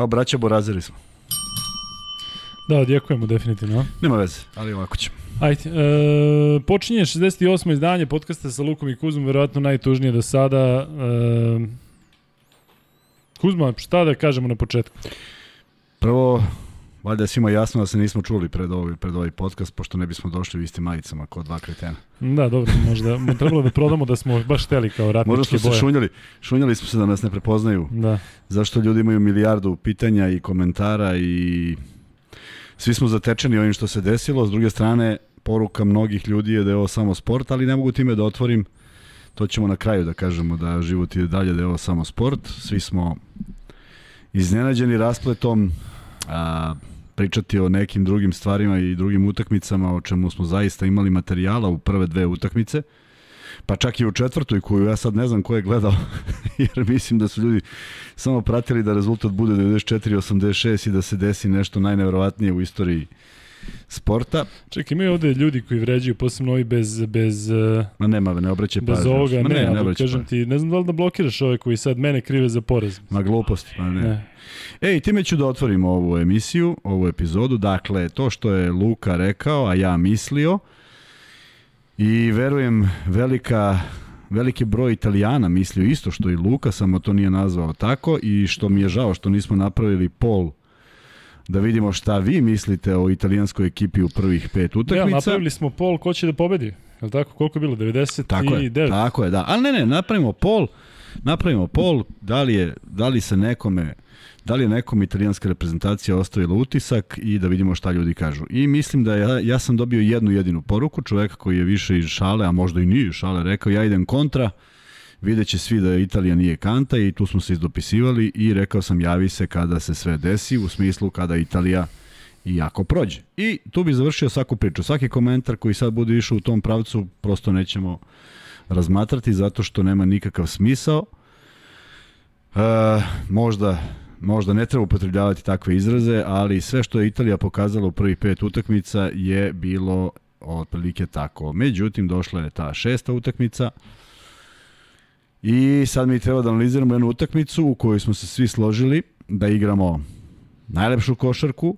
Kao braća Borazeri smo. Da, odjekujemo definitivno. Nema veze, ali ovako ćemo. Ajde, e, počinje 68. izdanje podcasta sa Lukom i Kuzmom, verovatno najtužnije do sada. E, Kuzma, šta da kažemo na početku? Prvo, valjda je svima jasno da se nismo čuli pred ovaj, pred ovaj podcast, pošto ne bismo došli u istim majicama kod dva kretena. Da, dobro, možda trebalo da prodamo da smo baš teli kao ratničke boje. Možda smo boje. se šunjali, šunjali smo se da nas ne prepoznaju. Da. Zašto ljudi imaju milijardu pitanja i komentara i svi smo zatečeni ovim što se desilo. S druge strane, poruka mnogih ljudi je da je ovo samo sport, ali ne mogu time da otvorim. To ćemo na kraju da kažemo da život ide dalje, da je ovo samo sport. Svi smo iznenađeni raspletom a, pričati o nekim drugim stvarima i drugim utakmicama o čemu smo zaista imali materijala u prve dve utakmice. Pa čak i u četvrtoj koju ja sad ne znam ko je gledao, jer mislim da su ljudi samo pratili da rezultat bude 94-86 i da se desi nešto najneverovatnije u istoriji sporta. Čekaj, imaju ovde ljudi koji vređaju, posebno ovi bez... bez Ma nema, ne obraćaj bez pažnju. ovoga, Ma ne, ne, ne ali kažem ti, ne znam da li da blokiraš ove koji sad mene krive za poraz. Ma gluposti, pa ne. Ne. Ej, time ću da otvorim ovu emisiju, ovu epizodu. Dakle, to što je Luka rekao, a ja mislio, i verujem velika veliki broj Italijana mislio isto što i Luka, samo to nije nazvao tako i što mi je žao što nismo napravili pol da vidimo šta vi mislite o italijanskoj ekipi u prvih pet utakmica. Ja, napravili smo pol ko će da pobedi. Je li tako? Koliko je bilo? 99? Tako je, tako je, da. Ali ne, ne, napravimo pol, napravimo pol, da li, je, da li se nekome da li je nekom italijanska reprezentacija ostavila utisak i da vidimo šta ljudi kažu. I mislim da ja, ja sam dobio jednu jedinu poruku, čoveka koji je više iz šale, a možda i nije iz šale, rekao ja idem kontra, videće svi da Italija nije kanta i tu smo se izdopisivali i rekao sam javi se kada se sve desi, u smislu kada Italija i ako prođe. I tu bi završio svaku priču. Svaki komentar koji sad bude išao u tom pravcu prosto nećemo razmatrati zato što nema nikakav smisao. E, možda možda ne treba upotrebljavati takve izraze, ali sve što je Italija pokazala u prvih pet utakmica je bilo otprilike tako. Međutim, došla je ta šesta utakmica i sad mi treba da analiziramo jednu utakmicu u kojoj smo se svi složili da igramo najlepšu košarku,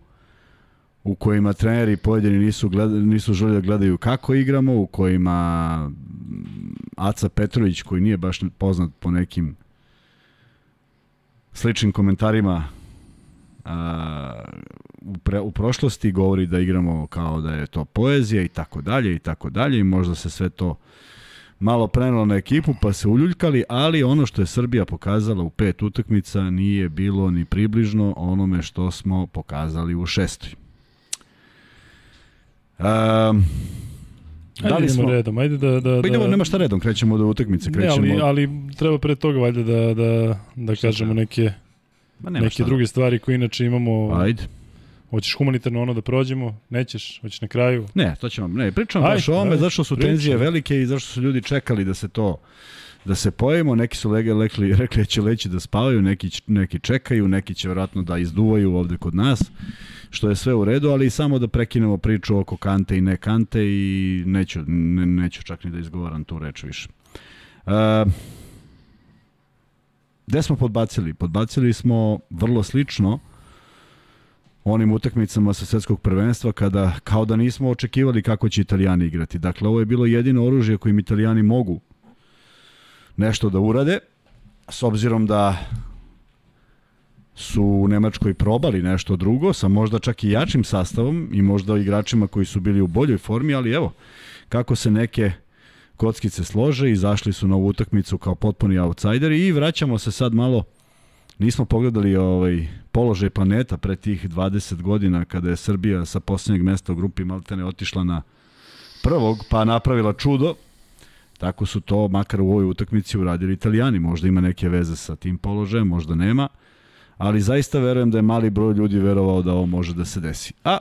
u kojima treneri pojedini nisu, gleda, nisu želi da gledaju kako igramo, u kojima Aca Petrović, koji nije baš poznat po nekim sličnim komentarima a, u, pre, u prošlosti govori da igramo kao da je to poezija i tako dalje i tako dalje i možda se sve to malo prenelo na ekipu pa se uljuljkali, ali ono što je Srbija pokazala u pet utakmica nije bilo ni približno onome što smo pokazali u šestoj. Um, da li smo... redom, ajde da... da, pa idemo, da... nema šta redom, krećemo do utakmice. Krećemo... Ne, ali, ali treba pre toga valjda da, da, da kažemo neke, Ma neke šta. druge stvari koje inače imamo... Ajde. Hoćeš humanitarno ono da prođemo? Nećeš? Hoćeš na kraju? Ne, to ćemo, ne, pričamo baš o ovome, zašto su pričam. tenzije velike i zašto su ljudi čekali da se to da se pojemo, neki su lege rekli, rekli da će leći da spavaju, neki, neki čekaju, neki će vjerojatno da izduvaju ovde kod nas, što je sve u redu, ali samo da prekinemo priču oko kante i ne kante i neću, ne, neću čak ni da izgovaram tu reč više. Uh, gde smo podbacili? Podbacili smo vrlo slično onim utakmicama sa svetskog prvenstva kada kao da nismo očekivali kako će Italijani igrati. Dakle, ovo je bilo jedino oružje kojim Italijani mogu nešto da urade, s obzirom da su u Nemačkoj probali nešto drugo, sa možda čak i jačim sastavom i možda igračima koji su bili u boljoj formi, ali evo, kako se neke kockice slože, izašli su na ovu utakmicu kao potpuni outsideri i vraćamo se sad malo nismo pogledali ovaj položaj planeta pre tih 20 godina kada je Srbija sa poslednjeg mesta u grupi Maltene otišla na prvog, pa napravila čudo. Tako su to, makar u ovoj utakmici, uradili italijani. Možda ima neke veze sa tim položajem, možda nema. Ali zaista verujem da je mali broj ljudi verovao da ovo može da se desi. A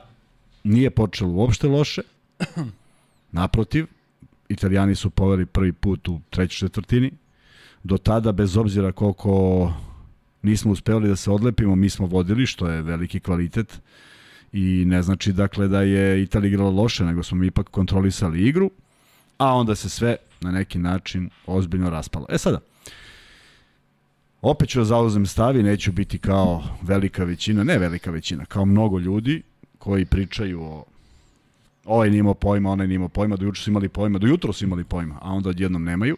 nije počelo uopšte loše. Naprotiv, italijani su poveli prvi put u trećoj četvrtini. Do tada, bez obzira koliko nismo uspeli da se odlepimo, mi smo vodili, što je veliki kvalitet i ne znači dakle da je Italija igrala loše, nego smo mi ipak kontrolisali igru, a onda se sve na neki način ozbiljno raspalo. E sada, Opet ću da zauzem stav i neću biti kao velika većina, ne velika većina, kao mnogo ljudi koji pričaju o ovaj nije imao pojma, onaj nije imao pojma, do juče su imali pojma, do jutra su imali pojma, a onda odjednom nemaju.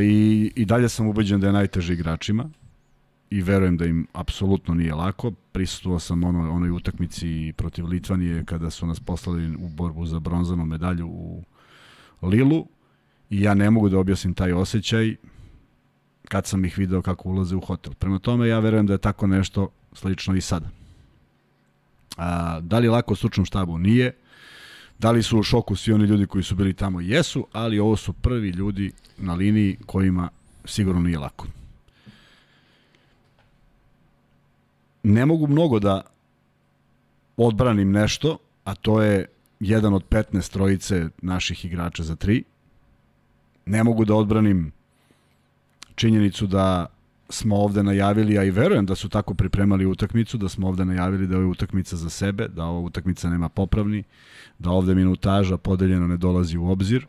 I, I dalje sam ubeđen da je najteže igračima i verujem da im apsolutno nije lako. Prisutuo sam ono, onoj utakmici protiv Litvanije kada su nas poslali u borbu za bronzanu medalju u Lilu i ja ne mogu da objasnim taj osjećaj kad sam ih video kako ulaze u hotel. Prema tome ja verujem da je tako nešto slično i sada. A, da li je lako stručnom štabu? Nije. Da li su u šoku svi oni ljudi koji su bili tamo? Jesu, ali ovo su prvi ljudi na liniji kojima sigurno nije lako. Ne mogu mnogo da odbranim nešto, a to je jedan od 15 trojice naših igrača za tri. Ne mogu da odbranim činjenicu da smo ovde najavili, a i verujem da su tako pripremali utakmicu, da smo ovde najavili da je utakmica za sebe, da ova utakmica nema popravni, da ovde minutaža podeljena ne dolazi u obzir,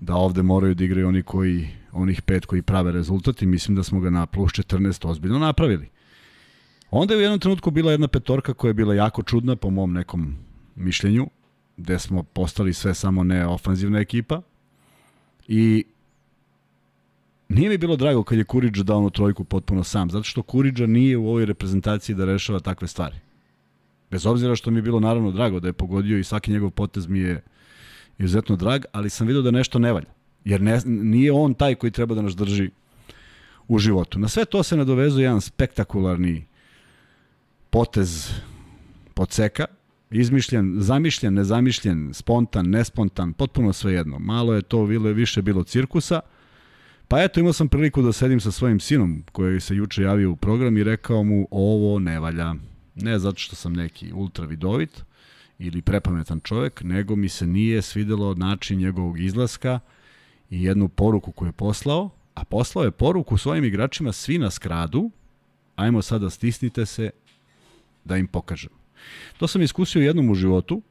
da ovde moraju da igraju oni koji, onih pet koji prave rezultat i mislim da smo ga na plus 14 ozbiljno napravili. Onda je u jednom trenutku bila jedna petorka koja je bila jako čudna po mom nekom mišljenju, gde smo postali sve samo ne ofanzivna ekipa i Nije mi bilo drago kad je Kuriđa dao onu trojku potpuno sam, zato što Kuriđa nije u ovoj reprezentaciji da rešava takve stvari. Bez obzira što mi je bilo naravno drago da je pogodio i svaki njegov potez mi je izuzetno drag, ali sam vidio da nešto ne valja. Jer ne, nije on taj koji treba da nas drži u životu. Na sve to se nadovezuje jedan spektakularni potez podseka, izmišljen, zamišljen, nezamišljen, spontan, nespontan, potpuno svejedno. Malo je to bilo više bilo cirkusa – Pa eto, imao sam priliku da sedim sa svojim sinom koji se juče javio u program i rekao mu ovo ne valja. Ne zato što sam neki ultra vidovit ili prepametan čovek, nego mi se nije svidelo način njegovog izlaska i jednu poruku koju je poslao, a poslao je poruku svojim igračima svi na skradu, ajmo sada stisnite se da im pokažem. To sam iskusio jednom u životu,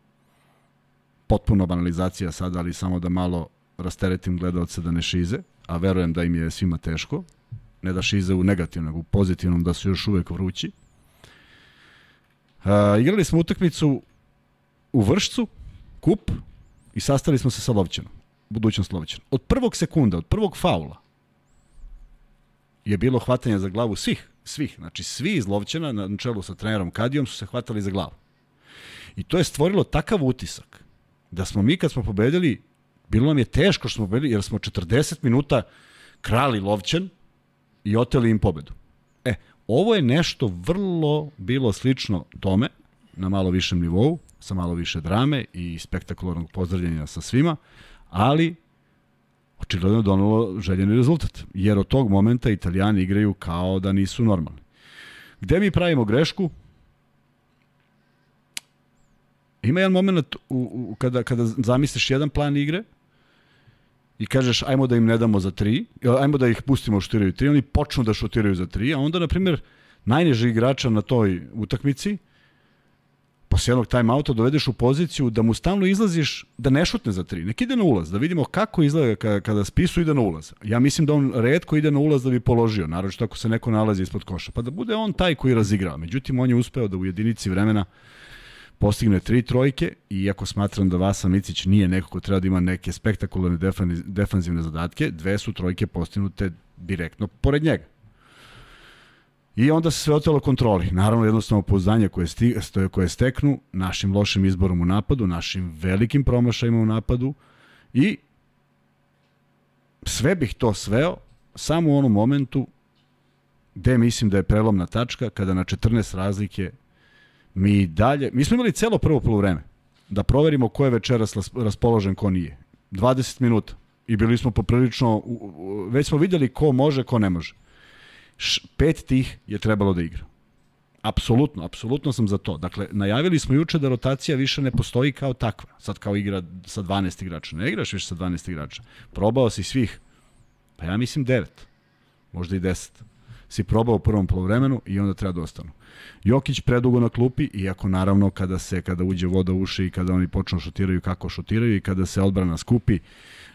potpuno banalizacija sada, ali samo da malo rasteretim gledalce da ne šize a verujem da im je svima teško, ne da šize u negativnom, u pozitivnom, da su još uvek vrući. Uh, igrali smo utakmicu u Vršcu, kup, i sastali smo se sa Lovćanom, budućnost Lovćana. Od prvog sekunda, od prvog faula, je bilo hvatanje za glavu svih, svih, znači svi iz Lovćana na čelu sa trenerom Kadijom su se hvatali za glavu. I to je stvorilo takav utisak da smo mi kad smo pobedili Bilo nam je teško što smo bili, jer smo 40 minuta krali Lovćan i oteli im pobedu. E, ovo je nešto vrlo bilo slično tome, na malo višem nivou, sa malo više drame i spektakularnog pozdravljanja sa svima, ali očigledno je donalo željeni rezultat, jer od tog momenta italijani igraju kao da nisu normalni. Gde mi pravimo grešku? Ima jedan moment u, u, kada, kada zamisliš jedan plan igre i kažeš ajmo da im ne damo za tri, ajmo da ih pustimo šutiraju tri, oni počnu da šutiraju za tri, a onda, na primjer, najniži igrača na toj utakmici, posle jednog timeouta dovedeš u poziciju da mu stalno izlaziš da ne šutne za tri. Nek ide na ulaz, da vidimo kako izgleda kada, kada spisu ide na ulaz. Ja mislim da on redko ide na ulaz da bi položio, naravno ako se neko nalazi ispod koša, pa da bude on taj koji razigrava. Međutim, on je uspeo da u jedinici vremena uh, postigne tri trojke, iako smatram da Vasa Micić nije neko ko treba da ima neke spektakularne defanzivne zadatke, dve su trojke postignute direktno pored njega. I onda se sve otelo kontroli. Naravno, jednostavno pouzdanje koje, sti, koje steknu našim lošim izborom u napadu, našim velikim promašajima u napadu i sve bih to sveo samo u onom momentu gde mislim da je prelomna tačka kada na 14 razlike Mi dalje, mi smo imali celo prvo polovreme da proverimo ko je večeras raspoložen, ko nije. 20 minuta. I bili smo poprilično, već smo videli ko može, ko ne može. Pet tih je trebalo da igra. Apsolutno, apsolutno sam za to. Dakle, najavili smo juče da rotacija više ne postoji kao takva. Sad kao igra sa 12 igrača. Ne igraš više sa 12 igrača. Probao si svih, pa ja mislim 9. Možda i 10 si probao u prvom polovremenu i onda treba da ostanu. Jokić predugo na klupi, iako naravno kada se kada uđe voda u uši i kada oni počnu šutiraju kako šutiraju i kada se odbrana skupi,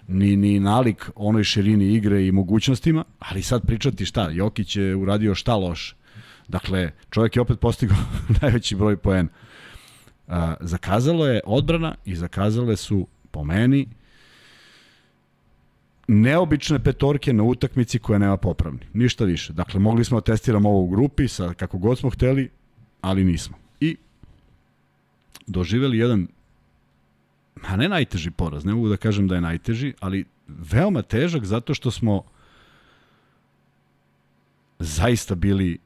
ni, ni nalik onoj širini igre i mogućnostima, ali sad pričati šta, Jokić je uradio šta loše. Dakle, čovjek je opet postigao najveći broj poena. zakazalo je odbrana i zakazale su, po meni, neobične petorke na utakmici koja nema popravni. Ništa više. Dakle, mogli smo da testiramo ovo u grupi sa kako god smo hteli, ali nismo. I doživeli jedan a ne najteži poraz, ne mogu da kažem da je najteži, ali veoma težak zato što smo zaista bili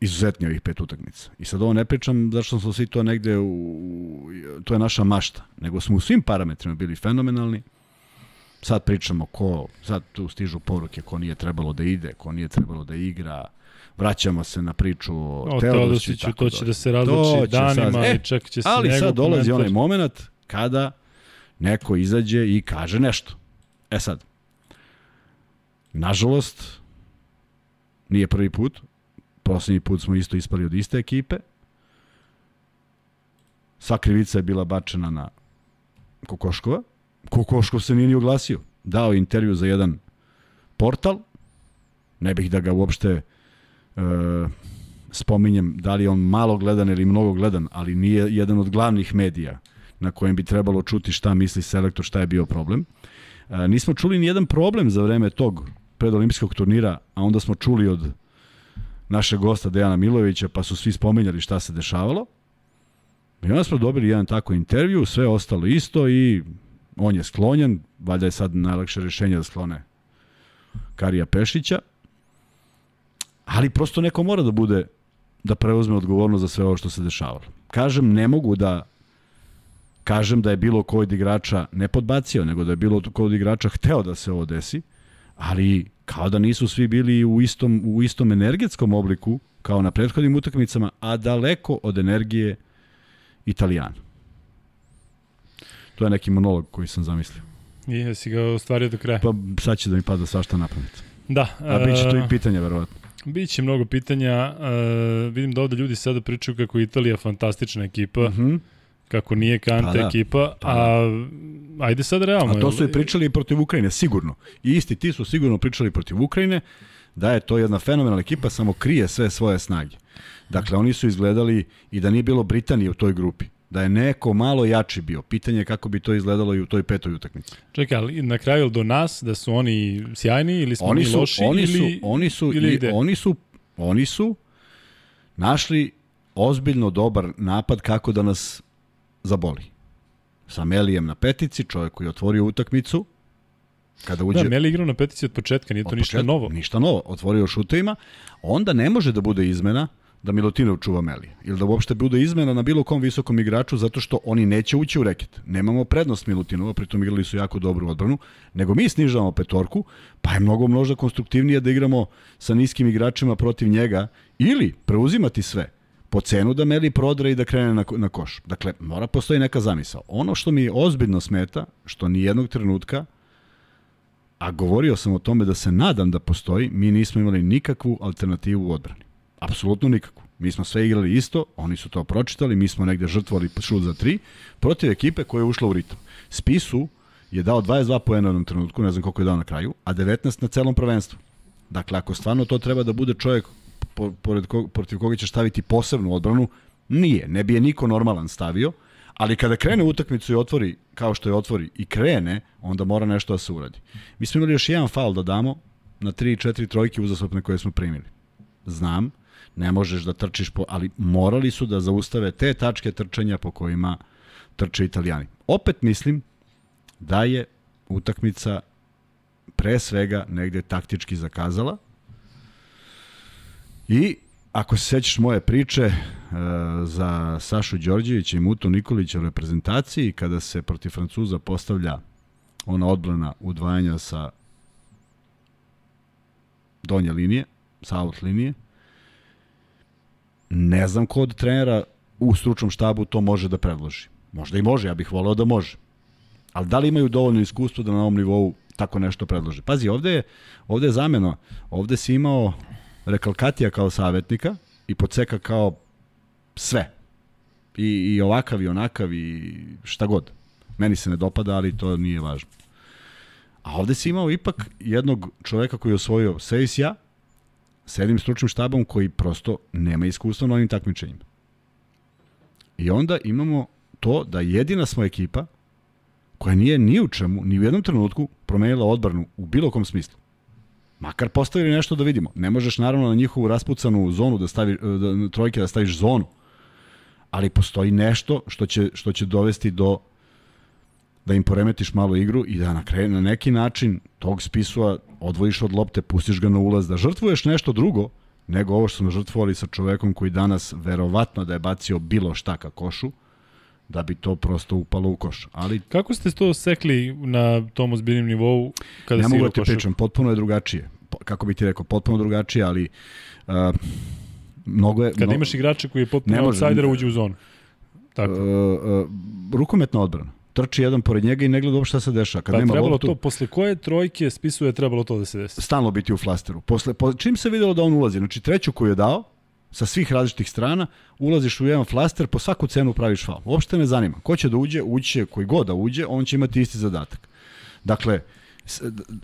izuzetni ovih pet utakmica. I sad ovo ne pričam zašto smo svi to negde u, to je naša mašta, nego smo u svim parametrima bili fenomenalni. Sad pričamo ko, sad tu stižu poruke ko nije trebalo da ide, ko nije trebalo da igra, vraćamo se na priču o, o Teodosiću. To će da se različi danima sad, e, i čak će se Ali sad dolazi komentar. onaj moment kada neko izađe i kaže nešto. E sad, nažalost, nije prvi put, poslednji put smo isto ispali od iste ekipe, sva krivica je bila bačena na Kokoškova, Kokoškov se nije ni oglasio, dao intervju za jedan portal, ne bih da ga uopšte e, spominjem da li on malo gledan ili mnogo gledan, ali nije jedan od glavnih medija na kojem bi trebalo čuti šta misli selektor, šta je bio problem. E, nismo čuli ni jedan problem za vreme tog predolimpijskog turnira, a onda smo čuli od našeg gosta Dejana Milovića, pa su svi spominjali šta se dešavalo. I onda smo dobili jedan tako intervju, sve ostalo isto i on je sklonjen, valjda je sad najlakše rešenje da sklone Karija Pešića, ali prosto neko mora da bude, da preuzme odgovornost za sve ovo što se dešavalo. Kažem, ne mogu da kažem da je bilo ko od igrača ne podbacio, nego da je bilo ko od igrača hteo da se ovo desi, ali kao da nisu svi bili u istom, u istom energetskom obliku kao na prethodnim utakmicama, a daleko od energije Italijana. To je neki monolog koji sam zamislio. I jesi ga ostvario do kraja. Pa sad će da mi pada svašta na pamet. Da. A bit će tu i pitanja, verovatno. Biće mnogo pitanja. Uh, vidim da ovde ljudi sada pričaju kako je Italija fantastična ekipa. Uh mhm. -huh kako nije Kante pa da, ekipa, pa da. a ajde sad realno. A to su i pričali i protiv Ukrajine, sigurno. I isti ti su sigurno pričali protiv Ukrajine, da je to jedna fenomenalna ekipa, samo krije sve svoje snage. Dakle, oni su izgledali i da nije bilo Britanije u toj grupi da je neko malo jači bio. Pitanje je kako bi to izgledalo i u toj petoj utakmici. Čekaj, ali na kraju do nas da su oni sjajni ili smo oni su, loši oni su, ili, oni su, ili ide? Oni su, oni su našli ozbiljno dobar napad kako da nas zaboli. Sa Melijem na petici, čovjek koji je otvorio utakmicu, kada uđe... Da, Meli igrao na petici od početka, nije to ništa početka, novo. Ništa novo, otvorio šutovima, onda ne može da bude izmena da Milutinov čuva Melija. Ili da uopšte bude izmena na bilo kom visokom igraču zato što oni neće ući u reket. Nemamo prednost Milutinova, pritom igrali su jako dobru odbranu, nego mi snižavamo petorku, pa je mnogo možda konstruktivnije da igramo sa niskim igračima protiv njega ili preuzimati sve po cenu da Meli prodre i da krene na, na koš. Dakle, mora postoji neka zamisao. Ono što mi ozbiljno smeta, što ni jednog trenutka, a govorio sam o tome da se nadam da postoji, mi nismo imali nikakvu alternativu u odbrani. Apsolutno nikakvu. Mi smo sve igrali isto, oni su to pročitali, mi smo negde žrtvovali šut za tri, protiv ekipe koja je ušla u ritam. Spisu je dao 22 poena u jednom trenutku, ne znam koliko je dao na kraju, a 19 na celom prvenstvu. Dakle, ako stvarno to treba da bude čovjek pored kog, protiv koga ćeš staviti posebnu odbranu, nije. Ne bi je niko normalan stavio, ali kada krene utakmicu i otvori, kao što je otvori, i krene, onda mora nešto da se uradi. Mi smo imali još jedan faul da damo na 3-4 trojke uzasopne koje smo primili. Znam, ne možeš da trčiš, po, ali morali su da zaustave te tačke trčanja po kojima trče italijani. Opet mislim da je utakmica pre svega negde taktički zakazala, I ako se sećaš moje priče uh, za Sašu Đorđevića i Mutu Nikolića u reprezentaciji, kada se protiv Francuza postavlja ona odbrana udvajanja sa donje linije, sa out linije, ne znam ko od trenera u stručnom štabu to može da predloži. Možda i može, ja bih voleo da može. Ali da li imaju dovoljno iskustva da na ovom nivou tako nešto predlože? Pazi, ovde je, ovde je zameno. Ovde si imao Rekalkatija kao savjetnika i Poceka kao sve. I, i ovakav i onakav i šta god. Meni se ne dopada, ali to nije važno. A ovde si imao ipak jednog čoveka koji je osvojio Sejsija sa jednim stručnim štabom koji prosto nema iskustva na ovim takmičenjima. I onda imamo to da jedina smo ekipa koja nije ni u čemu, ni u jednom trenutku promenila odbranu u bilo kom smislu. Makar postavili nešto da vidimo. Ne možeš naravno na njihovu raspucanu zonu da stavi da, trojke da staviš zonu. Ali postoji nešto što će, što će dovesti do da im poremetiš malo igru i da na, kre, na neki način tog spisua odvojiš od lopte, pustiš ga na ulaz, da žrtvuješ nešto drugo nego ovo što smo žrtvovali sa čovekom koji danas verovatno da je bacio bilo šta ka košu, da bi to prosto upalo u koš. Ali Kako ste to sekli na tom ozbiljnim nivou kada ne si mogu igrao da ti pričam, potpuno je drugačije. Kako bi ti rekao, potpuno drugačije, ali uh, mnogo je... Kada mno- imaš igrača koji je potpuno outsider, uđe u zonu. Tako. uh, uh, rukometna odbrana. Trči jedan pored njega i ne gleda uopšte šta se dešava. Kad pa nema trebalo loptu, to, posle koje trojke spisuje trebalo to da se desi? stalno biti u flasteru. Posle, po, čim se videlo da on ulazi, znači treću koju je dao, sa svih različitih strana, ulaziš u jedan flaster, po svaku cenu praviš faul. Uopšte ne zanima. Ko će da uđe, uće, koji god da uđe, on će imati isti zadatak. Dakle,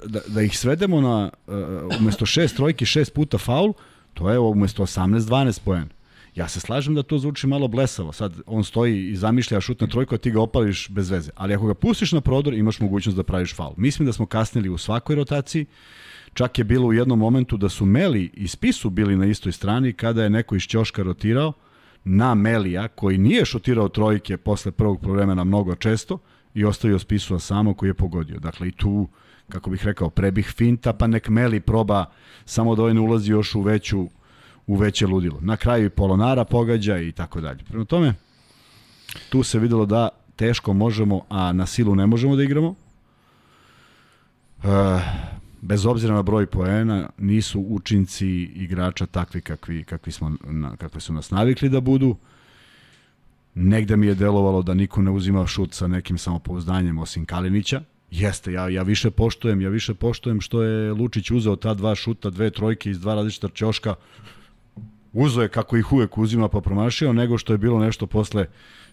da, da ih svedemo na, uh, umesto šest trojki, šest puta faul, to je umesto 18-12 poena. Ja se slažem da to zvuči malo blesavo. Sad on stoji i zamišlja šutne trojku, a ti ga opališ bez veze. Ali ako ga pustiš na prodor, imaš mogućnost da praviš faul. Mislim da smo kasnili u svakoj rotaciji. Čak je bilo u jednom momentu da su Meli i Spisu bili na istoj strani kada je neko iz Ćoška rotirao na Melija, koji nije šutirao trojke posle prvog problema mnogo često i ostavio Spisua samo koji je pogodio. Dakle, i tu, kako bih rekao, prebih finta, pa nek Meli proba samo da ovaj ne ulazi još u veću u veće ludilo. Na kraju i Polonara pogađa i tako dalje. Prema tome, tu se videlo da teško možemo, a na silu ne možemo da igramo. E, bez obzira na broj poena, nisu učinci igrača takvi kakvi, kakvi, smo, na, kakvi su nas navikli da budu. Negde mi je delovalo da niko ne uzima šut sa nekim samopouzdanjem osim Kalinića. Jeste, ja, ja više poštujem, ja više poštujem što je Lučić uzeo ta dva šuta, dve trojke iz dva različita ćoška. Uzeo je kako ih uvek uzima pa promašio, nego što je bilo nešto posle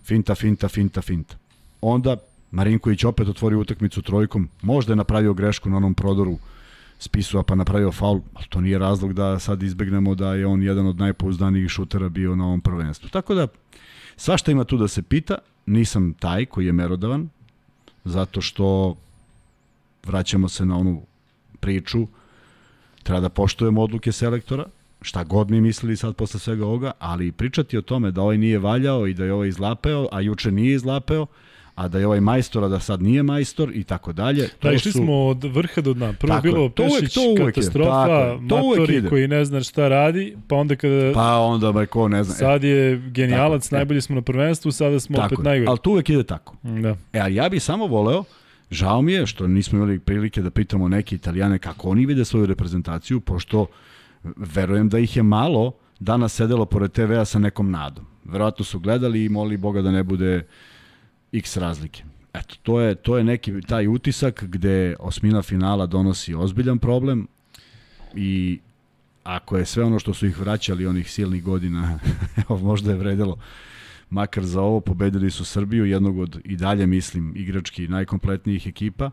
finta, finta, finta, finta. Onda Marinković opet otvorio utakmicu trojkom, možda je napravio grešku na onom prodoru spisua pa napravio faul, ali to nije razlog da sad izbegnemo da je on jedan od najpouzdanijih šutera bio na ovom prvenstvu. Tako da, svašta ima tu da se pita, nisam taj koji je merodavan, zato što vraćamo se na onu priču, treba da poštujemo odluke selektora, šta god mi mislili sad posle svega ovoga, ali pričati o tome da ovaj nije valjao i da je ovaj izlapeo, a juče nije izlapeo, a da je ovaj majstor, a da sad nije majstor i tako dalje. Da, to išli su- smo od vrha do dna. Prvo Tako bilo To uvek- Pešić, to uvek ide. katastrofa, Tako. To uvek Matori ide. koji ne zna šta radi, pa onda kada Pa onda, ba, ko ne zna. sad je genijalac, Tako, e. najbolji smo na prvenstvu, sada smo tako opet najgori. Ali to uvek ide tako. Da. E, a ja bih samo voleo, žao mi je što nismo imali prilike da pitamo neke italijane kako oni vide svoju reprezentaciju, pošto verujem da ih je malo danas sedelo pored TV-a sa nekom nadom. Verovatno su gledali i molili Boga da ne bude x razlike. Eto, to je, to je neki taj utisak gde osmina finala donosi ozbiljan problem i ako je sve ono što su ih vraćali onih silnih godina, evo možda je vredelo makar za ovo, pobedili su Srbiju, jednog od i dalje mislim igrački najkompletnijih ekipa,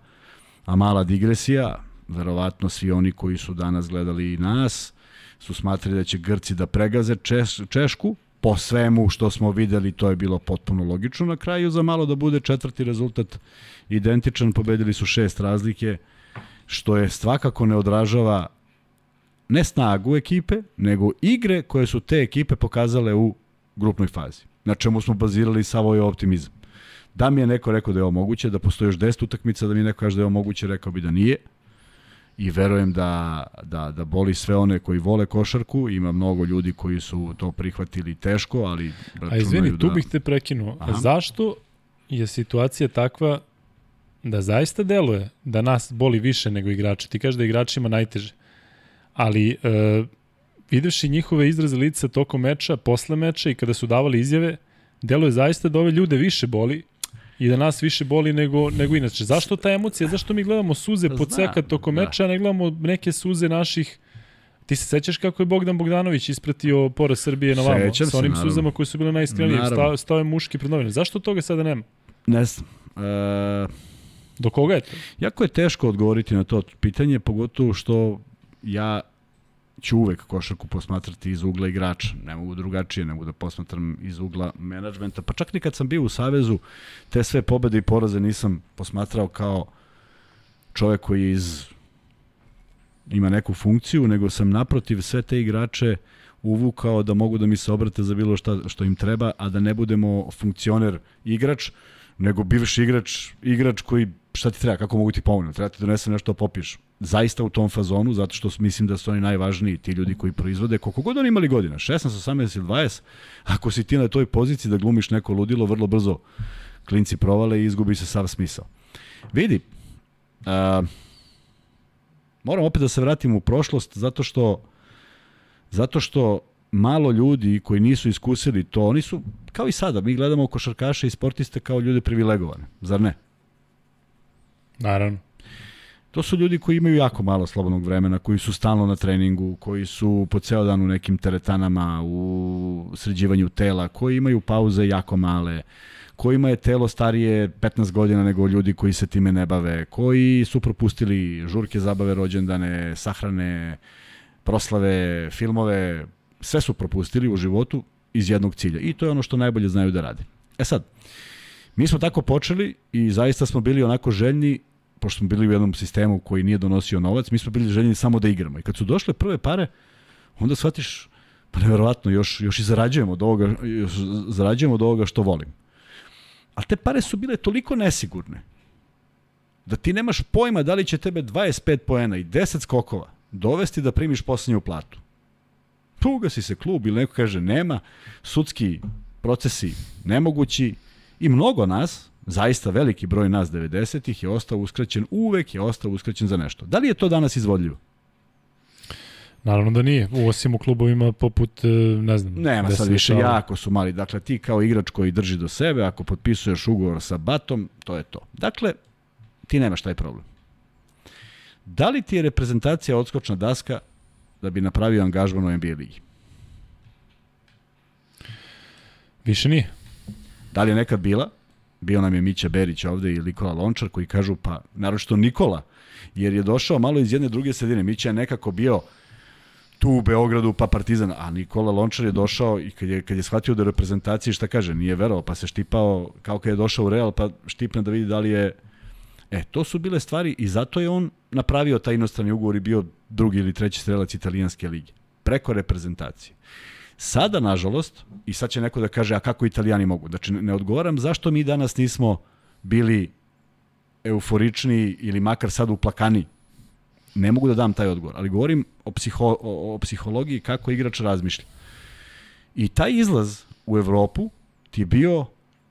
a mala digresija, verovatno svi oni koji su danas gledali i nas, su smatrali da će Grci da pregaze Češ, Češku, po svemu što smo videli to je bilo potpuno logično na kraju za malo da bude četvrti rezultat identičan, pobedili su šest razlike, što je svakako ne odražava ne snagu ekipe, nego igre koje su te ekipe pokazale u grupnoj fazi, na čemu smo bazirali sav ovaj optimizam. Da mi je neko rekao da je ovo moguće, da postoji još 10 utakmica, da mi je neko kaže da je ovo moguće, rekao bi da nije. I verujem da, da, da boli sve one koji vole košarku, ima mnogo ljudi koji su to prihvatili teško, ali A izvini, tu da... bih te prekinuo. Aha. zašto je situacija takva da zaista deluje da nas boli više nego igrače? Ti kažeš da igračima najteže. Ali e, videvši njihove izraze lica tokom meča, posle meča i kada su davali izjave, deluje zaista da ove ljude više boli i da nas više boli nego, nego inače. Zašto ta emocija? Zašto mi gledamo suze Pa pod znam, seka tokom da. meča, a ne gledamo neke suze naših Ti se sećaš kako je Bogdan Bogdanović ispratio poraz Srbije na vamo Sećam sa se, onim naravno. suzama koje su bile najiskrenije. Stao, stao je muški pred novine. Zašto toga sada nema? Ne znam. E, Do koga je to? jako je teško odgovoriti na to pitanje, pogotovo što ja ću uvek košarku posmatrati iz ugla igrača. Ne mogu drugačije, ne mogu da posmatram iz ugla menadžmenta. Pa čak ni kad sam bio u Savezu, te sve pobede i poraze nisam posmatrao kao čovek koji iz ima neku funkciju, nego sam naprotiv sve te igrače uvukao da mogu da mi se obrate za bilo šta što im treba, a da ne budemo funkcioner igrač, nego bivši igrač, igrač koji šta ti treba, kako mogu ti pomoći, treba ti donesem nešto da popiješ. Zaista u tom fazonu, zato što mislim da su oni najvažniji, ti ljudi koji proizvode, koliko god oni imali godina, 16, 18 ili 20, ako si ti na toj poziciji da glumiš neko ludilo, vrlo brzo klinci provale i izgubi se sav smisao. Vidi, a, moram opet da se vratim u prošlost, zato što zato što malo ljudi koji nisu iskusili to, oni su, kao i sada, mi gledamo košarkaše i sportiste kao ljude privilegovane, zar ne? Naravno. To su ljudi koji imaju jako malo slobodnog vremena, koji su stalno na treningu, koji su po ceo dan u nekim teretanama, u sređivanju tela, koji imaju pauze jako male, kojima je telo starije 15 godina nego ljudi koji se time ne bave, koji su propustili žurke, zabave, rođendane, sahrane, proslave, filmove, sve su propustili u životu iz jednog cilja. I to je ono što najbolje znaju da rade. E sad, mi smo tako počeli i zaista smo bili onako željni pošto smo bili u jednom sistemu koji nije donosio novac, mi smo bili željeni samo da igramo. I kad su došle prve pare, onda shvatiš, pa neverovatno, još, još i zarađujemo od ovoga, još zarađujemo od ovoga što volim. A te pare su bile toliko nesigurne, da ti nemaš pojma da li će tebe 25 poena i 10 skokova dovesti da primiš poslednju platu. Pa ugasi se klub ili neko kaže nema, sudski procesi nemogući i mnogo nas, zaista veliki broj nas 90-ih je ostao uskraćen, uvek je ostao uskraćen za nešto. Da li je to danas izvodljivo? Naravno da nije, osim u klubovima poput, e, ne znam. Nema sad više, dešava. jako su mali. Dakle, ti kao igrač koji drži do sebe, ako potpisuješ ugovor sa Batom, to je to. Dakle, ti nemaš taj problem. Da li ti je reprezentacija odskočna daska da bi napravio angažman u NBA ligi? Više nije. Da li je nekad bila? Bio nam je Mića Berić ovde i Nikola Lončar koji kažu, pa naročito Nikola, jer je došao malo iz jedne druge sredine. Mića je nekako bio tu u Beogradu pa Partizan, a Nikola Lončar je došao i kad je, kad je shvatio da je u reprezentaciji šta kaže, nije verovao, pa se štipao kao kad je došao u Real, pa štipne da vidi da li je... E, to su bile stvari i zato je on napravio taj inostrani ugovor i bio drugi ili treći strelac italijanske lige. Preko reprezentacije. Sada, nažalost, i sad će neko da kaže, a kako italijani mogu? Znači, ne odgovaram zašto mi danas nismo bili euforični ili makar sad uplakani. Ne mogu da dam taj odgovor, ali govorim o, psiho, o, o psihologiji kako igrač razmišlja. I taj izlaz u Evropu ti je bio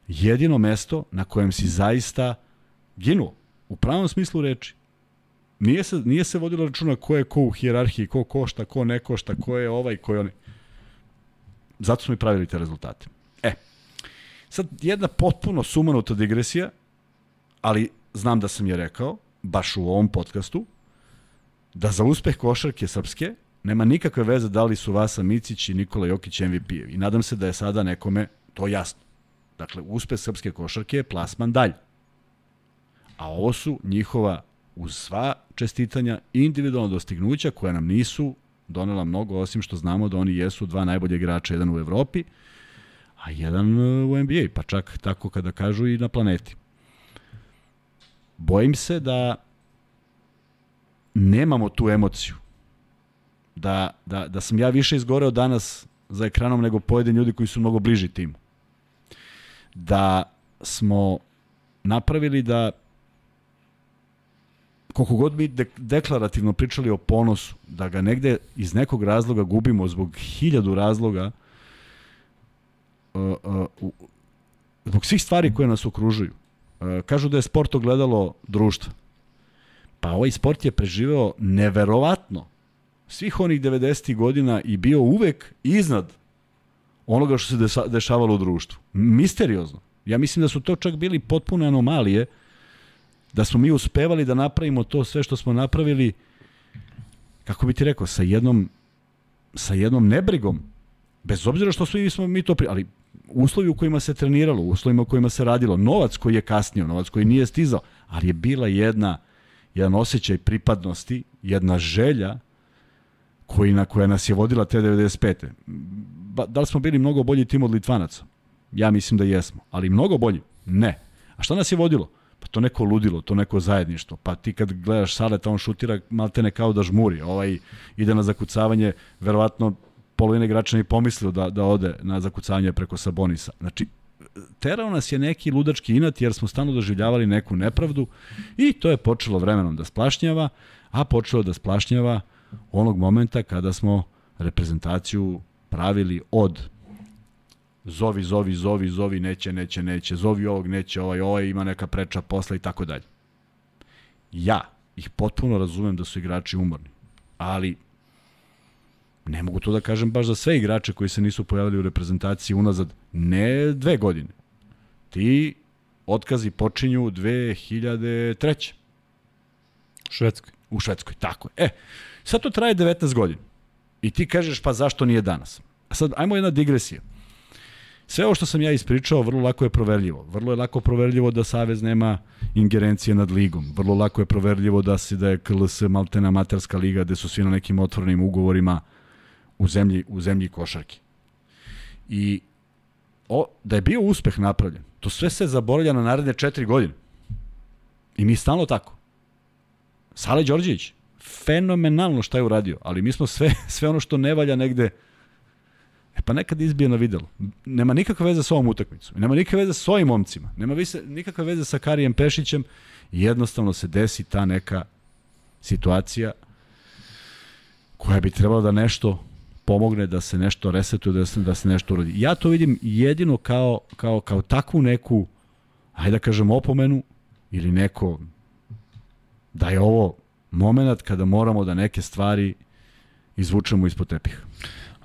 jedino mesto na kojem si zaista ginuo. U pravom smislu reči. Nije se, nije se vodilo računa ko je ko u hijerarhiji, ko košta, ko ne košta, ko je ovaj, ko je onaj. Zato smo i pravili te rezultate. E, sad jedna potpuno sumanuta digresija, ali znam da sam je rekao, baš u ovom podcastu, da za uspeh košarke srpske nema nikakve veze da li su Vasa Micić i Nikola Jokić MVP-evi. I nadam se da je sada nekome to jasno. Dakle, uspeh srpske košarke je plasman dalje. A ovo su njihova uz sva čestitanja individualna dostignuća koja nam nisu donela mnogo, osim što znamo da oni jesu dva najbolje igrača, jedan u Evropi, a jedan u NBA, pa čak tako kada kažu i na planeti. Bojim se da nemamo tu emociju. Da, da, da sam ja više izgoreo danas za ekranom nego pojedini ljudi koji su mnogo bliži timu. Da smo napravili da koliko god mi de deklarativno pričali o ponosu, da ga negde iz nekog razloga gubimo zbog hiljadu razloga, uh, uh, uh, zbog svih stvari koje nas okružuju. Uh, kažu da je sport ogledalo društva. Pa ovaj sport je preživeo neverovatno svih onih 90. godina i bio uvek iznad onoga što se dešavalo u društvu. Misteriozno. Ja mislim da su to čak bili potpune anomalije, da smo mi uspevali da napravimo to sve što smo napravili, kako bi ti rekao, sa jednom sa jednom nebrigom, bez obzira što svi smo mi to, pri... ali uslovi u kojima se treniralo, uslovima u kojima se radilo, novac koji je kasnio, novac koji nije stizao, ali je bila jedna, jedan osjećaj pripadnosti, jedna želja koji na koja nas je vodila te 95. Ba, da li smo bili mnogo bolji tim od Litvanaca? Ja mislim da jesmo, ali mnogo bolji? Ne. A šta nas je vodilo? Pa to neko ludilo, to neko zajedništvo. Pa ti kad gledaš Saleta, on šutira maltene kao da žmuri. Ovaj ide na zakucavanje, verovatno polovina igrača ne pomislio da, da ode na zakucavanje preko Sabonisa. Znači, terao nas je neki ludački inat jer smo stalno doživljavali neku nepravdu i to je počelo vremenom da splašnjava, a počelo da splašnjava onog momenta kada smo reprezentaciju pravili od zovi, zovi, zovi, zovi, neće, neće, neće, zovi ovog, neće, ovaj, ovaj ima neka preča posla i tako dalje. Ja ih potpuno razumem da su igrači umorni, ali ne mogu to da kažem baš za sve igrače koji se nisu pojavili u reprezentaciji unazad ne dve godine. Ti otkazi počinju 2003. U Švedskoj. U Švedskoj, tako je. E, sad to traje 19 godina. I ti kažeš pa zašto nije danas? A sad, ajmo jedna digresija. Sve ovo što sam ja ispričao vrlo lako je proverljivo. Vrlo je lako proverljivo da Savez nema ingerencije nad ligom. Vrlo lako je proverljivo da se da je KLS maltena amaterska liga gde su svi na nekim otvorenim ugovorima u zemlji, u zemlji košarke. I o, da je bio uspeh napravljen, to sve se zaboravlja na naredne četiri godine. I mi stalno tako. Sale Đorđević, fenomenalno šta je uradio, ali mi smo sve, sve ono što ne valja negde E pa nekad izbije na videlo. Nema nikakve veze sa ovom utakmicom. Nema nikakve veze sa ovim momcima. Nema vise, nikakve veze sa Karijem Pešićem. Jednostavno se desi ta neka situacija koja bi trebala da nešto pomogne da se nešto resetuje, da se, da se nešto urodi. Ja to vidim jedino kao, kao, kao takvu neku, hajde da kažem, opomenu ili neko da je ovo moment kada moramo da neke stvari izvučemo ispod tepiha.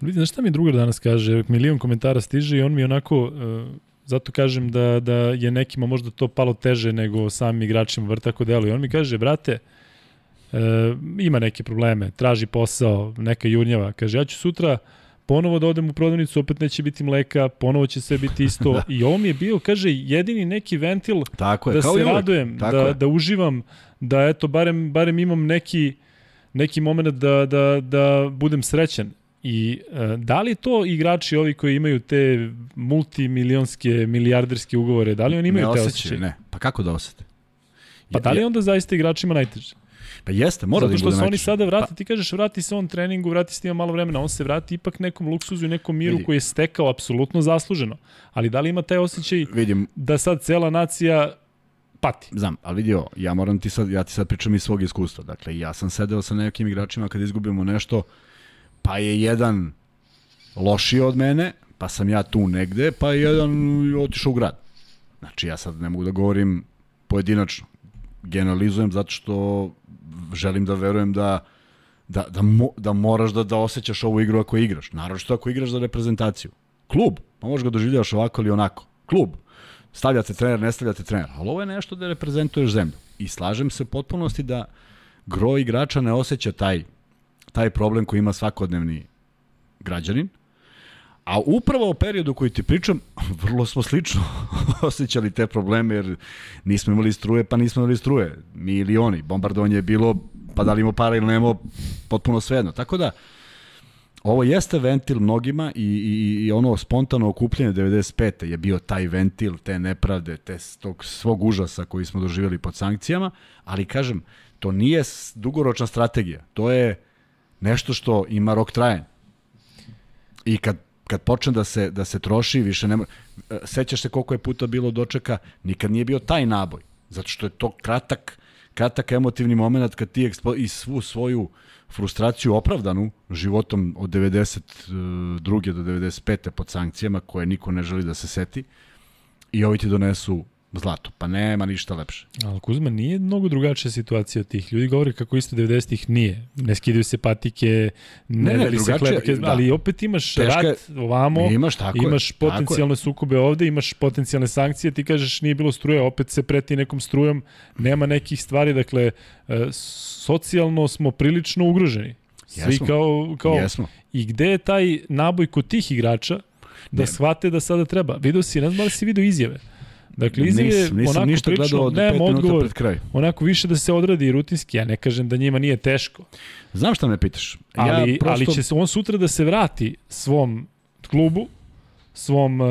Vidi, znaš šta mi drugar danas kaže? Milion komentara stiže i on mi onako, uh, zato kažem da, da je nekima možda to palo teže nego samim igračima, vr tako delo. I on mi kaže, brate, uh, ima neke probleme, traži posao, neka jurnjava. Kaže, ja ću sutra ponovo da odem u prodavnicu, opet neće biti mleka, ponovo će sve biti isto. da. I ovo mi je bio, kaže, jedini neki ventil tako je, da kao se radujem, tako da, je. da uživam, da eto, barem, barem imam neki, neki moment da, da, da budem srećan. I e, da li to igrači ovi koji imaju te multimilionske, milijarderske ugovore, da li oni imaju ne te osjećaje? Ne, pa kako da osete? Pa da li onda zaista igračima najteže? Pa jeste, mora Zato da što da se oni sada vrati, pa... ti kažeš vrati se on treningu, vrati se ima malo vremena, on se vrati ipak nekom luksuzu i nekom miru Vidi. koji je stekao apsolutno zasluženo. Ali da li ima taj osjećaj Vidim. da sad cela nacija pati? Znam, ali vidio, ja moram ti sad, ja ti sad pričam iz svog iskustva. Dakle, ja sam sedeo sa nekim igračima kad izgubimo nešto, pa je jedan lošiji od mene, pa sam ja tu negde, pa je jedan otišao u grad. Znači, ja sad ne mogu da govorim pojedinačno. Generalizujem zato što želim da verujem da da, da, mo, da moraš da, da osjećaš ovu igru ako igraš. Naravno što ako igraš za reprezentaciju. Klub, pa možeš ga doživljavaš ovako ili onako. Klub, stavljate trener, ne stavljate trener. Ali ovo je nešto da reprezentuješ zemlju. I slažem se potpunosti da gro igrača ne osjeća taj taj problem koji ima svakodnevni građanin, A upravo u periodu koji ti pričam, vrlo smo slično osjećali te probleme, jer nismo imali struje, pa nismo imali struje. Mi ili oni. Bombardovanje je bilo, pa da li imamo para ili nemo, potpuno svejedno. Tako da, ovo jeste ventil mnogima i, i, i ono spontano okupljenje 95. je bio taj ventil, te nepravde, te tog svog užasa koji smo doživjeli pod sankcijama, ali kažem, to nije dugoročna strategija. To je nešto što ima rok trajanja. I kad kad počne da se da se troši, više nema sećaš se koliko je puta bilo dočeka, nikad nije bio taj naboj, zato što je to kratak kratak emotivni moment kad ti ekspo, i svu svoju frustraciju opravdanu životom od 92. do 95. pod sankcijama koje niko ne želi da se seti i ovi ti donesu zlato. Pa nema ništa lepše. Ali Kuzma, nije mnogo drugačija situacija od tih. Ljudi govore kako isto 90-ih nije. Ne skidaju se patike, ne, ne, ne se klepke, da. ali opet imaš Teška, rat ovamo, imaš, tako imaš je, potencijalne tako sukobe ovde, imaš potencijalne sankcije, ti kažeš nije bilo struje, opet se preti nekom strujom, nema nekih stvari, dakle, e, socijalno smo prilično ugroženi. Svi Jesmo. kao, kao Jesmo. I gde je taj naboj kod tih igrača da Ne. shvate da sada treba? Vidio si, ne znam da si vidio izjave. Dakle, izjave Nisam, nisam onako ništa prilično, gledao od minuta odgovor, pred kraj. onako više da se odradi rutinski. Ja ne kažem da njima nije teško, Znam šta me pitaš. ali, ja prosto, ali će se on sutra da se vrati svom klubu, svom uh,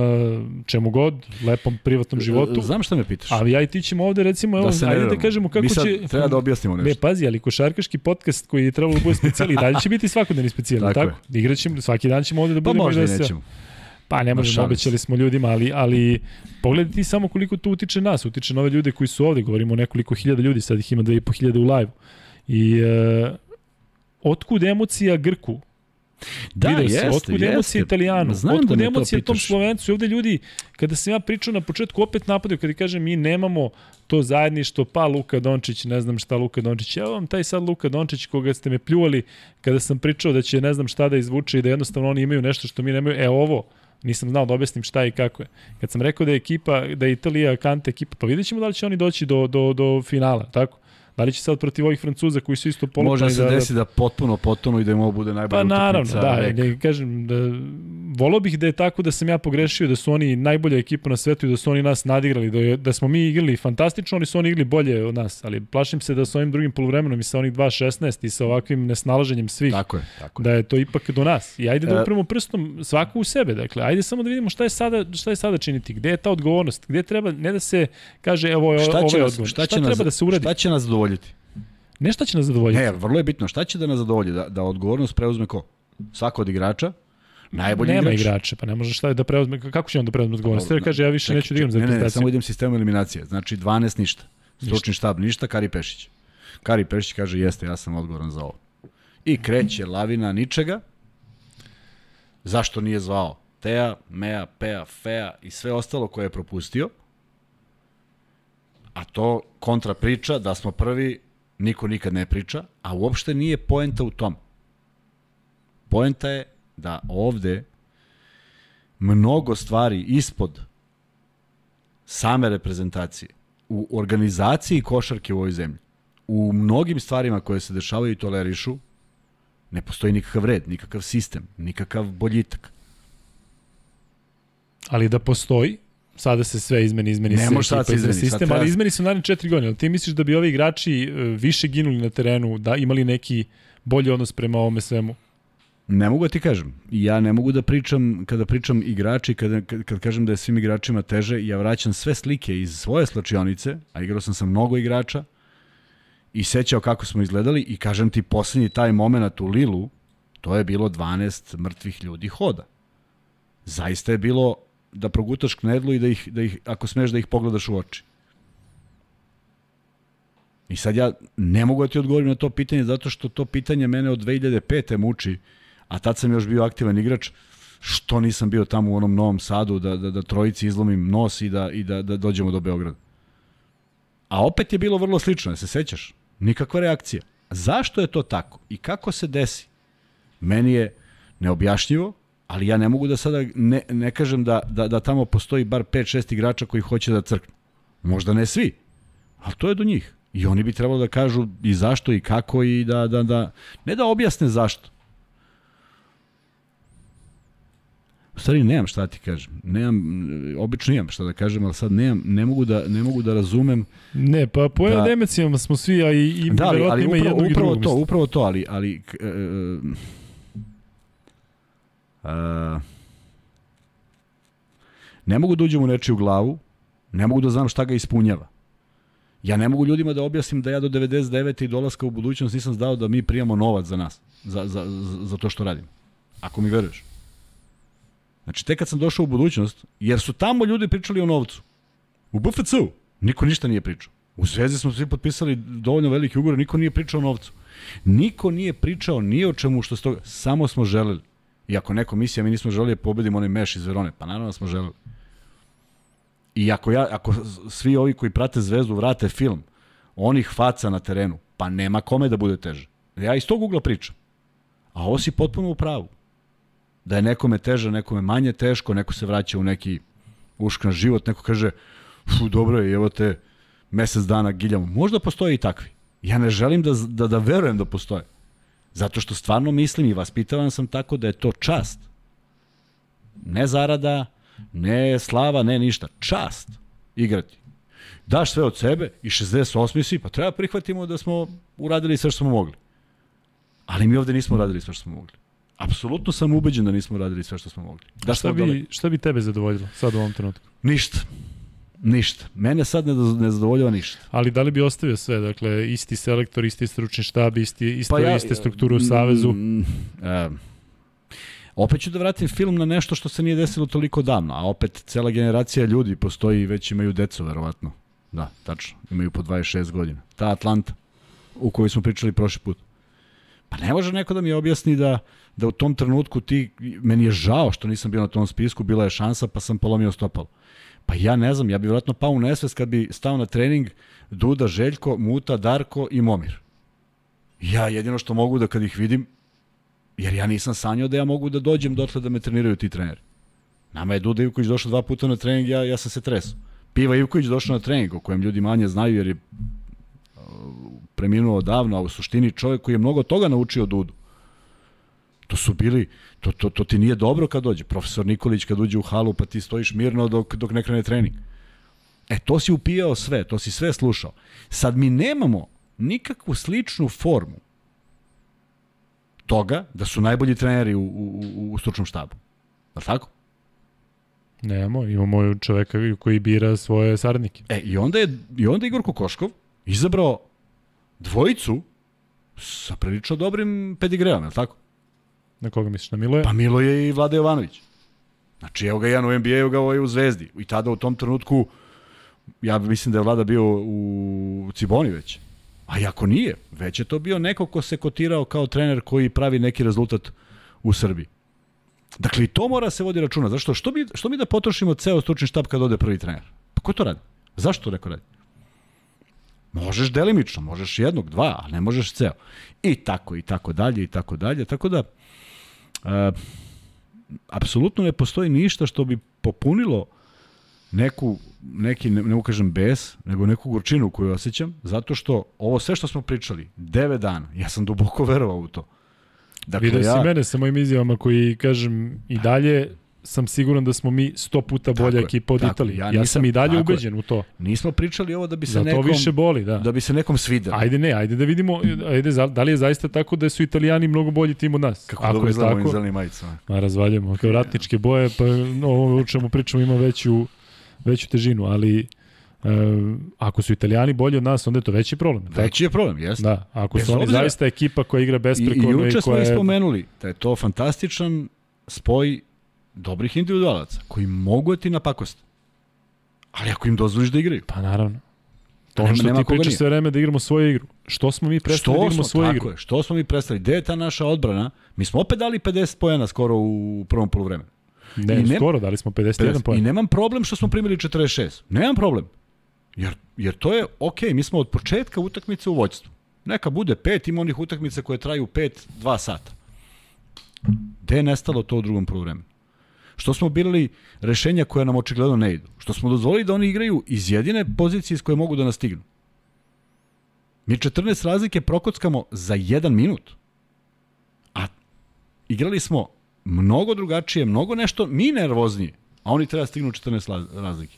čemu god, lepom privatnom životu. Znam šta me pitaš. Ali ja i ti ćemo ovde recimo, evo, da ajde da kažemo kako Mi sad će... treba da objasnimo Ne, nešto. pazi, ali košarkaški podcast koji je trebalo da bude specijal i dalje će biti svakodnevni specijal, Tako tako? Igraćemo, svaki dan ćemo ovde da Pa budemo možda i da se... Pa ne možemo, obećali se. smo ljudima, ali, ali pogledaj ti samo koliko to utiče nas, utiče na ove ljude koji su ovde, govorimo nekoliko hiljada ljudi, sad ih ima 2500 u live. I e, otkud emocija Grku? Da, Video jeste, otkud emocija jeste. Italijanu? Znam da otkud me to emocija tom. Slovencu? I ovde ljudi, kada sam ja pričao na početku, opet napadaju, kada kažem mi nemamo to zajedništvo, pa Luka Dončić, ne znam šta Luka Dončić. Evo vam taj sad Luka Dončić koga ste me pljuvali kada sam pričao da će ne znam šta da izvuče i da jednostavno oni imaju nešto što mi nemaju. E ovo, nisam znao da objasnim šta i kako je. Kad sam rekao da je ekipa, da je Italija Kante ekipa, pa vidjet ćemo da li će oni doći do, do, do finala, tako? Da li će sad protiv ovih Francuza koji su isto polupani Može se da, da desi da potpuno potonu i da im ovo bude najbolja Pa naravno, utakmica da, veka. ne, kažem, da, volao bih da je tako da sam ja pogrešio, da su oni najbolja ekipa na svetu i da su oni nas nadigrali, da, je, da smo mi igrali fantastično, oni su oni igrali bolje od nas, ali plašim se da sa ovim drugim poluvremenom i sa onih 2.16 i sa ovakvim nesnalaženjem svih, Tako je, tako je. da je to ipak do nas. I ajde da E, upremo prstom svako u sebe, dakle, ajde samo da vidimo šta je sada, šta je sada činiti, gde je ta odgovornost, gde treba, ne da se kaže, evo, ovo je Šta će, odgovor, šta, će treba nas, da se uradi, šta će nas zadovoljiti? ne šta će nas zadovoljiti. Ne, vrlo je bitno. Šta će da nas zadovolji? Da, da odgovornost preuzme ko? Svako od igrača? Najbolji Nema igrač? igrača, pa ne može šta da preuzme, kako će on da preuzme odgovornost? Sve kaže, ja više Čekaj, neću da igram za Ne, ne, ne, reprezentaciju. samo idem sistemom eliminacije. Znači 12 ništa. Stručni štab ništa, Kari Pešić. Kari Pešić kaže jeste, ja sam odgovoran za ovo. I kreće lavina ničega. Zašto nije zvao? Teja, Mea, Pea, Fea i sve ostalo koje je propustio. A to kontra priča da smo prvi, niko nikad ne priča, a uopšte nije poenta u tom. Poenta je da ovde mnogo stvari ispod same reprezentacije, u organizaciji košarke u ovoj zemlji, u mnogim stvarima koje se dešavaju i tolerišu, ne postoji nikakav red, nikakav sistem, nikakav boljitak. Ali da postoji, sada se sve izmeni, izmeni Ne se može sad ekipa, se izmeni sad sistem, treba- ali izmeni se u naredne četiri godine. Ali ti misliš da bi ovi igrači e, više ginuli na terenu, da imali neki bolji odnos prema ovome svemu? Ne mogu da ti kažem. Ja ne mogu da pričam, kada pričam igrači, kada, kad, kad kažem da je svim igračima teže, ja vraćam sve slike iz svoje slačionice, a igrao sam sa mnogo igrača, i sećao kako smo izgledali i kažem ti poslednji taj moment u Lilu, to je bilo 12 mrtvih ljudi hoda. Zaista je bilo da progutaš knedlu i da ih, da ih ako smeš da ih pogledaš u oči. I sad ja ne mogu da ti odgovorim na to pitanje zato što to pitanje mene od 2005. muči, a tad sam još bio aktivan igrač, što nisam bio tamo u onom Novom Sadu da, da, da trojici izlomim nos i da, i da, da dođemo do Beograda. A opet je bilo vrlo slično, se sećaš? Nikakva reakcija. Zašto je to tako i kako se desi? Meni je neobjašnjivo, ali ja ne mogu da sada ne, ne kažem da, da, da tamo postoji bar 5-6 igrača koji hoće da crknu. Možda ne svi, ali to je do njih. I oni bi trebalo da kažu i zašto i kako i da, da, da ne da objasne zašto. U stvari nemam šta ti kažem. Nemam, obično imam šta da kažem, ali sad nemam, ne mogu da, ne mogu da razumem Ne, pa po Da. emocijama smo svi, a i, i da, ali, ali upravo, upravo to, mislim. upravo to, ali, ali e, a, ne mogu da uđem u nečiju glavu, ne mogu da znam šta ga ispunjava. Ja ne mogu ljudima da objasnim da ja do 99. i dolaska u budućnost nisam znao da mi prijamo novac za nas, za, za, za, to što radimo. Ako mi veruješ. Znači, tek kad sam došao u budućnost, jer su tamo ljudi pričali o novcu. U BFC-u niko ništa nije pričao. U Zvezdi smo svi potpisali dovoljno veliki ugovor, niko nije pričao o novcu. Niko nije pričao ni o čemu što stoga, samo smo želeli. I ako neko misli, a mi nismo želeli da pobedimo onaj meš iz Verone, pa naravno da smo želeli. I ako, ja, ako svi ovi koji prate Zvezdu vrate film, onih faca na terenu, pa nema kome da bude teže. Ja iz tog ugla pričam. A ovo si potpuno u pravu. Da je nekome teže, nekome manje teško, neko se vraća u neki uškran život, neko kaže, fu, dobro je, evo te mesec dana giljamo. Možda postoje i takvi. Ja ne želim da, da, da verujem da postoje. Zato što stvarno mislim i vaspitavan sam tako da je to čast. Ne zarada, ne slava, ne ništa. Čast igrati. Daš sve od sebe i 68 si, pa treba prihvatimo da smo uradili sve što smo mogli. Ali mi ovde nismo uradili sve što smo mogli. Apsolutno sam ubeđen da nismo uradili sve što smo mogli. Da šta, bi, šta bi tebe zadovoljilo sad u ovom trenutku? Ništa. Ništa. Mene sad ne, ne zadovoljava ništa. Ali da li bi ostavio sve? Dakle, isti selektor, isti stručni štab, isti, isto, pa ja, iste strukture u Savezu? Mm, mm, opet ću da vratim film na nešto što se nije desilo toliko davno, a opet cela generacija ljudi postoji i već imaju decu, verovatno. Da, tačno. Imaju po 26 godina. Ta Atlanta, u kojoj smo pričali prošli put. Pa ne može neko da mi objasni da, da u tom trenutku ti, meni je žao što nisam bio na tom spisku, bila je šansa pa sam polomio stopalo. Pa ja ne znam, ja bih vjerojatno pao u nesvest kad bi stao na trening Duda, Željko, Muta, Darko i Momir. Ja jedino što mogu da kad ih vidim, jer ja nisam sanjao da ja mogu da dođem dotle da me treniraju ti treneri. Nama je Duda Ivković došao dva puta na trening, ja, ja sam se tresao. Piva Ivković došao na trening, o kojem ljudi manje znaju jer je uh, preminuo davno, a u suštini čovjek koji je mnogo toga naučio Dudu. To su bili, to, to, to ti nije dobro kad dođe. Profesor Nikolić kad uđe u halu pa ti stojiš mirno dok, dok ne krene trening. E, to si upijao sve, to si sve slušao. Sad mi nemamo nikakvu sličnu formu toga da su najbolji treneri u, u, u stručnom štabu. Je li tako? Nemamo, imamo čoveka koji bira svoje saradnike. E, i onda je, i onda Igor Kokoškov izabrao dvojicu sa prilično dobrim pedigreom, je li tako? Na koga misliš, na Miloje? Pa Miloje i Vlade Jovanović. Znači, evo ga jedan u NBA, evo ga ovaj u Zvezdi. I tada u tom trenutku, ja mislim da je Vlada bio u Ciboni već. A i ako nije, već je to bio neko ko se kotirao kao trener koji pravi neki rezultat u Srbiji. Dakle, i to mora se vodi računa. Zašto? Što mi, što mi da potrošimo ceo stručni štab kad ode prvi trener? Pa ko to radi? Zašto to neko radi? Možeš delimično, možeš jednog, dva, a ne možeš ceo. I tako, i tako dalje, i tako dalje. Tako da, e, apsolutno ne postoji ništa što bi popunilo neku, neki, ne, ne ukažem bes, nego neku gorčinu koju osjećam, zato što ovo sve što smo pričali, 9 dana, ja sam duboko verovao u to. Dakle, Vidio ja... si mene sa mojim izjavama koji, kažem, i dalje sam siguran da smo mi 100 puta bolja tako ekipa od Italije. Ja, ja sam i dalje ubeđen u to. Nismo pričali ovo da bi se da nekom više boli, da. Da bi se nekom svidelo. Ajde ne, ajde da vidimo, ajde da li je zaista tako da su Italijani mnogo bolji tim od nas. Kako Ako dobro izgledamo tako. Ma razvaljamo, kao ratničke boje, pa ovo o čemu pričamo ima veću veću težinu, ali E, ako su Italijani bolji od nas, onda je to veći problem. Veći je problem, jeste. Da, ako Bez su oni obzira. zaista ekipa koja igra besprekorno i, i juče smo ispomenuli da je to fantastičan spoj dobrih individualaca koji mogu da ti napakost. Ali ako im dozvoliš da igraju. Pa naravno. To ono što ti pričaš sve vreme da igramo svoju igru. Što smo mi prestali da igramo svoju igru? Je, što smo mi prestali? Gde je ta naša odbrana? Mi smo opet dali 50 pojena skoro u prvom poluvremenu. Ne, I ne, skoro dali smo 51 50, I nemam problem što smo primili 46. Nemam problem. Jer, jer to je ok, mi smo od početka utakmice u vođstvu. Neka bude pet, ima onih utakmica koje traju pet, dva sata. Gde je nestalo to u drugom poluvremenu? Što smo birali rešenja koja nam očigledno ne idu? Što smo dozvolili da oni igraju iz jedine pozicije iz koje mogu da nastignu? Mi 14 razlike prokockamo za jedan minut. A igrali smo mnogo drugačije, mnogo nešto mi nervoznije, a oni treba da stignu 14 razlike.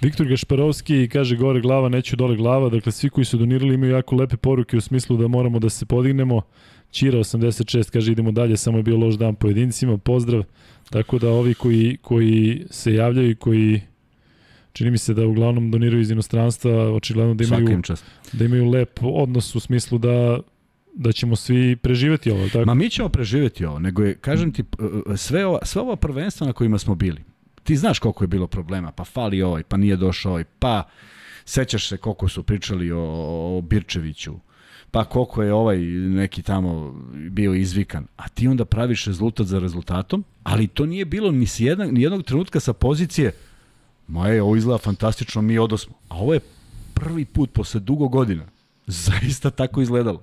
Viktor Gašparovski kaže gore glava, neću dole glava, dakle svi koji su donirali imaju jako lepe poruke u smislu da moramo da se podignemo. Čira 86 kaže idemo dalje, samo je bio loš dan pojedincima, pozdrav. Tako da ovi koji, koji se javljaju i koji čini mi se da uglavnom doniraju iz inostranstva, očigledno da imaju, da imaju lep odnos u smislu da da ćemo svi preživeti ovo, tako? Ma mi ćemo preživeti ovo, nego je, kažem ti, sve ova, sve ova prvenstva na kojima smo bili, ti znaš koliko je bilo problema, pa fali ovaj, pa nije došao ovaj, pa sećaš se koliko su pričali o, o Birčeviću, pa koliko je ovaj neki tamo bio izvikan, a ti onda praviš rezultat za rezultatom, ali to nije bilo ni, s ni jednog trenutka sa pozicije moje, ovo izgleda fantastično, mi odosmo. A ovo je prvi put posle dugo godina zaista tako izgledalo.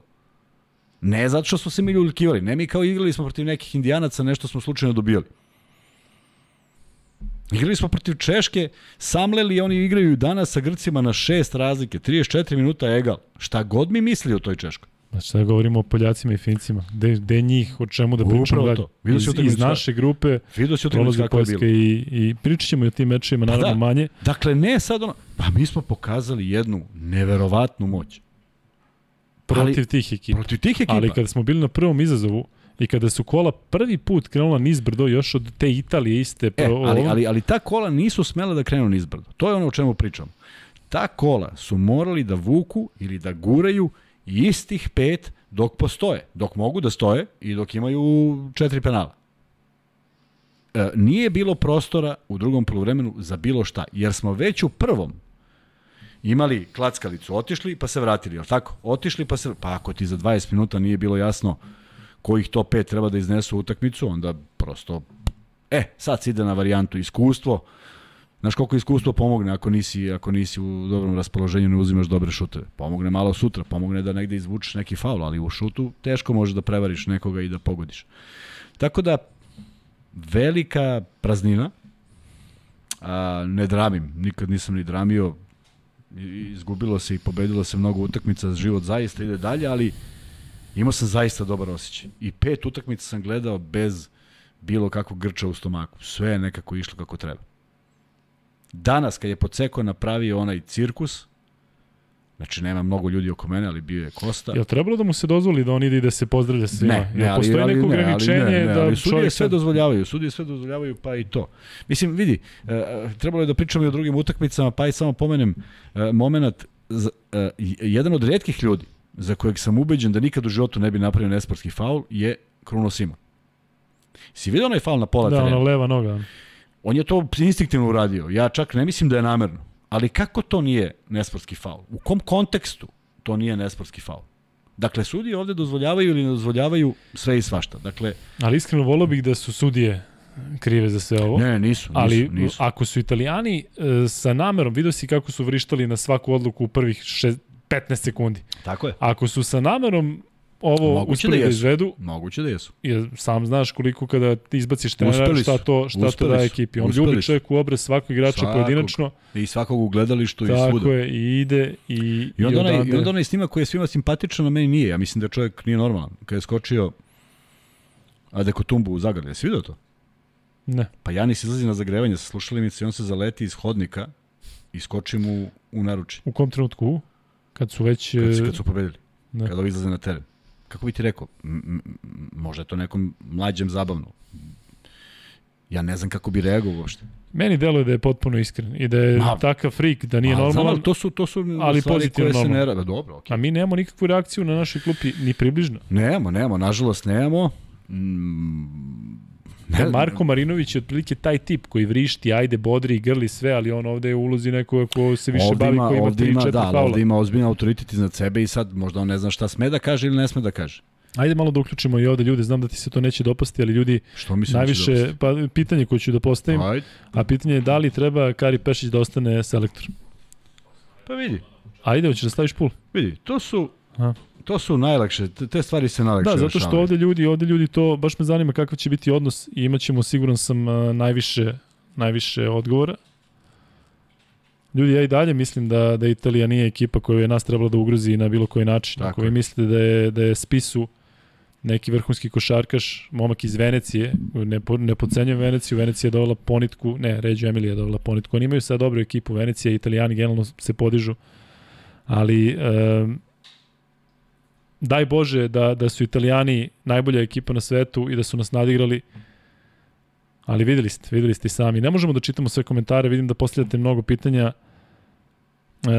Ne zato što smo se mi ljuljkivali, ne mi kao igrali smo protiv nekih indijanaca, nešto smo slučajno dobijali. Igrali smo protiv Češke, samleli, oni igraju danas sa Grcima na šest razlike, 34 minuta egal. Šta god mi misli o toj Češkoj. Znači, sada govorimo o Poljacima i Fincima. Gde, gde njih, o čemu da pričamo? Upravo to. Vidio Iz, si iz naše grupe Vidio si prolazi je bilo. Poljska i, i pričat ćemo i o tim mečima, naravno da. manje. Dakle, ne sad ono... Pa mi smo pokazali jednu neverovatnu moć. Protiv Ali- tih ekipa. Protiv tih ekipa. Ali kada smo bili na prvom izazovu i kada su kola prvi put krenula nizbrdo još od te Italije iste E, pro, ali, ali, ali ta kola nisu smela da krenu nizbrdo. To je ono o čemu pričam. Ta kola su morali da vuku ili da guraju istih pet dok postoje. Dok mogu da stoje i dok imaju četiri penala. E, nije bilo prostora u drugom polovremenu za bilo šta, jer smo već u prvom imali klackalicu, otišli pa se vratili, jel tako? Otišli pa se, pa ako ti za 20 minuta nije bilo jasno kojih to pet treba da iznesu utakmicu, onda prosto, e, sad se ide na varijantu iskustvo, Znaš koliko iskustvo pomogne ako nisi, ako nisi u dobrom raspoloženju ne uzimaš dobre šuteve. Pomogne malo sutra, pomogne da negde izvučeš neki faul, ali u šutu teško možeš da prevariš nekoga i da pogodiš. Tako da, velika praznina, a, ne dramim, nikad nisam ni dramio, izgubilo se i pobedilo se mnogo utakmica, život zaista ide dalje, ali imao sam zaista dobar osjećaj. I pet utakmica sam gledao bez bilo kakvog grča u stomaku. Sve je nekako išlo kako treba. Danas, kad je Poceko napravio onaj cirkus, znači nema mnogo ljudi oko mene, ali bio je Kosta. Jel trebalo da mu se dozvoli da on ide i da se pozdravlja svima? Ne, ne, ali, postoji ali, neko ne, ali, ograničenje ne, ne, da ali sudije čovjek sve dozvoljavaju, sudije sve dozvoljavaju, pa i to. Mislim, vidi, e, e, trebalo je da pričamo i o drugim utakmicama, pa i samo pomenem e, moment, e, jedan od redkih ljudi za kojeg sam ubeđen da nikad u životu ne bi napravio nesportski faul je Kruno Simon. Si vidio onaj faul na pola Da, terena? ona leva noga. On je to instinktivno uradio. Ja čak ne mislim da je namerno. Ali kako to nije nesportski faul? U kom kontekstu to nije nesportski faul? Dakle, sudije ovde dozvoljavaju ili ne dozvoljavaju sve i svašta. Dakle, Ali iskreno volio bih da su sudije krive za sve ovo. ne, nisu, nisu, Ali nisu. ako su italijani e, sa namerom, vidio si kako su vrištali na svaku odluku u prvih šest, 15 sekundi. Tako je. Ako su sa namerom ovo Moguće uspeli da da, jesu. izvedu, Moguće da jesu. jer sam znaš koliko kada ti izbaciš trenera, šta to, šta to Uspeli daje su. ekipi. On Uspeli ljubi čovjek u obraz svakog igrača Svakog. pojedinačno, I svakog u gledalištu i tako svuda. je, i ide i, I onda, onaj, I onda onaj snimak koji je svima simpatičan, a meni nije. Ja mislim da čovjek nije normalan. Kada je skočio Adekotumbu u Zagrlje, jesi vidio to? Ne. Pa Janis izlazi na zagrevanje sa slušalimice i on se zaleti iz hodnika i skoči mu u naruči. U kom trenutku? Kad su već... Kad, e, kad su pobedili. Da. Kada ovi izlaze na teren. Kako bi ti rekao? Možda je to nekom mlađem zabavno. Ja ne znam kako bi reagovao uopšte. Meni deluje da je potpuno iskren i da je Ma. takav frik, da nije A, znam, normalan, ali to su, to su ali pozitivno koje se ne normalno. rade. Dobro, okej. a mi nemamo nikakvu reakciju na našoj klupi, ni približno. Nemamo, nemamo, nažalost nemamo. Mm, Ne, Marko Marinović je otprilike taj tip koji vrišti, ajde, bodri, grli sve, ali on ovde je u ulozi nekoga ko se više ovde bavi, ima, koji ima ovde 3-4 ima, da, faula. ovde ima ozbiljan autoritet iznad sebe i sad možda on ne zna šta sme da kaže ili ne sme da kaže. Ajde malo da uključimo i ovde ljude, znam da ti se to neće dopasti, ali ljudi, Što mislim da najviše, pa pitanje koje ću da postavim, Ajde. a pitanje je da li treba Kari Pešić da ostane selektor. Pa vidi, Ajde, hoćeš da staviš pul? vidi, to su, Aha. To su najlakše, te, stvari se najlakše Da, zato što ovde ljudi, ovde ljudi to, baš me zanima kakav će biti odnos i imaćemo, siguran sam, a, najviše, najviše odgovora. Ljudi, ja i dalje mislim da, da Italija nije ekipa koju je nas trebala da ugrozi na bilo koji način. Tako Ako vi mislite da je, da je Spisu neki vrhunski košarkaš, momak iz Venecije, ne, po, ne podcenjujem Veneciju, Venecija je dovela ponitku, ne, Ređo Emilija je dovela ponitku, oni imaju sad dobru ekipu, Venecija i Italijani generalno se podižu, ali um, daj Bože da, da su Italijani najbolja ekipa na svetu i da su nas nadigrali, ali videli ste, videli ste i sami. Ne možemo da čitamo sve komentare, vidim da postavljate mnogo pitanja, e,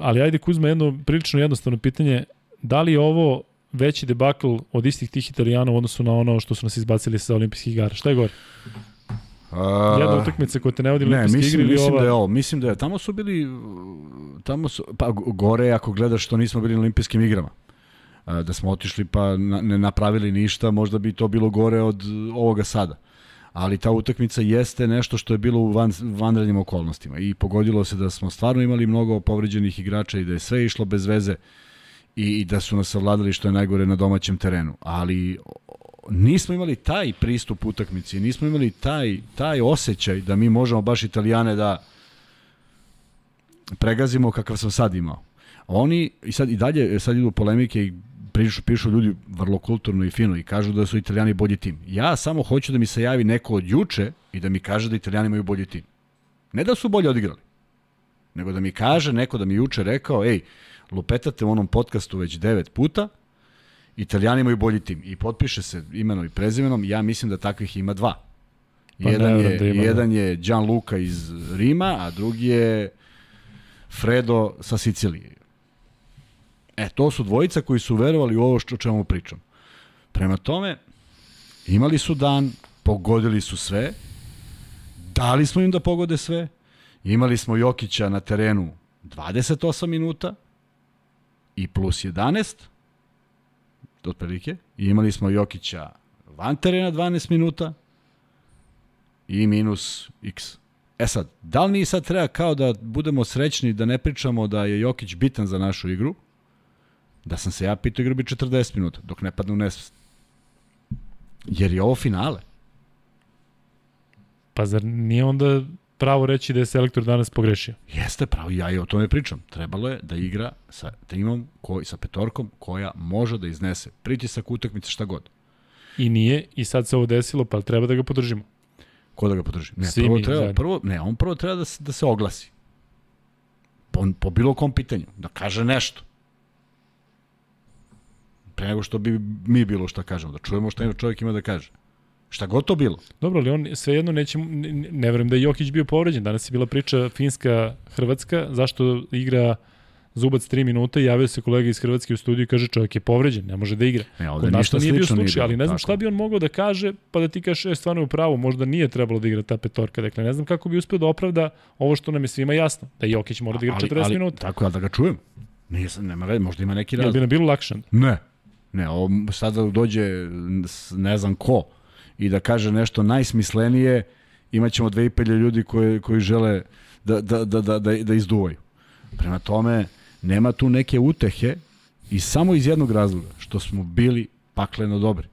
ali ajde Kuzma jedno prilično jednostavno pitanje, da li je ovo veći debakl od istih tih Italijana u odnosu na ono što su nas izbacili sa olimpijskih igara? Šta je gore? A, Jedna utakmica koja te ne vodi Ne, mislim, igre ili mislim ova? da je ovo. Mislim da je, tamo su bili, tamo su, pa gore ako gledaš što nismo bili na olimpijskim igrama. Da smo otišli pa ne napravili ništa, možda bi to bilo gore od ovoga sada. Ali ta utakmica jeste nešto što je bilo u van, vanrednim okolnostima i pogodilo se da smo stvarno imali mnogo povređenih igrača i da je sve išlo bez veze i, i da su nas savladali što je najgore na domaćem terenu. Ali nismo imali taj pristup utakmici, nismo imali taj, taj osjećaj da mi možemo baš italijane da pregazimo kakav sam sad imao. Oni, i sad i dalje, sad idu polemike i pišu, pišu ljudi vrlo kulturno i fino i kažu da su italijani bolji tim. Ja samo hoću da mi se javi neko od juče i da mi kaže da italijani imaju bolji tim. Ne da su bolje odigrali, nego da mi kaže neko da mi juče rekao, ej, lupetate u onom podcastu već devet puta, Italijani imaju bolji tim. I potpiše se imenom i prezimenom, ja mislim da takvih ima dva. Pa jedan, je, da ima jedan je Gianluca iz Rima, a drugi je Fredo sa Sicilije. E, to su dvojica koji su verovali u ovo što o čemu pričam. Prema tome, imali su dan, pogodili su sve, dali smo im da pogode sve, imali smo Jokića na terenu 28 minuta i plus 11, otprilike, i imali smo Jokića van terena 12 minuta i minus x. E sad, da li mi sad treba kao da budemo srećni da ne pričamo da je Jokić bitan za našu igru, da sam se ja pitao igra bi 40 minuta, dok ne padne u nesvest. Jer je ovo finale. Pa zar nije onda pravo reći da je selektor danas pogrešio? Jeste pravo, ja i o tome pričam. Trebalo je da igra sa timom, koji, sa petorkom, koja može da iznese pritisak utakmice šta god. I nije, i sad se ovo desilo, pa treba da ga podržimo. Ko da ga podrži? Ne, Svi prvo treba, zajedno. prvo, ne, on prvo treba da se, da se oglasi. Po, po bilo kom pitanju. Da kaže nešto. Pre nego što bi mi bilo šta kažemo. Da čujemo šta čovjek ima da kaže. Šta god to bilo. Dobro, ali on svejedno neće, ne, ne verujem da je Jokić bio povređen. Danas je bila priča Finska-Hrvatska, zašto igra Zubac 3 minuta i javio se kolega iz Hrvatske u studiju i kaže čovjek je povređen, ne može da igra. Ne, ovde Kod ništa nije bio slučaj, ali ne znam tako. šta bi on mogao da kaže, pa da ti kažeš, e, stvarno je u pravu, možda nije trebalo da igra ta petorka. Dakle, ne znam kako bi uspeo da opravda ovo što nam je svima jasno, da Jokić mora da igra 40 minuta. Tako da ga čujem. Nije, nema možda ima neki Jel bi razlog. nam bilo lakše? Ne. Ne, ovo sada dođe s- ne znam ko i da kaže nešto najsmislenije, imaćemo 2500 ljudi koji, koji žele da, da, da, da, da, da izduvaju. Prema tome, nema tu neke utehe i samo iz jednog razloga, što smo bili pakleno dobri.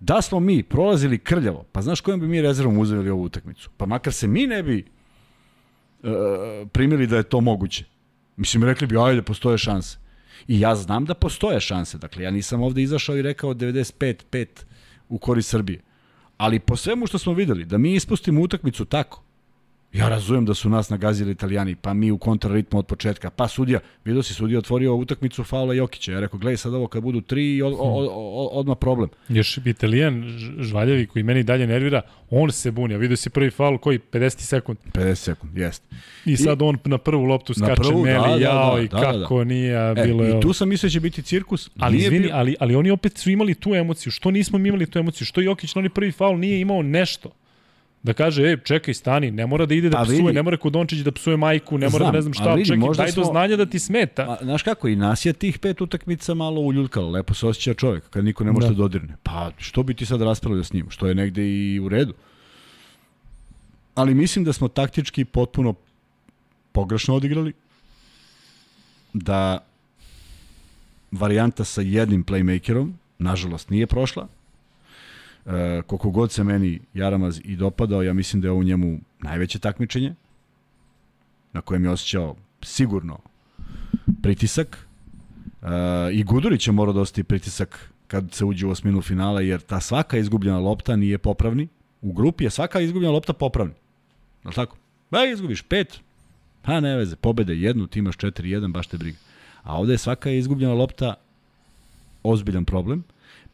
Da smo mi prolazili krljavo, pa znaš kojom bi mi rezervom uzeli ovu utakmicu? Pa makar se mi ne bi uh, primili da je to moguće. Mislim, rekli bi, ajde, postoje šanse. I ja znam da postoje šanse. Dakle, ja nisam ovde izašao i rekao 95-5 u korist Srbije. Ali po svemu što smo videli, da mi ispustimo utakmicu tako, ja razumem da su nas nagazili italijani, pa mi u kontraritmu od početka, pa sudija, vidio si sudija otvorio utakmicu faula Jokića. Ja rekao, gledaj sad ovo kad budu tri, od, od, od, odmah problem. Još Italijan Žvaljevi koji meni dalje nervira, on se buni, a vidio si prvi faul koji 50 sekund. 50 sekund, jest. I sad on na prvu loptu skače prvu, Meli, da, da, jao da, i da, da, da. kako nije, E, bilo I tu sam mislio da će biti cirkus. Ali izvini, bio- ali, ali oni opet su imali tu emociju. Što nismo mi imali tu emociju? Što Jokić na onaj prvi faul nije imao nešto? Da kaže, ej, čekaj, stani, ne mora da ide da psuje, vidi. ne mora Kodončić da psuje majku, ne mora Znam, da ne znam šta, vidi, čekaj, daj do smo- znanja da ti smeta. A, znaš kako, i nas je tih pet utakmica malo uljuljkalo, lepo se osjeća čovjek, kad niko ne može Da. da. dodirne. Pa što bi ti sad raspravljao s njim, što je negde i u redu. Ali mislim da smo taktički potpuno pogrešno odigrali, da varijanta sa jednim playmakerom, nažalost, nije prošla. E, koliko god se meni Jaramaz i dopadao, ja mislim da je ovo njemu najveće takmičenje, na kojem je osjećao sigurno pritisak. E, I Gudurić je morao da pritisak kad se uđe u osminu finala, jer ta svaka izgubljena lopta nije popravni. U grupi je svaka izgubljena lopta popravni. Je li tako? Ba, izgubiš pet, pa ne veze, pobede jednu, ti imaš 4-1, baš te briga. A ovde je svaka izgubljena lopta ozbiljan problem,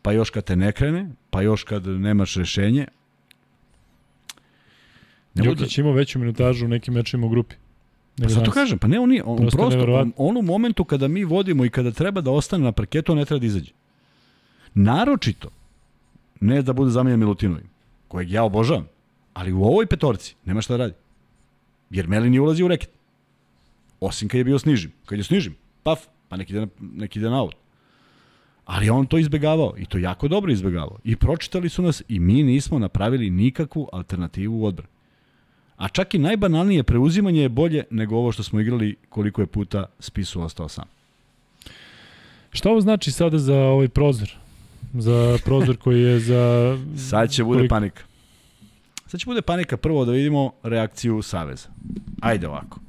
pa još kad te ne krene, pa još kad nemaš rešenje. Ne Jokić imao veću minutažu u nekim mečima u grupi. Pa zato kažem, pa ne, on, nije, on Prosto prosto, on, on u momentu kada mi vodimo i kada treba da ostane na parketu, on ne treba da izađe. Naročito, ne da bude zamenjen Milutinovim, kojeg ja obožavam, ali u ovoj petorci nema šta da radi. Jer Meli nije ulazi u reket. Osim kad je bio snižim. Kad je snižim, paf, pa neki ide na, neki ide na out. Ali on to izbegavao i to jako dobro izbegavao. I pročitali su nas i mi nismo napravili nikakvu alternativu u odbrani. A čak i najbanalnije preuzimanje je bolje nego ovo što smo igrali koliko je puta spisu ostao sam. Šta ovo znači sada za ovaj prozor? za prozor koji je za... Sad će bude koliko- panika. Sad će bude panika prvo da vidimo reakciju Saveza. Ajde ovako.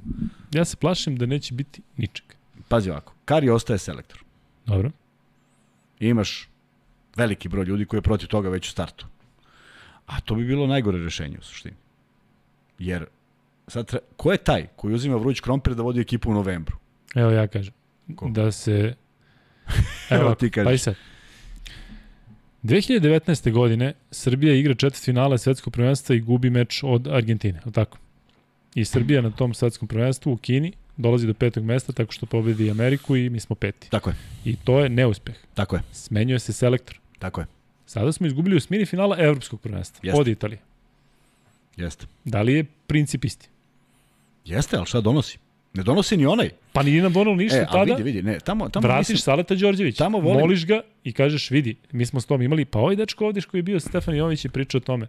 Ja se plašim da neće biti ničeg. Pazi ovako. Kari ostaje selektor. Dobro. Imaš veliki broj ljudi koji je protiv toga već u startu. A to bi bilo najgore rešenje u suštini. Jer sad ko je taj koji uzima vruć krompir da vodi ekipu u novembru? Evo ja kažem. Ko? Da se... Evo Evo, ti kažeš. Pa i sad. 2019. godine Srbija igra četvrt finale svetskog prvenstva i gubi meč od Argentine, je li tako? I Srbija na tom svetskom prvenstvu u Kini dolazi do petog mesta tako što pobedi Ameriku i mi smo peti. Tako je. I to je neuspeh. Tako je. Smenjuje se selektor. Tako je. Sada smo izgubili u smini finala evropskog prvenstva Jeste. od Italije. Jeste. Da li je princip isti? Jeste, ali šta donosi? Ne donosi ni onaj. Pa nije nam donalo ništa e, tada. vidi, vidi, ne, tamo, tamo Vratiš mislim, Saleta Đorđević, Tamo volim- moliš ga i kažeš vidi, mi smo s tom imali, pa ovaj dečko ovdje koji je bio Stefan Jović je pričao o tome.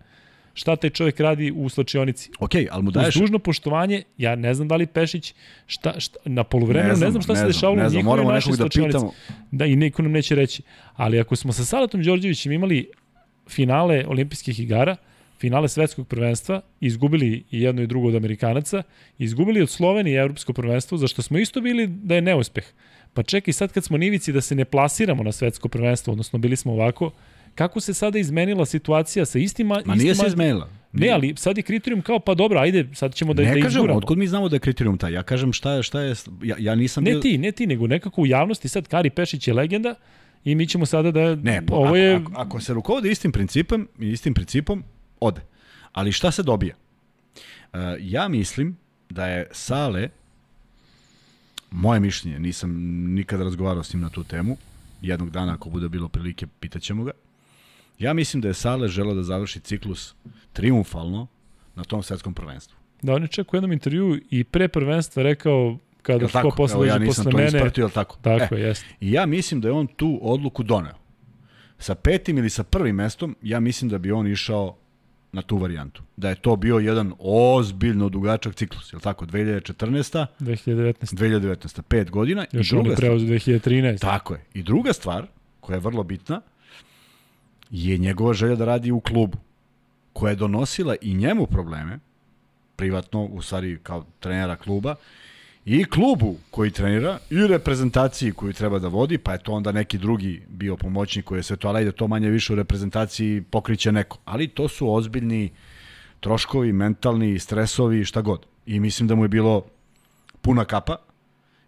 Šta taj čovjek radi u slačionici? ok, ali mu Uz daješ... dužno poštovanje, ja ne znam da li Pešić, šta, šta, na poluvremenu ne, znamo, znam šta se znam, dešavalo ne u znam, njihovoj našoj da pitamo. Da, i niko nam neće reći. Ali ako smo sa Saletom Đorđevićem imali finale olimpijskih igara, finale svetskog prvenstva, izgubili i jedno i drugo od Amerikanaca, izgubili od Slovenije evropsko prvenstvo, zašto smo isto bili da je neuspeh. Pa čekaj, sad kad smo nivici da se ne plasiramo na svetsko prvenstvo, odnosno bili smo ovako, kako se sada izmenila situacija sa istima... Ma nije se istima- izmenila. Ne, ali sad je kriterijum kao, pa dobro, ajde, sad ćemo da, ne da kažem, izguramo. otkud mi znamo da je kriterijum taj? Ja kažem šta je, šta je, ja, ja nisam Ne bio... ti, ne ti, nego nekako u javnosti sad Kari Pešić je legenda i mi ćemo sada da... Ne, po, ovo ako, je... ako, ako se rukovode istim principom, istim principom, ode. Ali šta se dobija? Uh, ja mislim da je Sale, moje mišljenje, nisam nikada razgovarao s njim na tu temu, jednog dana ako bude bilo prilike, pitaćemo ga. Ja mislim da je Sale želeo da završi ciklus triumfalno na tom svetskom prvenstvu. Da, on je čak u jednom intervju i pre prvenstva rekao kada ko tako? posle Evo, ja nisam posle to mene. ispratio, tako? Tako e, je, jeste. I ja mislim da je on tu odluku doneo. Sa petim ili sa prvim mestom, ja mislim da bi on išao na tu varijantu. Da je to bio jedan ozbiljno dugačak ciklus, je li tako? 2014. 2019. 2019. Pet godina. Još I on je druga preoz 2013. tako je. I druga stvar, koja je vrlo bitna, je njegova želja da radi u klubu, koja je donosila i njemu probleme, privatno, u stvari kao trenera kluba, i klubu koji trenira, i reprezentaciji koju treba da vodi, pa je to onda neki drugi bio pomoćnik koji je sve to, ali ajde to manje više u reprezentaciji pokriće neko. Ali to su ozbiljni troškovi, mentalni, stresovi, šta god. I mislim da mu je bilo puna kapa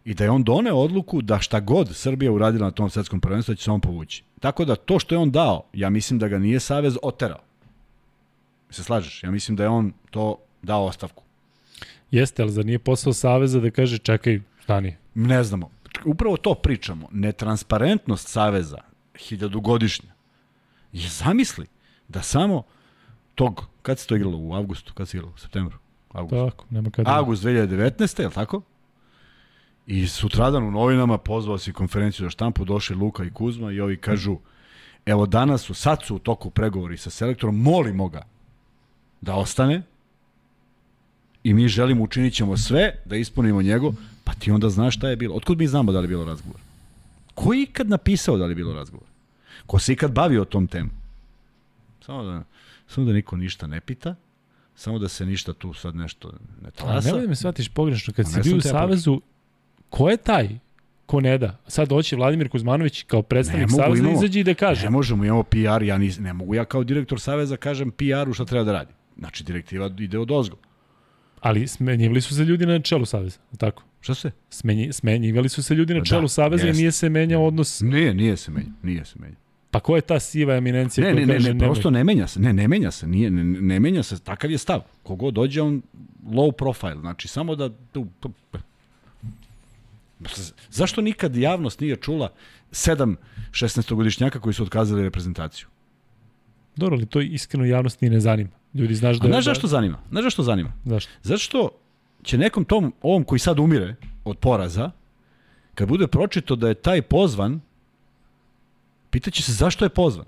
i da je on doneo odluku da šta god Srbija uradila na tom svetskom prvenstvu da će se on povući. Tako da to što je on dao, ja mislim da ga nije Savez oterao. Se slažeš? Ja mislim da je on to dao ostavku. Jeste, ali zar nije posao Saveza da kaže čekaj, stani. Ne znamo. Upravo to pričamo. Netransparentnost Saveza, hiljadugodišnja, je zamisli da samo tog, kad se to igralo? U avgustu? Kad se igralo? U septembru? Avgust. Tako, nema kada. Avgust 2019. je li tako? I sutradan u novinama pozvao si konferenciju za štampu, došli Luka i Kuzma i ovi kažu, evo danas su, sad su u toku pregovori sa selektorom, molimo ga da ostane i mi želimo, učinit ćemo sve da ispunimo njegov, pa ti onda znaš šta je bilo. Otkud mi znamo da li je bilo razgovor? Ko je ikad napisao da li je bilo razgovor? Ko se ikad bavio o tom temu? Samo da, samo da niko ništa ne pita, samo da se ništa tu sad nešto ne A talasa. nemoj da me shvatiš pogrešno, kad si bio u Savezu, ko je taj ko ne da? Sad hoće Vladimir Kuzmanović kao predstavnik mogu, Saveza da imamo- izađe i da kaže. Ne možemo, imamo PR, ja nis, ne mogu ja kao direktor Saveza kažem PR-u šta treba da radi. Znači, direktiva ide od ozgo. Ali smenjivali su se ljudi na čelu Saveza, tako? Šta se? Smenji, smenjivali su se ljudi na Da, čelu Saveza i jeste. nije se menjao odnos. Nije, nije se menja, nije se menja. Pa ko je ta siva eminencija Ne, koja ne, ne, kaže ne, nemoj? prosto ne menja se. Ne, ne menja se, nije, ne, ne menja se, takav je stav. Kogo dođe on low profile, znači samo da tu Zašto nikad javnost nije čula sedam 16-godišnjaka koji su otkazali reprezentaciju? Dobro, ali to iskreno javnost ni ne zanima. Ljudi, znaš da... A znaš da- zašto zanima? Znaš zašto zanima? Zašto? Zato što će nekom tom, ovom koji sad umire od poraza, kad bude pročito da je taj pozvan, pitaće se zašto je pozvan.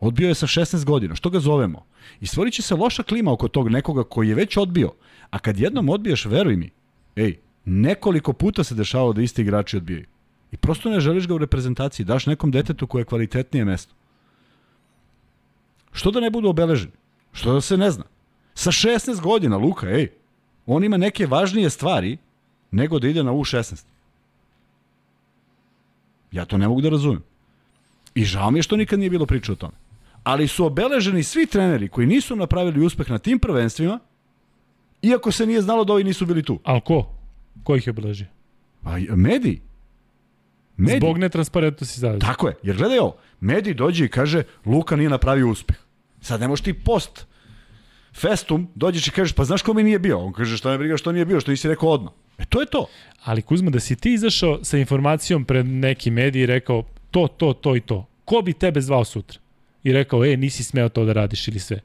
Odbio je sa 16 godina, što ga zovemo? I stvorit će se loša klima oko tog nekoga koji je već odbio. A kad jednom odbiješ, veruj mi, ej, nekoliko puta se dešavalo da isti igrači odbijaju. I prosto ne želiš ga u reprezentaciji. Daš nekom detetu koje je kvalitetnije mesto. Što da ne budu obeleženi? Što da se ne zna? Sa 16 godina, Luka, ej, on ima neke važnije stvari nego da ide na U16. Ja to ne mogu da razumem. I žao mi je što nikad nije bilo priče o tome. Ali su obeleženi svi treneri koji nisu napravili uspeh na tim prvenstvima, iako se nije znalo da ovi nisu bili tu. Ali ko? Ko ih je obeležio? Pa i- mediji. Mediji. Zbog netransparentnosti zaveza. Tako je, jer gledaj ovo, mediji dođe i kaže Luka nije napravio uspeh. Sad ne možeš ti post festum, dođeš i kažeš pa znaš ko mi nije bio? On kaže šta me briga što nije bio, što nisi rekao odmah. E to je to. Ali Kuzma, da si ti izašao sa informacijom pred neki mediji i rekao to, to, to i to, ko bi tebe zvao sutra? I rekao, e, nisi smeo to da radiš ili sve.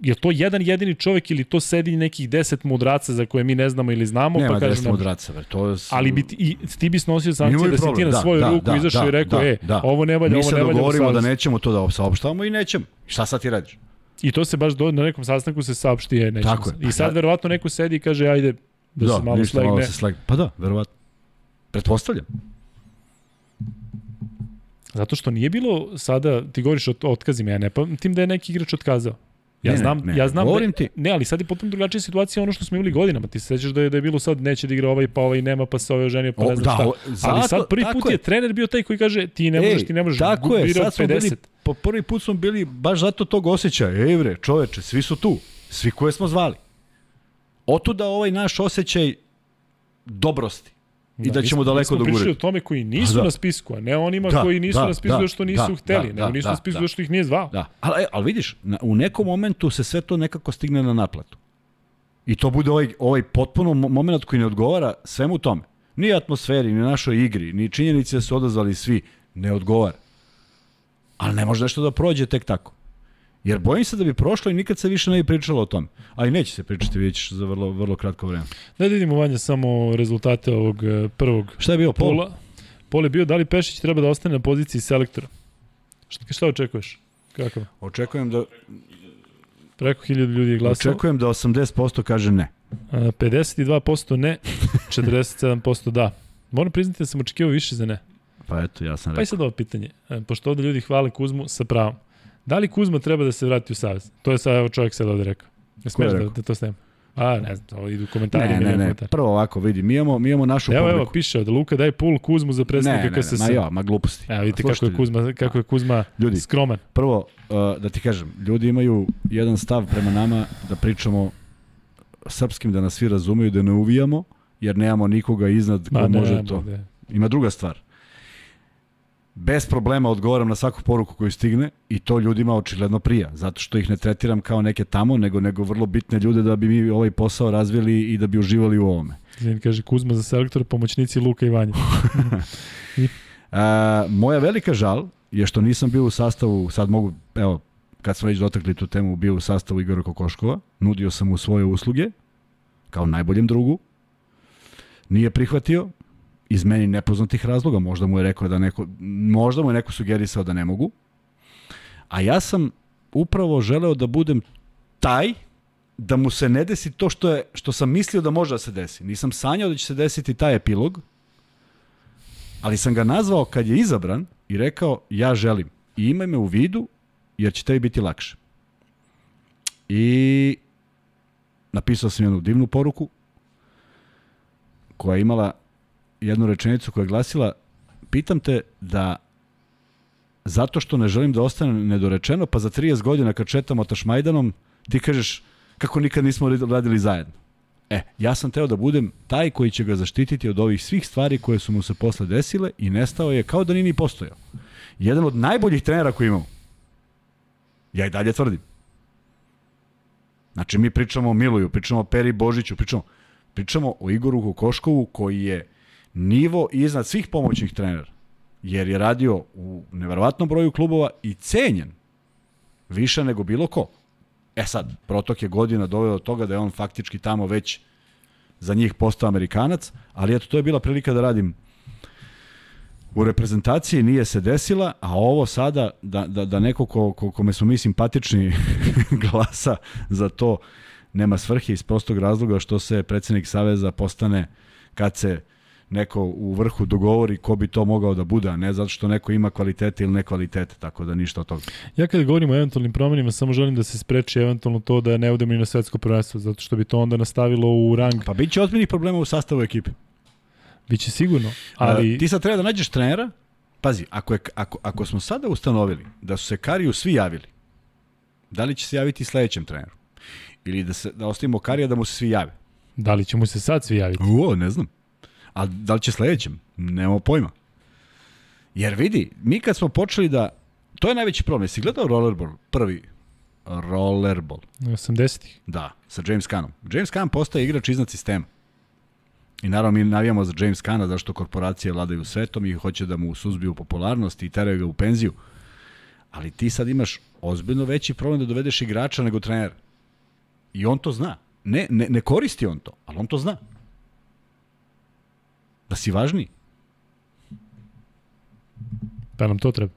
Je to jedan jedini čovjek ili to sedi nekih deset mudraca za koje mi ne znamo ili znamo, Nema pa deset nam, mudraca, bre. To je... ali bi ti, i, ti bi snosio sankcije da si ti na da, svoju da, ruku da, izašao da, i rekao, da, e, da. ovo ne valja, Mi ovo se ne valja. u dogovorimo da nećemo to da saopštavamo i nećemo. Šta sad ti radiš? I to se baš do, na nekom sastanku se saopšti, je, nećemo Tako je. I sad Ja- verovatno neko sedi i kaže, ajde, da, se malo slegne. malo se slegne. Pa da, verovatno. Pretpostavljam. Zato što nije bilo sada, ti govoriš o otkazima, ja ne pamtim da je neki igrač otkazao. Ja Ne, ne, znam, ne, ja znam govorim da, ti. Ne, ali sad je potpuno drugačija situacija ono što smo imali godinama. Ti se sećaš da je, da je bilo sad neće da igra ovaj, pa ovaj nema, pa se ovaj oženio, pa O, ne znam da, šta. o, ali zato- sad prvi put je. je. trener bio taj koji kaže ti ne možeš, ti ne možeš. Tako je, sad smo bili, 50. po prvi put smo bili baš zato tog osjećaja. Ej bre, čoveče, svi su tu. Svi koje smo zvali. Otuda ovaj naš osjećaj dobrosti. I da, mi ćemo smo- mi daleko smo pričali o tome koji nisu Da. na spisku, a ne onima Da, koji nisu da, na spisku da, što nisu da, hteli, da, nego da, nisu da, na spisku da. što ih nije zvao. Da, ali, ali vidiš, na, u nekom momentu se sve to nekako stigne na naplatu. I to bude ovaj, ovaj potpuno mo- moment koji ne odgovara svemu tome. Ni atmosferi, ni našoj igri, ni činjenici da su odazvali svi, ne odgovara. Ali ne može nešto da prođe tek tako. Jer bojim se da bi prošlo i nikad se više ne bi pričalo o tome. A i neće se pričati, vidjet ćeš za vrlo, vrlo kratko vreme. Da vidimo Vanja samo rezultate ovog eh, prvog Šta je bio pol? pola. Pol je bio da li Pešić treba da ostane na poziciji selektora. Šta, šta očekuješ? Kako? Očekujem da, Preko 1000 ljudi je glasalo. očekujem da 80% kaže ne. A, 52% ne, 47% da. Moram priznati da sam očekivao više za ne. Pa eto, ja sam Pa i rekao. sad ovo pitanje. E, Pošto ovde ljudi hvale Kuzmu sa pravom. Da li Kuzma treba da se vrati u savez? To je sad evo čovjek sad ovde rekao. Ne smiješ da, da to snema. A, ne znam, ovo idu komentari. Ne, ne, ne, komentara. prvo ovako, vidi, mi imamo, mi imamo našu Evo, publiku. evo, piše od Luka daj pul Kuzmu za ne, predsednika ne, ne, KSS. ma jo, ma gluposti. Evo, vidite kako je Kuzma, kako je Kuzma Ljudi. skroman. Prvo, uh, da ti kažem, ljudi imaju jedan stav prema nama da pričamo srpskim, da nas svi razumeju, da ne uvijamo, jer nemamo nikoga iznad ko Ma, ne, može ne, to. ne. Ima druga stvar. Bez problema odgovaram na svaku poruku koju stigne i to ljudima očigledno prija, zato što ih ne tretiram kao neke tamo, nego nego vrlo bitne ljude da bi mi ovaj posao razvili i da bi uživali u ovome. Zin kaže Kuzma za selektora, pomoćnici Luka i Vanja. A, moja velika žal je što nisam bio u sastavu, sad mogu, evo, kad smo već dotakli tu temu, bio u sastavu Igora Kokoškova, nudio sam mu svoje usluge, kao najboljem drugu, nije prihvatio, iz meni nepoznatih razloga, možda mu je rekao da neko, možda mu je neko sugerisao da ne mogu, a ja sam upravo želeo da budem taj da mu se ne desi to što, je, što sam mislio da može da se desi. Nisam sanjao da će se desiti taj epilog, ali sam ga nazvao kad je izabran i rekao ja želim i imaj me u vidu jer će tebi biti lakše. I napisao sam jednu divnu poruku koja je imala jednu rečenicu koja je glasila pitam te da zato što ne želim da ostane nedorečeno pa za 30 godina kad četamo Tašmajdanom ti kažeš kako nikad nismo radili zajedno. E, ja sam teo da budem taj koji će ga zaštititi od ovih svih stvari koje su mu se posle desile i nestao je kao da nije ni postojao. Jedan od najboljih trenera koji imamo. Ja i dalje tvrdim. Znači, mi pričamo o Miluju, pričamo o Peri Božiću, pričamo, pričamo o Igoru Kokoškovu koji je nivo iznad svih pomoćnih trenera. Jer je radio u neverovatnom broju klubova i cenjen više nego bilo ko. E sad, protok je godina doveo do toga da je on faktički tamo već za njih postao Amerikanac, ali eto, to je bila prilika da radim u reprezentaciji, nije se desila, a ovo sada, da, da, da neko ko, ko, kome smo mi simpatični glasa za to, nema svrhe iz prostog razloga što se predsednik Saveza postane kad se neko u vrhu dogovori ko bi to mogao da bude, a ne zato što neko ima kvalitete ili nekvalitete, tako da ništa od toga. Ja kada govorim o eventualnim promenima, samo želim da se spreči eventualno to da ne udemo ni na svetsko prvenstvo, zato što bi to onda nastavilo u rang. Pa bit će ozbiljnih problema u sastavu ekipe. Biće sigurno, ali... A, ti sad treba da nađeš trenera, pazi, ako, je, ako, ako smo sada ustanovili da su se Kariju svi javili, da li će se javiti sledećem treneru? Ili da, se, da ostavimo Karija da mu se svi jave? Da li će mu se sad svi javiti? O, ne znam. A da li će sledećem? Nemamo pojma. Jer vidi, mi kad smo počeli da... To je najveći problem. Jesi gledao Rollerball? Prvi Rollerball. 80-ih. Da, sa James Cannom. James Cann postaje igrač iznad sistema. I naravno mi navijamo za James Canna zašto korporacije vladaju svetom i hoće da mu suzbiju popularnost i teraju ga u penziju. Ali ti sad imaš ozbiljno veći problem da dovedeš igrača nego trenera. I on to zna. Ne, ne, ne koristi on to, ali on to zna. Da si važniji. Pa nam to treba.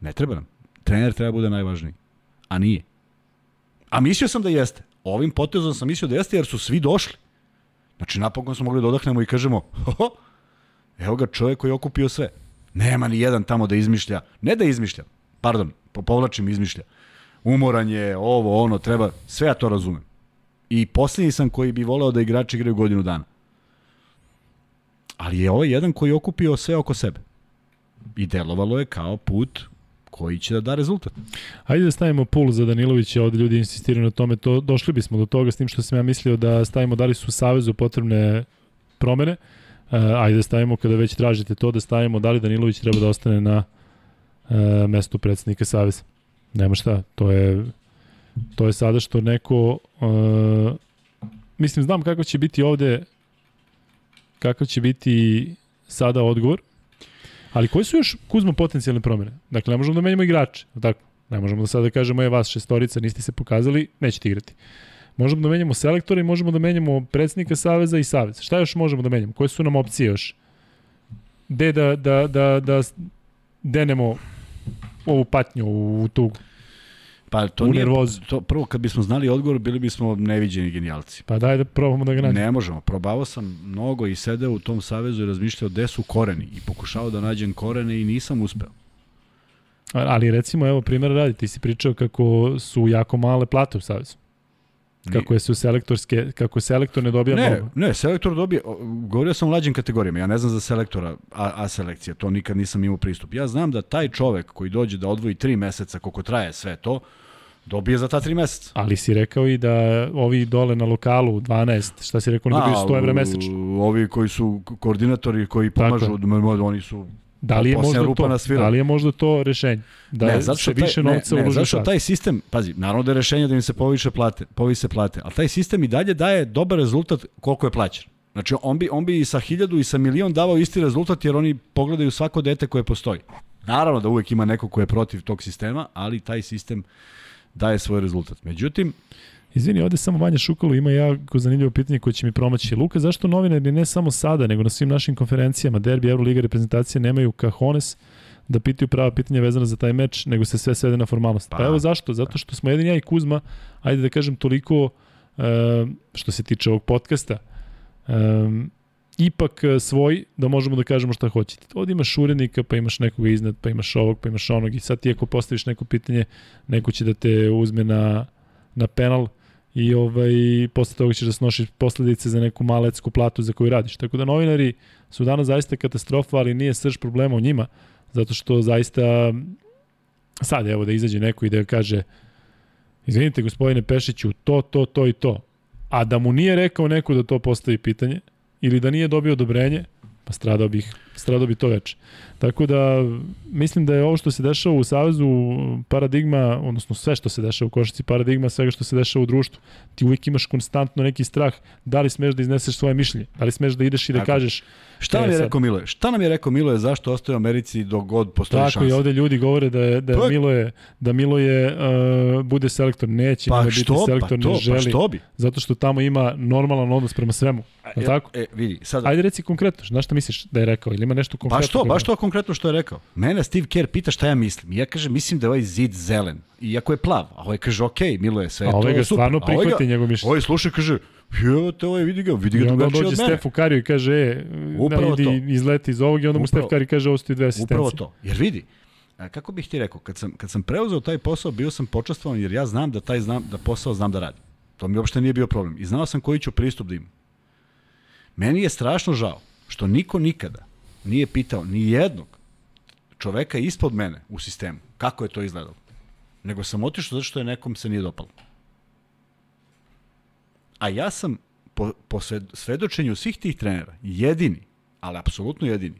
Ne treba nam. Trener treba bude najvažniji. A nije. A mislio sam da jeste. Ovim potezom sam mislio da jeste jer su svi došli. Znači napokon smo mogli da odahnemo i kažemo ho, evo ga čovjek koji je okupio sve. Nema ni jedan tamo da izmišlja. Ne da izmišlja. Pardon, povlačim izmišlja. Umoran je, ovo, ono, treba. Sve ja to razumem. I posljednji sam koji bi voleo da igrači igraju godinu dana. Ali je ovo jedan koji je okupio sve oko sebe. I delovalo je kao put koji će da da rezultat. Hajde da stavimo pul za Danilovića, ovde ljudi insistiraju na tome, to, došli bismo do toga s tim što sam ja mislio da stavimo da li su Savezu potrebne promene. Uh, ajde da stavimo kada već tražite to, da stavimo da li Danilović treba da ostane na uh, mestu predsednika Saveza. Nema šta, to je to je sada što neko uh, mislim znam kako će biti ovde kakav će biti sada odgovor Ali koji su još Kuzma potencijalne promene? Dakle, ne možemo da menjamo igrače, tako? Ne možemo da sada kažemo je vas šestorica, niste se pokazali, nećete igrati. Možemo da menjamo selektora i možemo da menjamo predsednika Saveza i Savez. Šta još možemo da menjamo? Koje su nam opcije još? Gde da, da, da, da denemo ovu patnju u tugu? Pa to nije, to prvo kad bismo znali odgovor bili bismo neviđeni genijalci. Pa daj da probamo da ga nađemo. Ne možemo. Probavao sam mnogo i sedeo u tom savezu i razmišljao gde su koreni i pokušao da nađem korene i nisam uspeo. Ali recimo, evo primjer radi, ti si pričao kako su jako male plate u Savezu. Kako je su selektorske, kako selektor ne dobija ne, mnogo. Ne, selektor dobija, govorio sam o lađim kategorijama, ja ne znam za selektora A, A selekcija, to nikad nisam imao pristup. Ja znam da taj čovek koji dođe da odvoji tri meseca koliko traje sve to, dobije za ta tri meseca. Ali si rekao i da ovi dole na lokalu 12, šta si rekao, oni dobiju 100 evra mesečno. Ovi koji su koordinatori koji pomažu, oni su Da li je možda to? Da li je možda to rešenje? Da ne, zato što više novca ne, ne, zato što taj sistem, pazi, naravno da je rešenje da im se poviše plate, povise plate, ali taj sistem i dalje daje dobar rezultat koliko je plaćen. Znači, on bi, on bi i sa hiljadu i sa milion davao isti rezultat jer oni pogledaju svako dete koje postoji. Naravno da uvek ima neko ko je protiv tog sistema, ali taj sistem daje svoj rezultat. Međutim, Izvini, ovde samo manje šukalo, ima jako zanimljivo pitanje koje će mi promaći. Luka, zašto novinari ne samo sada, nego na svim našim konferencijama, derbi, Euroliga, reprezentacije, nemaju kahones da pitaju prava pitanja vezana za taj meč, nego se sve svede na formalnost. Pa, pa evo zašto? Zato što smo jedin ja i Kuzma, ajde da kažem toliko uh, što se tiče ovog podcasta, um, ipak svoj da možemo da kažemo šta hoćete. Ovde imaš urednika, pa imaš nekoga iznad, pa imaš ovog, pa imaš onog i sad ti ako postaviš neko pitanje, neko će da te uzme na, na penal i ovaj, posle toga ćeš da snošiš posledice za neku malecku platu za koju radiš. Tako da novinari su danas zaista katastrofa, ali nije srž problema u njima, zato što zaista sad evo da izađe neko i da kaže izvinite gospodine Pešiću, to, to, to i to. A da mu nije rekao neko da to postavi pitanje, ili da nije dobio odobrenje, pa stradao bih, stradao bi to veče. Tako da mislim da je ovo što se dešava u Savezu paradigma, odnosno sve što se dešava u košarci paradigma, svega što se dešava u društvu. Ti uvijek imaš konstantno neki strah da li smeš da izneseš svoje mišljenje, da li smeš da ideš i da Tako. kažeš Šta nam je rekao Miloje? Šta nam je rekao Miloje zašto ostaje u Americi dok god postoji Tako, šansa? Tako i ovde ljudi govore da je da je Miloje da Miloje uh, bude selektor, neće pa biti što, selektor, pa to, ne želi. Pa što bi? Zato što tamo ima normalan odnos prema svemu. Tako? E, vidi, sad Ajde reci konkretno, znaš šta misliš da je rekao ili ima nešto konkretno? Pa što, baš to konkretno što je rekao. Mene Steve Kerr pita šta ja mislim. Ja kažem, mislim da je ovaj zid zelen. Iako je plav. A ovaj kaže, ok, Miloje, sve je a ovaj ga stvarno prihvati njegov mišljenje. Ovaj sluša kaže, Evo te ovaj, vidi ga, vidi ga I onda drugačije dođe od mene. Stefu Kariju i kaže, e, Upravo ne, to. idi, izleti iz ovog i onda mu. Stef Kari kaže, ovo su ti dve asistencije. Upravo to. Jer vidi, a, kako bih ti rekao, kad sam, kad sam preuzeo taj posao, bio sam počastvovan jer ja znam da taj znam, da posao znam da radim. To mi uopšte nije bio problem. I znao sam koji ću pristup da imam. Meni je strašno žao što niko nikada nije pitao ni jednog čoveka ispod mene u sistemu kako je to izgledalo. Nego sam otišao zato što je nekom se nije dopalo. A ja sam po, po sved- svedočenju svih tih trenera jedini, ali apsolutno jedini,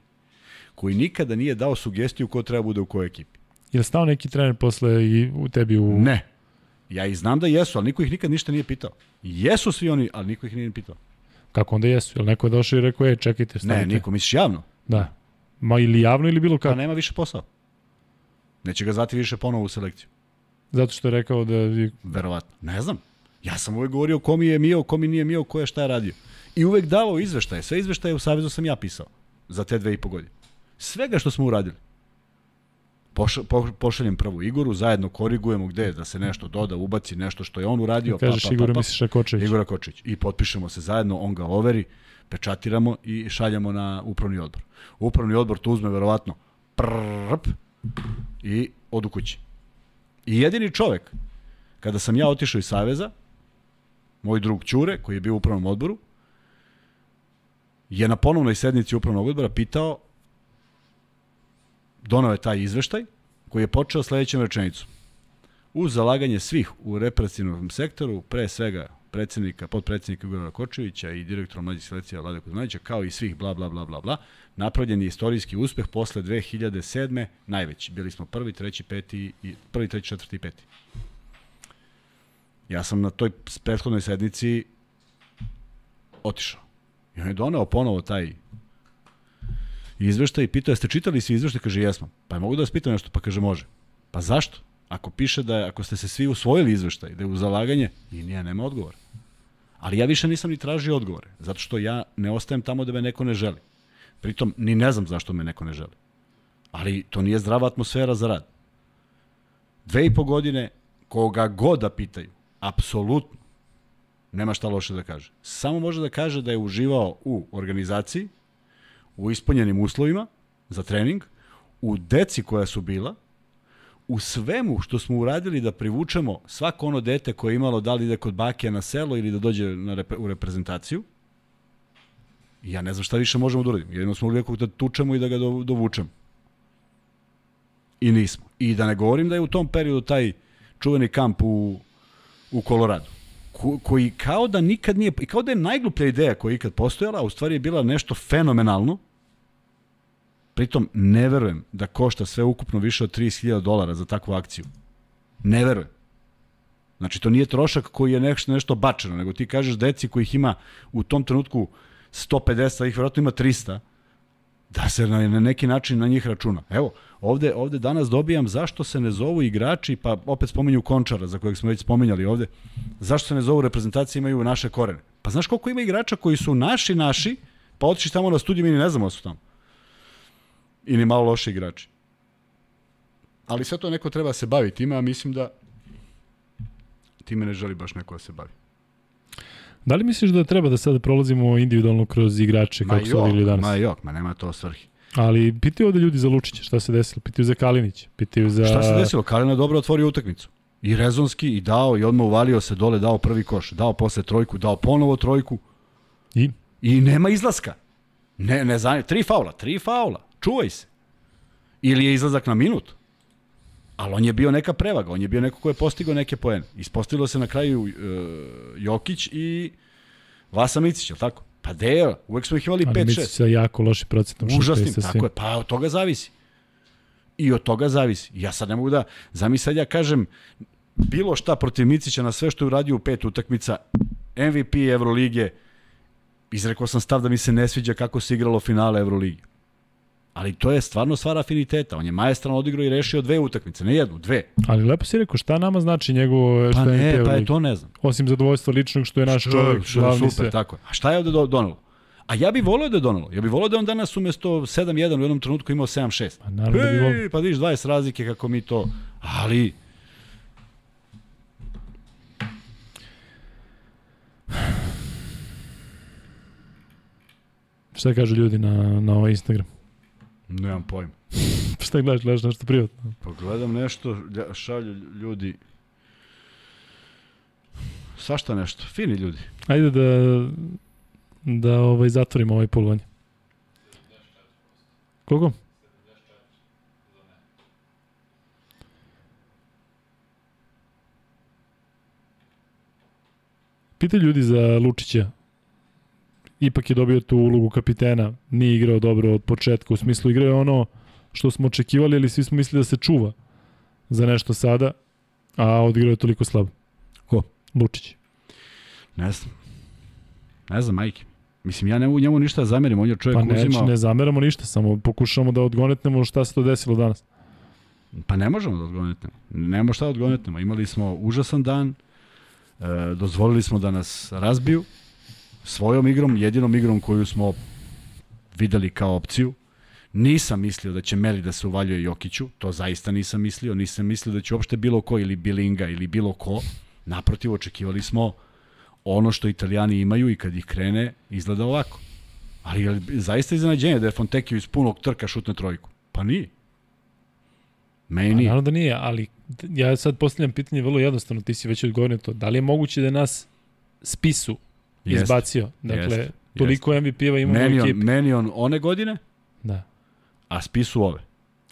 koji nikada nije dao sugestiju ko treba bude u kojoj ekipi. Je li stao neki trener posle i u tebi u... Ne. Ja i znam da jesu, ali niko ih nikad ništa nije pitao. Jesu svi oni, ali niko ih nije pitao. Kako onda jesu? Je li neko je došao i rekao, e, čekajte, Ne, stanite. niko, misliš javno? Da. Ma ili javno ili bilo Pa kako. nema više posao. Neće ga zvati više ponovo u selekciju. Zato što je rekao da... Verovatno. Ne znam. Ja sam uvek govorio ko mi je mio, ko mi nije mio, ko je šta je radio. I uvek davao izveštaje. Sve izveštaje u Savezu sam ja pisao. Za te dve i po godine. Svega što smo uradili. Poša, po, pošaljem prvu Igoru, zajedno korigujemo gde da se nešto doda, ubaci nešto što je on uradio. Kažeš Igora, misliš Rakočević. Igora Kočić. I potpišemo se zajedno, on ga overi, pečatiramo i šaljemo na upravni odbor. Upravni odbor to uzme verovatno prp i odu kući. I jedini čovek, kada sam ja otišao iz Saveza, moj drug Ćure, koji je bio u upravnom odboru, je na ponovnoj sednici upravnog odbora pitao, donao je taj izveštaj, koji je počeo sledećem rečenicom. Uz zalaganje svih u represivnom sektoru, pre svega predsednika, podpredsednika Igora Kočevića i direktora mlađih selekcija Vlade Kuzmanića, kao i svih bla bla bla bla bla, napravljen je istorijski uspeh posle 2007. najveći. Bili smo prvi, treći, peti, i, prvi, treći, četvrti i peti. Ja sam na toj prethodnoj sednici otišao. I on je doneo ponovo taj izveštaj i pitao, jeste čitali svi izveštaj? Kaže, jesmo. Pa je mogu da vas pitam nešto? Pa kaže, može. Pa zašto? Ako piše da je, ako ste se svi usvojili izveštaj, da je u zalaganje, i nije, nema odgovora. Ali ja više nisam ni tražio odgovore, zato što ja ne ostajem tamo da me neko ne želi. Pritom, ni ne znam zašto me neko ne želi. Ali to nije zdrava atmosfera za rad. Dve i po godine, koga god da pitaju, apsolutno, nema šta loše da kaže. Samo može da kaže da je uživao u organizaciji, u ispunjenim uslovima za trening, u deci koja su bila, u svemu što smo uradili da privučemo svako ono dete koje je imalo da li ide kod bake na selo ili da dođe na repre, u reprezentaciju. Ja ne znam šta više možemo da uradimo. Jedino smo uvijek da tučemo i da ga do, dovučemo. I nismo. I da ne govorim da je u tom periodu taj čuveni kamp u, u Koloradu ko, koji kao da nikad nije, i kao da je najgluplja ideja koja je ikad postojala, a u stvari je bila nešto fenomenalno, Pritom, ne verujem da košta sve ukupno više od 30.000 dolara za takvu akciju. Ne verujem. Znači, to nije trošak koji je nešto, nešto bačeno, nego ti kažeš deci kojih ima u tom trenutku 150, a ih vjerojatno ima 300, da se na, na neki način na njih računa. Evo, ovde, ovde danas dobijam zašto se ne zovu igrači, pa opet spominju Končara, za kojeg smo već spominjali ovde, zašto se ne zovu reprezentacije imaju naše korene. Pa znaš koliko ima igrača koji su naši, naši, pa otišli tamo na studiju, mi ni ne znamo da su tamo ili malo loši igrači. Ali sve to neko treba da se bavi time, a mislim da time ne želi baš neko da se bavi. Da li misliš da treba da sada prolazimo individualno kroz igrače kako su odigrali danas? Ma jok, ma nema to svrhi. Ali pitaju ovde ljudi za Lučića, šta se desilo? Pitaju za Kalinić, pitaju za... Šta se desilo? Kalina je dobro otvorio utakmicu. I rezonski, i dao, i odmah uvalio se dole, dao prvi koš, dao posle trojku, dao ponovo trojku. I? I nema izlaska. Ne, ne zanima. Tri faula, tri faula. Čuvaj se. Ili je izlazak na minut. Ali on je bio neka prevaga, on je bio neko ko je postigao neke poene. Ispostavilo se na kraju e, Jokić i Vasa Micić, je li tako? Pa de uvek smo ih imali Ali 5-6. misliš sa jako lošim procentom Užasnim, tako svim. je, pa od toga zavisi. I od toga zavisi. Ja sad ne mogu da, zamisli sad ja kažem, bilo šta protiv Micića na sve što je uradio u pet utakmica, MVP Evrolige, izrekao sam stav da mi se ne sviđa kako se igralo finale Evrolige. Ali to je stvarno stvar afiniteta. On je majestralno odigrao i rešio dve utakmice, ne jednu, dve. Ali lepo si rekao, šta nama znači njegovo što Pa je ne, MVP pa je to ne znam. Osim zadovoljstva ličnog što je naš čovjek, Što je glavni super, sve. tako je. A šta je ovde do- donelo? A ja bih voleo da je donelo. Ja bih voleo da je on danas umesto 7-1 u jednom trenutku imao 7-6. Pa naravno da bi voleo. Ej, pa vidiš 20 razlike kako mi to... Ali... Šta kažu ljudi na, na ovaj Instagram? Nemam pojma. Šta gledaš, gledaš nešto privatno? Pa gledam nešto, šalju ljudi. Svašta nešto, fini ljudi. Ajde da, da ovaj, zatvorimo ovaj polovanje. Koliko? Pita ljudi za Lučića. Ipak je dobio tu ulogu kapitena, nije igrao dobro od početka, u smislu igrao je ono što smo očekivali, ali svi smo mislili da se čuva za nešto sada, a odigrao je toliko slabo. Ko? Lučić. Ne znam. Ne znam, majke. Mislim, ja ne njemu ništa da zamerim, on je čovjek pa ne, uzimao... ne zameramo ništa, samo pokušamo da odgonetnemo šta se to desilo danas. Pa ne možemo da odgonetnemo. Nemo šta da odgonetnemo. Imali smo užasan dan, e, dozvolili smo da nas razbiju svojom igrom, jedinom igrom koju smo videli kao opciju. Nisam mislio da će Meli da se uvaljuje Jokiću, to zaista nisam mislio, nisam mislio da će uopšte bilo ko ili Bilinga ili bilo ko. Naprotiv, očekivali smo ono što italijani imaju i kad ih krene, izgleda ovako. Ali je zaista iznenađenje da je Fontekio iz punog trka šutne trojku? Pa nije. Meni Pa, nije. naravno da nije, ali ja sad postavljam pitanje vrlo jednostavno, ti si već odgovorio to. Da li je moguće da nas spisu Izbacio? Dakle, Jeste. toliko MVP-eva imamo u Meni on, ekipi. meni on one godine, Da. a spisu ove.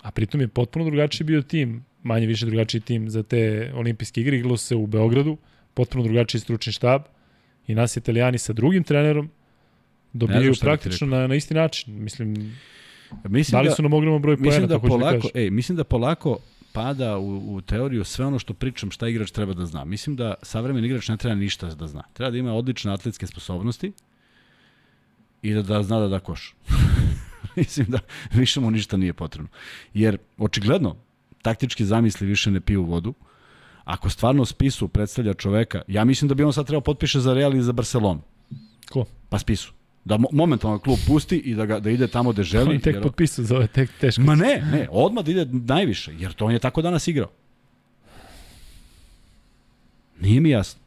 A pritom je potpuno drugačiji bio tim, manje više drugačiji tim za te olimpijske igre, igralo se u Beogradu, potpuno drugačiji stručni štab i nas italijani sa drugim trenerom dobijaju ti praktično na, na isti način. Mislim, Mislim dali da, su nam ogroman broj mislim poena, da da polako, ej, mislim da polako pada u, u teoriju sve ono što pričam šta igrač treba da zna. Mislim da savremen igrač ne treba ništa da zna. Treba da ima odlične atletske sposobnosti i da, da zna da da koš. mislim da više mu ništa nije potrebno. Jer očigledno taktički zamisli više ne piju vodu. Ako stvarno spisu predstavlja čoveka, ja mislim da bi on sad trebao potpiše za Real i za Barcelonu. Ko? Pa spisu. Da mo momentalno klub pusti i da, ga, da ide tamo gde želi. On je tek jer- potpisao za ove tek teške. Ma ne, ne, odmah da ide najviše, jer to on je tako danas igrao. Nije mi jasno.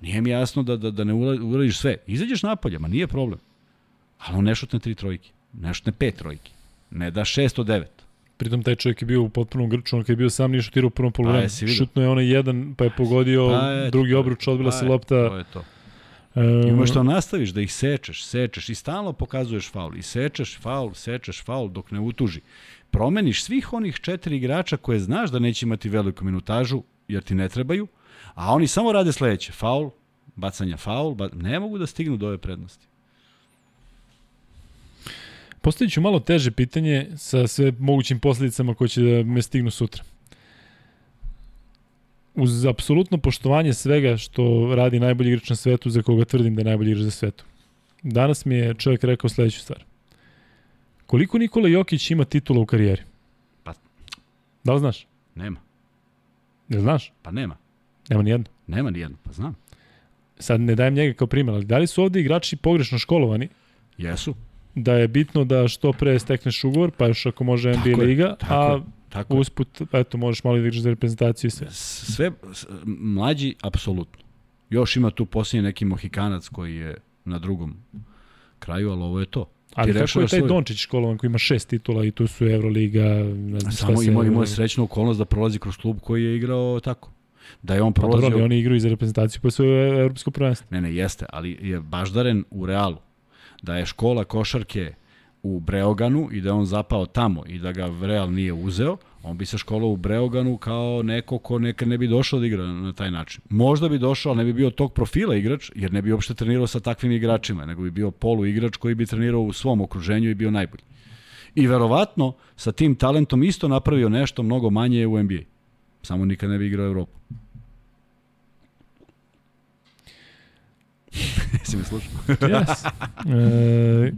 Nije mi jasno da, da, da ne ura- uradiš sve. Izađeš napolje, ma nije problem. Ali on ne šutne tri trojke. Ne šutne pet trojke. Ne da šest od devet. Pritom taj čovjek je bio u potpunom grču, on kad je bio sam nije šutirao u prvom polovremenu. vidio? Šutno je onaj jedan, pa je pogodio Pa eto, drugi je- obruč, odbila pa se je, lopta. To je to. E, Ima što nastaviš da ih sečeš, sečeš i stalno pokazuješ faul. I sečeš faul, sečeš faul dok ne utuži. Promeniš svih onih četiri igrača koje znaš da neće imati veliku minutažu, jer ti ne trebaju, a oni samo rade sledeće. Faul, bacanja faul, ba... ne mogu da stignu do ove prednosti. Postavit ću malo teže pitanje sa sve mogućim posledicama koje će da me stignu sutra. Uz apsolutno poštovanje svega što radi najbolji igrač na svetu, za koga tvrdim da je najbolji igrač za svetu. Danas mi je čovjek rekao sledeću stvar. Koliko Nikola Jokić ima titula u karijeri? Pa- Da li znaš? Nema. Ne znaš? Pa nema. Nema ni jedno. Nema ni jedno, pa znam. Sad ne dajem njega kao primjer, ali da li su ovde igrači pogrešno školovani Jesu. da je bitno da što pre stekneš ugovor, pa još ako može NBA Tako je, liga, tako a je, Tako usput, eto, možeš malo da igraš za reprezentaciju i sve. Sve, mlađi, apsolutno. Još ima tu posljednji neki Mohikanac koji je na drugom kraju, ali ovo je to. Ali kako je taj svoj- Dončić školovan koji ima šest titula i tu su Euroliga, ne znam Samo imao, imao je srećnu okolnost da prolazi kroz klub koji je igrao tako. Da je on Pa dobro, prolazio... oni igraju i za reprezentaciju pa su evropsko prvenstvo. Ne, ne, jeste, ali je baždaren u Realu. Da je škola košarke u Breoganu i da je on zapao tamo i da ga Real nije uzeo, on bi se školao u Breoganu kao neko ko nekad ne bi došao da igra na taj način. Možda bi došao, ali ne bi bio tog profila igrač, jer ne bi uopšte trenirao sa takvim igračima, nego bi bio polu igrač koji bi trenirao u svom okruženju i bio najbolji. I verovatno sa tim talentom isto napravio nešto mnogo manje u NBA. Samo nikad ne bi igrao Evropu. Jesi mi slušao? Yes. E,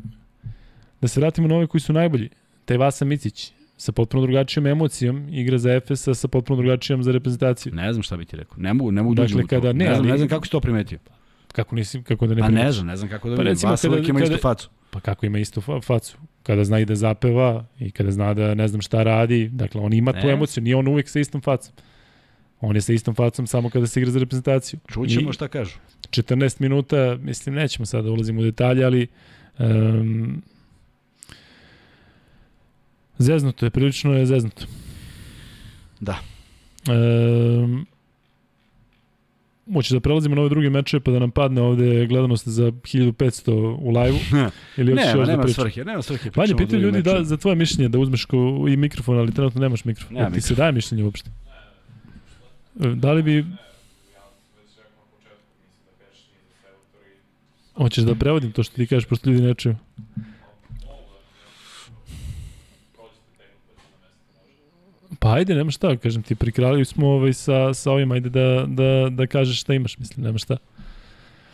da se vratimo na ove koji su najbolji. Taj Vasa Micić sa potpuno drugačijom emocijom igra za Efesa sa potpuno drugačijom za reprezentaciju. Ne znam šta bi ti rekao. Ne mogu, ne mogu da Dakle, u to. kada- ne, ne, znam, ali- ne znam kako si to primetio. Kako nisi, kako da ne Pa primetiš? ne znam, ne znam kako da Pa vidim. recimo Vas kada- uvijek ima kada- istu facu. Pa kako ima istu fa- facu. Kada zna i da zapeva i kada zna da ne znam šta radi. Dakle, on ima tu Ne. emociju. Nije on uvek sa istom facom. On je sa istom facom samo kada se igra za reprezentaciju. Čućemo I šta kažu. 14 minuta, mislim, nećemo sada da ulazimo u detalje, ali um, Zeznuto je, prilično je zeznuto. Da. E, Moće da prelazimo na ove druge mečeve pa da nam padne ovde gledanost za 1500 u live-u? Ili nema, još nema da svrhe, nema svrhe. Vanja, pitaju ljudi da, za tvoje mišljenje da uzmeš ko, i mikrofon, ali trenutno nemaš mikrofon. Nema ti mikrofon. se daje mišljenje uopšte? E, Da li bi... Hoćeš da prevodim to što ti kažeš, pošto ljudi ne čuju? Pa ajde, nema šta, kažem ti, prikralili smo ovaj sa, sa ovim, ajde da, da, da kažeš šta imaš, mislim, nema šta.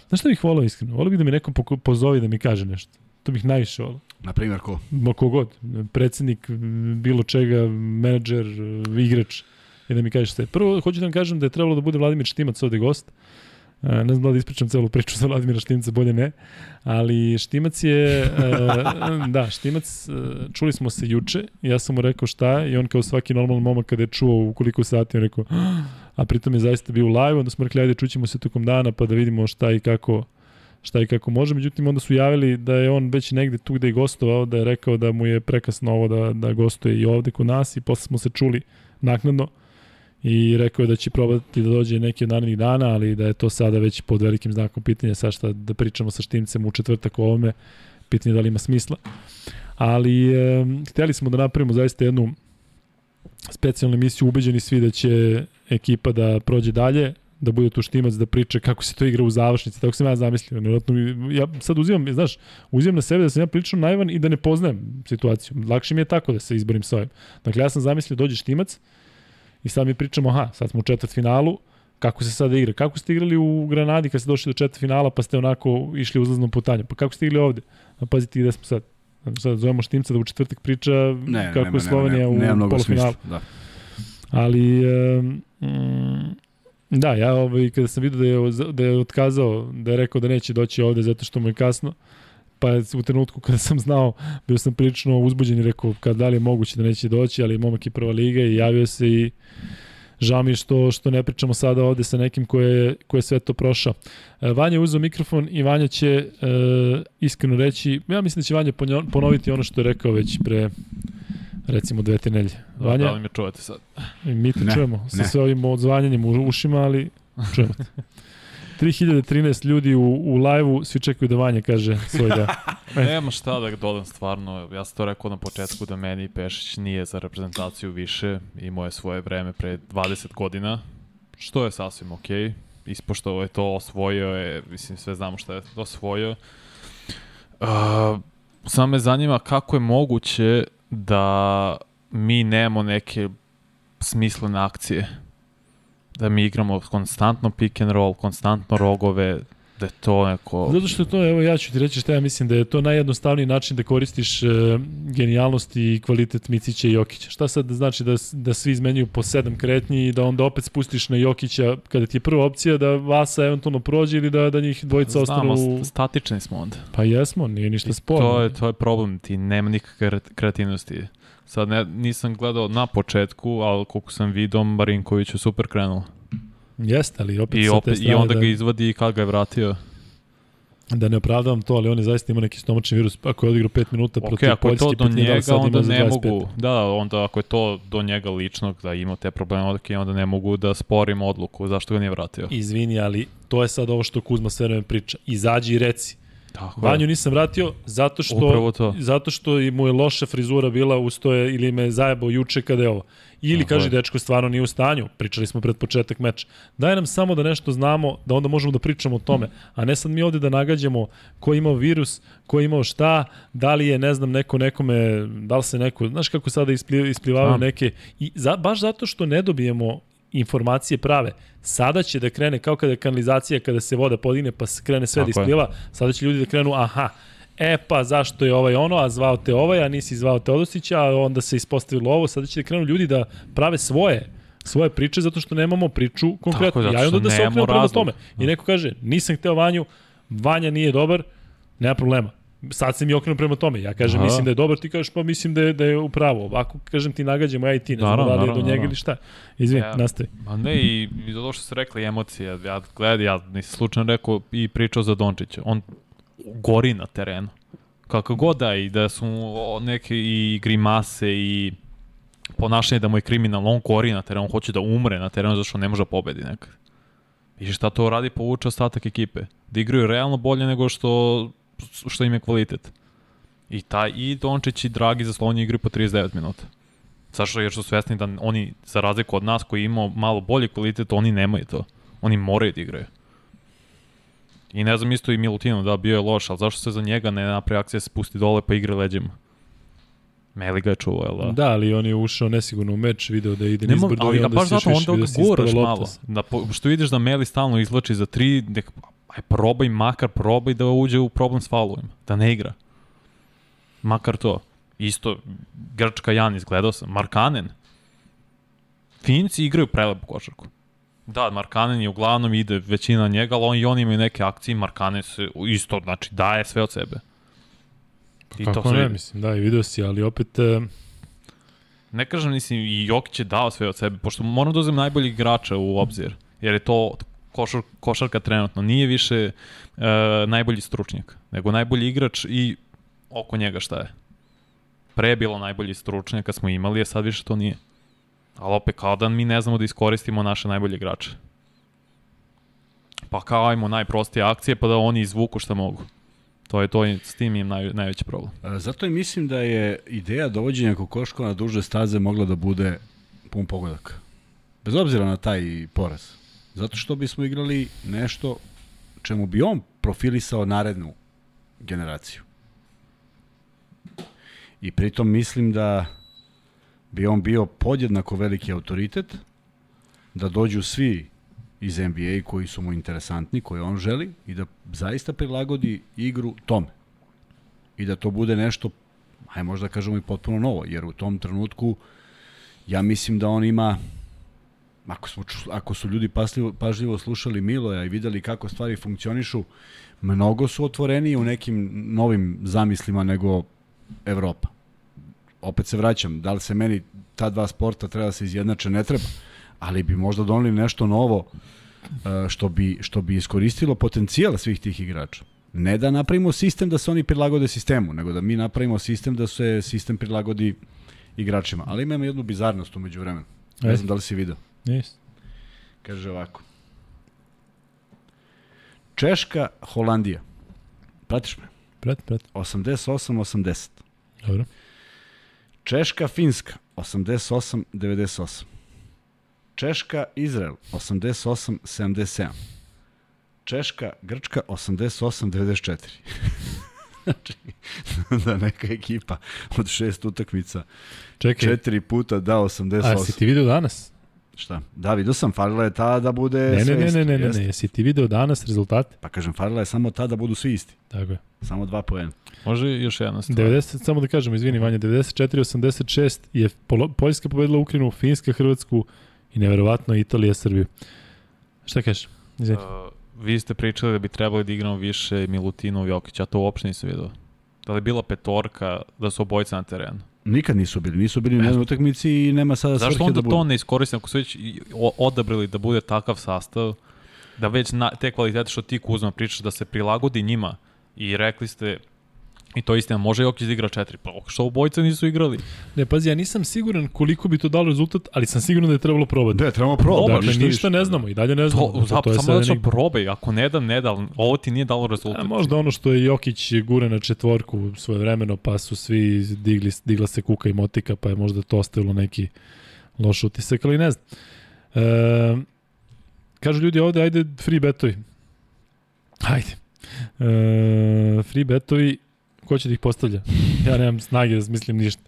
Znaš šta bih volao iskreno? Volao bih da mi neko pozovi da mi kaže nešto. To bih najviše volao. Na primjer, ko? Ma kogod, predsednik bilo čega, menadžer, igrač, i da mi kažeš sve. Prvo, hoću da vam kažem da je trebalo da bude Vladimir Štimac ovde gost. Ne znam da li da ispričam celu priču za Vladimira Štimca, bolje ne. Ali Štimac je, e, da, Štimac, e, čuli smo se juče, ja sam mu rekao šta i on kao svaki normalan momak kada je čuo u koliko sati, on rekao, a pritom je zaista bio u live, onda smo rekli, ajde čućemo se tokom dana pa da vidimo šta i kako šta i kako može. Međutim, onda su javili da je on već negde tu gde je gostovao, da je rekao da mu je prekasno ovo da, da gostuje i ovde kod nas i posle smo se čuli naknadno i rekao je da će probati da dođe neki od narednih dana, ali da je to sada već pod velikim znakom pitanja, sad šta da pričamo sa Štimcem u četvrtak o ovome, pitanje je da li ima smisla. Ali e, hteli smo da napravimo zaista jednu specijalnu emisiju, ubeđeni svi da će ekipa da prođe dalje, da bude tu štimac, da priča kako se to igra u završnici, tako sam ja zamislio. Nevjerojatno, ja sad uzimam, znaš, uzimam na sebe da sam ja prilično naivan i da ne poznajem situaciju. Lakše mi je tako da se izborim sa ovim. Dakle, ja sam zamislio dođe štimac i sad mi pričamo, aha, sad smo u četvrt finalu, kako se sada igra? Kako ste igrali u Granadi kad ste došli do četvrt finala pa ste onako išli uzlaznom putanjem? Pa kako ste igrali ovde? A pazite gde smo sad. Sad zovemo Štimca da u četvrtak priča Ne, kako nema, je Slovenija nema, nema, nema u polufinalu. Da. Ali, um, da, ja ovaj, kada sam vidio da je, da je otkazao, da je rekao da neće doći ovde zato što mu je kasno, pa u trenutku kada sam znao, bio sam prilično uzbuđen i rekao kad da li je moguće da neće doći, ali momak je prva liga i javio se i žao mi je što, što ne pričamo sada ovde sa nekim ko je, ko je sve to prošao. E, Vanja je uzao mikrofon i Vanja će e, iskreno reći, ja mislim da će Vanja ponoviti ono što je rekao već pre recimo dve te nelje. Da, Vanja, da li me čuvate sad? I mi te Ne, čujemo sa ne. sve ovim odzvanjanjem u ušima, ali čujemo te. 3013 ljudi u, u live-u, svi čekaju da Vanja kaže svoj da. Nema šta da dodam stvarno, ja sam to rekao na početku da meni Pešić nije za reprezentaciju više, imao je svoje vreme pre 20 godina, što je sasvim okej, okay. ispoštovao je to, osvojio je, mislim sve znamo šta je osvojio. Uh, samo me zanima kako je moguće da mi nemamo neke smislene akcije. Da mi igramo konstantno pick and roll, konstantno rogove, da je to neko... Zato što to, evo ja ću ti reći šta ja mislim da je to najjednostavniji način da koristiš e, genijalnost i kvalitet Micića i Jokića. Šta sad znači da, da svi izmenjuju po sedam kretnji i da onda opet spustiš na Jokića kada ti je prva opcija da Vasa eventualno prođe ili da, da njih dvojica ostanu... Znamo, statični smo onda. Pa jesmo, nije ništa sporno. to je, to je problem, ti nema nikakve kre- kreativnosti. Sad ne, nisam gledao na početku, ali koliko sam vidio, Marinković je super krenuo. Jeste, ali opet I, opet, I onda da... ga izvadi i kad ga je vratio. Da ne opravdavam to, ali on je zaista imao neki stomačni virus. Ako je odigrao 5 minuta Ok, protiv ako je to Poljske, do pitanje je da li njega, sad ima onda ne 25. mogu, da, da, onda ako je to do njega ličnog, da ima te probleme, ok, onda ne mogu da sporim odluku, zašto ga nije vratio. Izvini, ali to je sad ovo što Kuzma sve vreme priča. Izađi i reci. Tako Vanju nisam vratio zato što, zato što i mu je loša frizura bila ustoje ili me zajebao juče kada je ovo. Ili Tako kaže je. dečko stvarno nije u stanju, pričali smo pred početak meča. Daj nam samo da nešto znamo, da onda možemo da pričamo o tome, a ne sad mi ovde da nagađamo ko je imao virus, ko je imao šta, da li je ne znam neko nekome, da li se neko, znaš kako sada ispli, isplivavaju neke i za, baš zato što ne dobijemo informacije prave. Sada će da krene kao kada je kanalizacija kada se voda podigne pa se krene sve da Tako je. ispliva, sada će ljudi da krenu aha, e pa zašto je ovaj ono, a zvao te ovaj, a nisi zvao Teodosića, a onda se ispostavilo ovo, sada će da krenu ljudi da prave svoje svoje priče zato što nemamo priču konkretno. Tako ja i onda da se okrenem prema tome. I neko kaže, nisam hteo Vanju, Vanja nije dobar, nema problema. Sad se mi okrenuo prema tome. Ja kažem, Da. mislim da je dobar, ti kažeš, pa mislim da je, da je u pravu. Ovako, kažem ti, nagađamo ja i ti, ne znam Naravno, da li je do njega ili šta. Izvini, Ja. nastavi. Ma ne, i, i zato što ste rekli emocije, ja gledam, ja nisam slučajno rekao i pričao za Dončića, on gori na terenu. Kako god da i da su neke i grimase i ponašanje da mu je kriminalno, on kori na terenu, on hoće da umre na terenu zašto ne može da pobedi nekad. I šta to radi, povuče ostatak ekipe. Da igraju realno bolje nego što, što im je kvalitet. I taj i Dončić i Dragi za Sloveniju igraju po 39 minuta. Zašto jer su svesni da oni, za razliku od nas koji imamo malo bolji kvalitet, oni nemaju to. Oni moraju da igraju. I ne znam isto i Milutino da bio je loš, ali zašto se za njega ne napravi akcija se spusti dole pa igre leđima? Meli ga je čuvao, jel da? Da, ali on je ušao nesigurno u meč, video da ide nizbrdo i onda baš zato više onda ga da guraš malo. Da, po, što vidiš da Meli stalno izvlači za tri, nek, aj probaj, makar probaj da uđe u problem s faulovima. Da ne igra. Makar to. Isto, Grčka Janis, gledao sam. Markanen. Finci igraju prelepu košarku. Da, Markanen je uglavnom ide većina njega, ali on i oni imaju neke akcije, Markanen se isto, znači, daje sve od sebe. I Kako se ne, mislim, da, i video si, ali opet... e, Ne kažem, mislim, i Jokić je dao sve od sebe, pošto moram da uzem najboljih igrača u obzir, jer je to košar, košarka trenutno. Nije više e, najbolji stručnjak, nego najbolji igrač i oko njega šta je. Pre je bilo najbolji stručnjak kad smo imali, a sad više to nije. Ali opet kao da mi ne znamo da iskoristimo naše najbolje igrače. Pa kao ajmo najprostije akcije pa da oni izvuku šta mogu. To je to, i s tim im naj, najveći problem. A, Zato i mislim da je ideja dovođenja Kokoškova na duže staze mogla da bude pun pogodak. Bez obzira na taj poraz. Zato što bismo igrali nešto čemu bi on profilisao narednu generaciju. I pritom mislim da bi on bio podjednako veliki autoritet, da dođu svi iz NBA koji su mu interesantni, koje on želi i da zaista prilagodi igru tome i da to bude nešto, aj možda kažemo i potpuno novo, jer u tom trenutku ja mislim da on ima ako, smo, ako su ljudi pasljivo, pažljivo slušali Miloja i videli kako stvari funkcionišu, mnogo su otvoreniji u nekim novim zamislima nego Evropa. Opet se vraćam, da li se meni ta dva sporta treba da se izjednače, ne treba, ali bi možda doneli nešto novo e, što bi, što bi iskoristilo potencijal svih tih igrača. Ne da napravimo sistem da se oni prilagode sistemu, nego da mi napravimo sistem da se sistem prilagodi igračima. Ali imamo jednu bizarnost umeđu vremenu. Ne znam da li si video. Nis. Kaže ovako. Češka, Holandija. Pratiš me? Prat, prat. 88-80. Dobro. Češka, Finska. 88-98. Češka, Izrael. 88-77. Češka, Grčka. 88-94. znači, da neka ekipa od šest utakmica Čekaj, četiri puta da 88. a si ti video danas? Šta? Da, vidio sam, falila je ta da bude Ne, ne, sve ne, ne, ne, ne, jeste. ne, jesi ti video danas rezultate? Pa kažem, falila je samo ta da budu svi isti. Tako je. Samo dva poena. Može još jedna stvar. 90, samo da kažem, izvini Vanja, 94-86 je Polo, Poljska pobedila Ukrajinu, Finska, Hrvatsku i neverovatno Italija, Srbiju. Šta kažeš? Izvini. Uh, vi ste pričali da bi trebali da igramo više Milutinov Jokić, ja to uopšte nisam vidio. Da li je bila petorka, da su obojica na terenu? Nikad nisu bili. Nisu bili na jednoj utakmici i nema sada Zašto svrhe onda da budu. to ne iskoristimo ako su već odabrali da bude takav sastav, da već na, te kvalitete što ti Kuzma pričaš da se prilagodi njima i rekli ste I to je istina, može Jokić da igra četiri, pa što obojica nisu igrali? Ne, pazi, ja nisam siguran koliko bi to dalo rezultat, ali sam siguran da je trebalo probati. Da, trebamo probati. Dakle, ništa, više. ne znamo i dalje ne znamo. To, To, to, je samo da enigma. probaj, ako ne da, ne da, ovo ti nije dalo rezultat. A možda ono što je Jokić gure na četvorku svoje vremeno, pa su svi digli, digla se kuka i motika, pa je možda to ostavilo neki loš utisak, ali ne znam. E, kažu ljudi ovde, ajde free betovi. Ajde. E, free betovi, ko će da ih postavlja? Ja nemam snage da smislim ništa.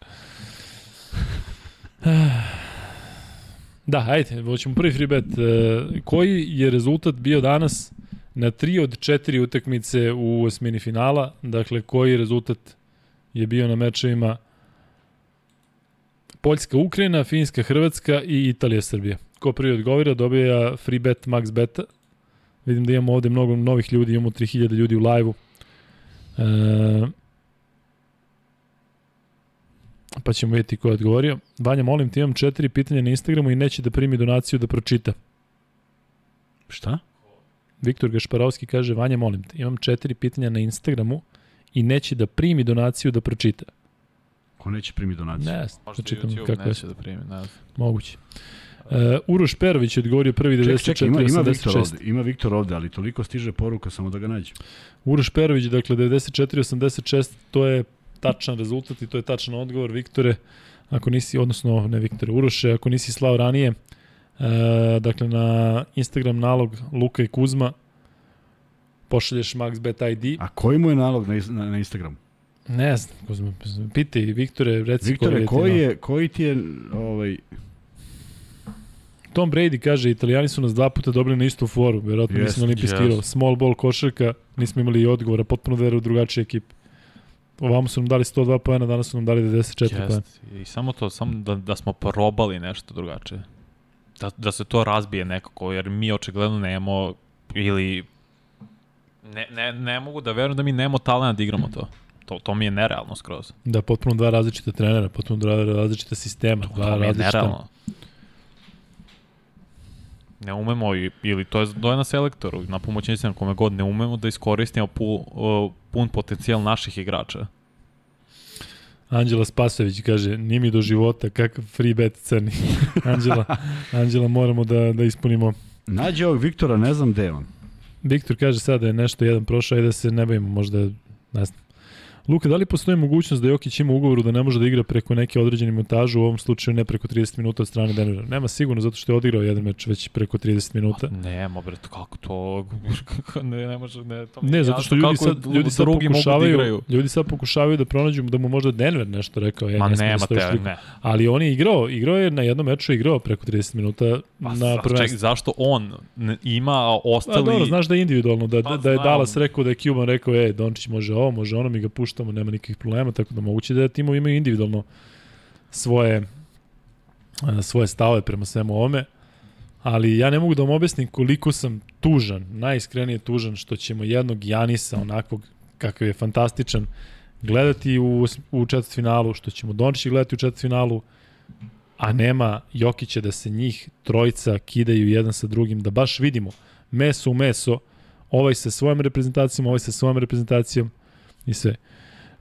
Da, ajde, hoćemo prvi free bet. E, koji je rezultat bio danas na tri od četiri utakmice u osmini finala? Dakle, koji rezultat je bio na mečevima Poljska, Ukrajina, Finska, Hrvatska i Italija, Srbija. Ko prvi odgovira dobija free bet max beta. Vidim da imamo ovde mnogo novih ljudi, imamo 3000 ljudi u live-u. E, pa ćemo vidjeti ko je odgovorio. Vanja, molim ti, imam četiri pitanja na Instagramu i neće da primi donaciju da pročita. Šta? Viktor Gašparovski kaže, Vanja, molim te, imam četiri pitanja na Instagramu i neće da primi donaciju da pročita. Ko neće primi donaciju? Ne, Možda pročitam YouTube kako je neće da primi, ne znam. moguće. Uh, Uroš Perović je odgovorio prvi Čekaj, 94 čekaj, ima, ima Viktor 86. ovde, ima Viktor ovde, ali toliko stiže poruka samo da ga nađem. Uroš Perović, dakle 94-86, to je tačan rezultat i to je tačan odgovor. Viktore, ako nisi, odnosno ne Viktore, Uroše, ako nisi slao ranije, e, dakle na Instagram nalog Luka i Kuzma, pošalješ MaxBet ID. A koji mu je nalog na, na, na Instagramu? Ne znam, Kuzma, pitaj, Viktore, reci Viktore, koji je, koji je, koji ti je ovaj. Tom Brady kaže, italijani su nas dva puta dobili na istu foru, verovatno Jest, nisam olimpijskirao. jest. Small ball košarka, nismo imali i odgovora, potpuno veru u drugačije ekipe. Ovamo su nam dali 102 pojena, danas su nam dali 94 pojena. Jest. I samo to, samo da, da smo probali nešto drugačije. Da, da se to razbije nekako, jer mi očigledno nemamo ili ne, ne, ne mogu da verujem da mi nemamo talena da igramo to. To, to mi je nerealno skroz. Da, potpuno dva različita trenera, potpuno dva različita sistema, dva To mi je različita... nerealno. Ne umemo, i- ili to je, to je na selektoru, na pomoćnicima kome god, ne umemo da iskoristimo pu, uh, pun potencijal naših igrača. Anđela Spasović kaže, ni mi do života, kakav free bet crni. Anđela, Anđela, moramo da, da ispunimo. nađe ovog Viktora, ne znam gde je on. Viktor kaže sada da je nešto jedan prošao i da se ne bavimo, možda, ne znam. Luka, da li postoji mogućnost da Jokić ima ugovoru da ne može da igra preko neke određene montaže, u ovom slučaju ne preko 30 minuta od strane Denvera? Nema sigurno, zato što je odigrao jedan meč već preko 30 minuta. Nema, bre, kako to... ne, ne može, ne, to Ne, zato što ljudi sad, ljudi sad da pokušavaju, igraju. ljudi sad pokušavaju da pronađu da mu možda Denver nešto rekao. E, Ma da nema stojiš te, ne. Ali on je igrao, igrao je na jednom meču igrao preko 30 minuta Pa, na prvenstvu. ček, zašto on ima, a Pa ostali... dobro, znaš da je individualno, da, Pa, da, da je. Dallas rekao da je Cuban rekao, e, Dončić može ovo, može ono, mi ga puštamo, nema nikakvih problema, tako da moguće da timovi imaju individualno svoje, a, svoje stave prema svemu ovome, ali ja ne mogu da vam objasnim koliko sam tužan, najiskrenije tužan što ćemo jednog Janisa, onakvog kakav je fantastičan, gledati u, u četvrtfinalu, što ćemo Dončića gledati u četvrtfinalu, a nema Jokića da se njih trojica kidaju jedan sa drugim, da baš vidimo meso u meso, ovaj sa svojom reprezentacijom, ovaj sa svojom reprezentacijom i sve.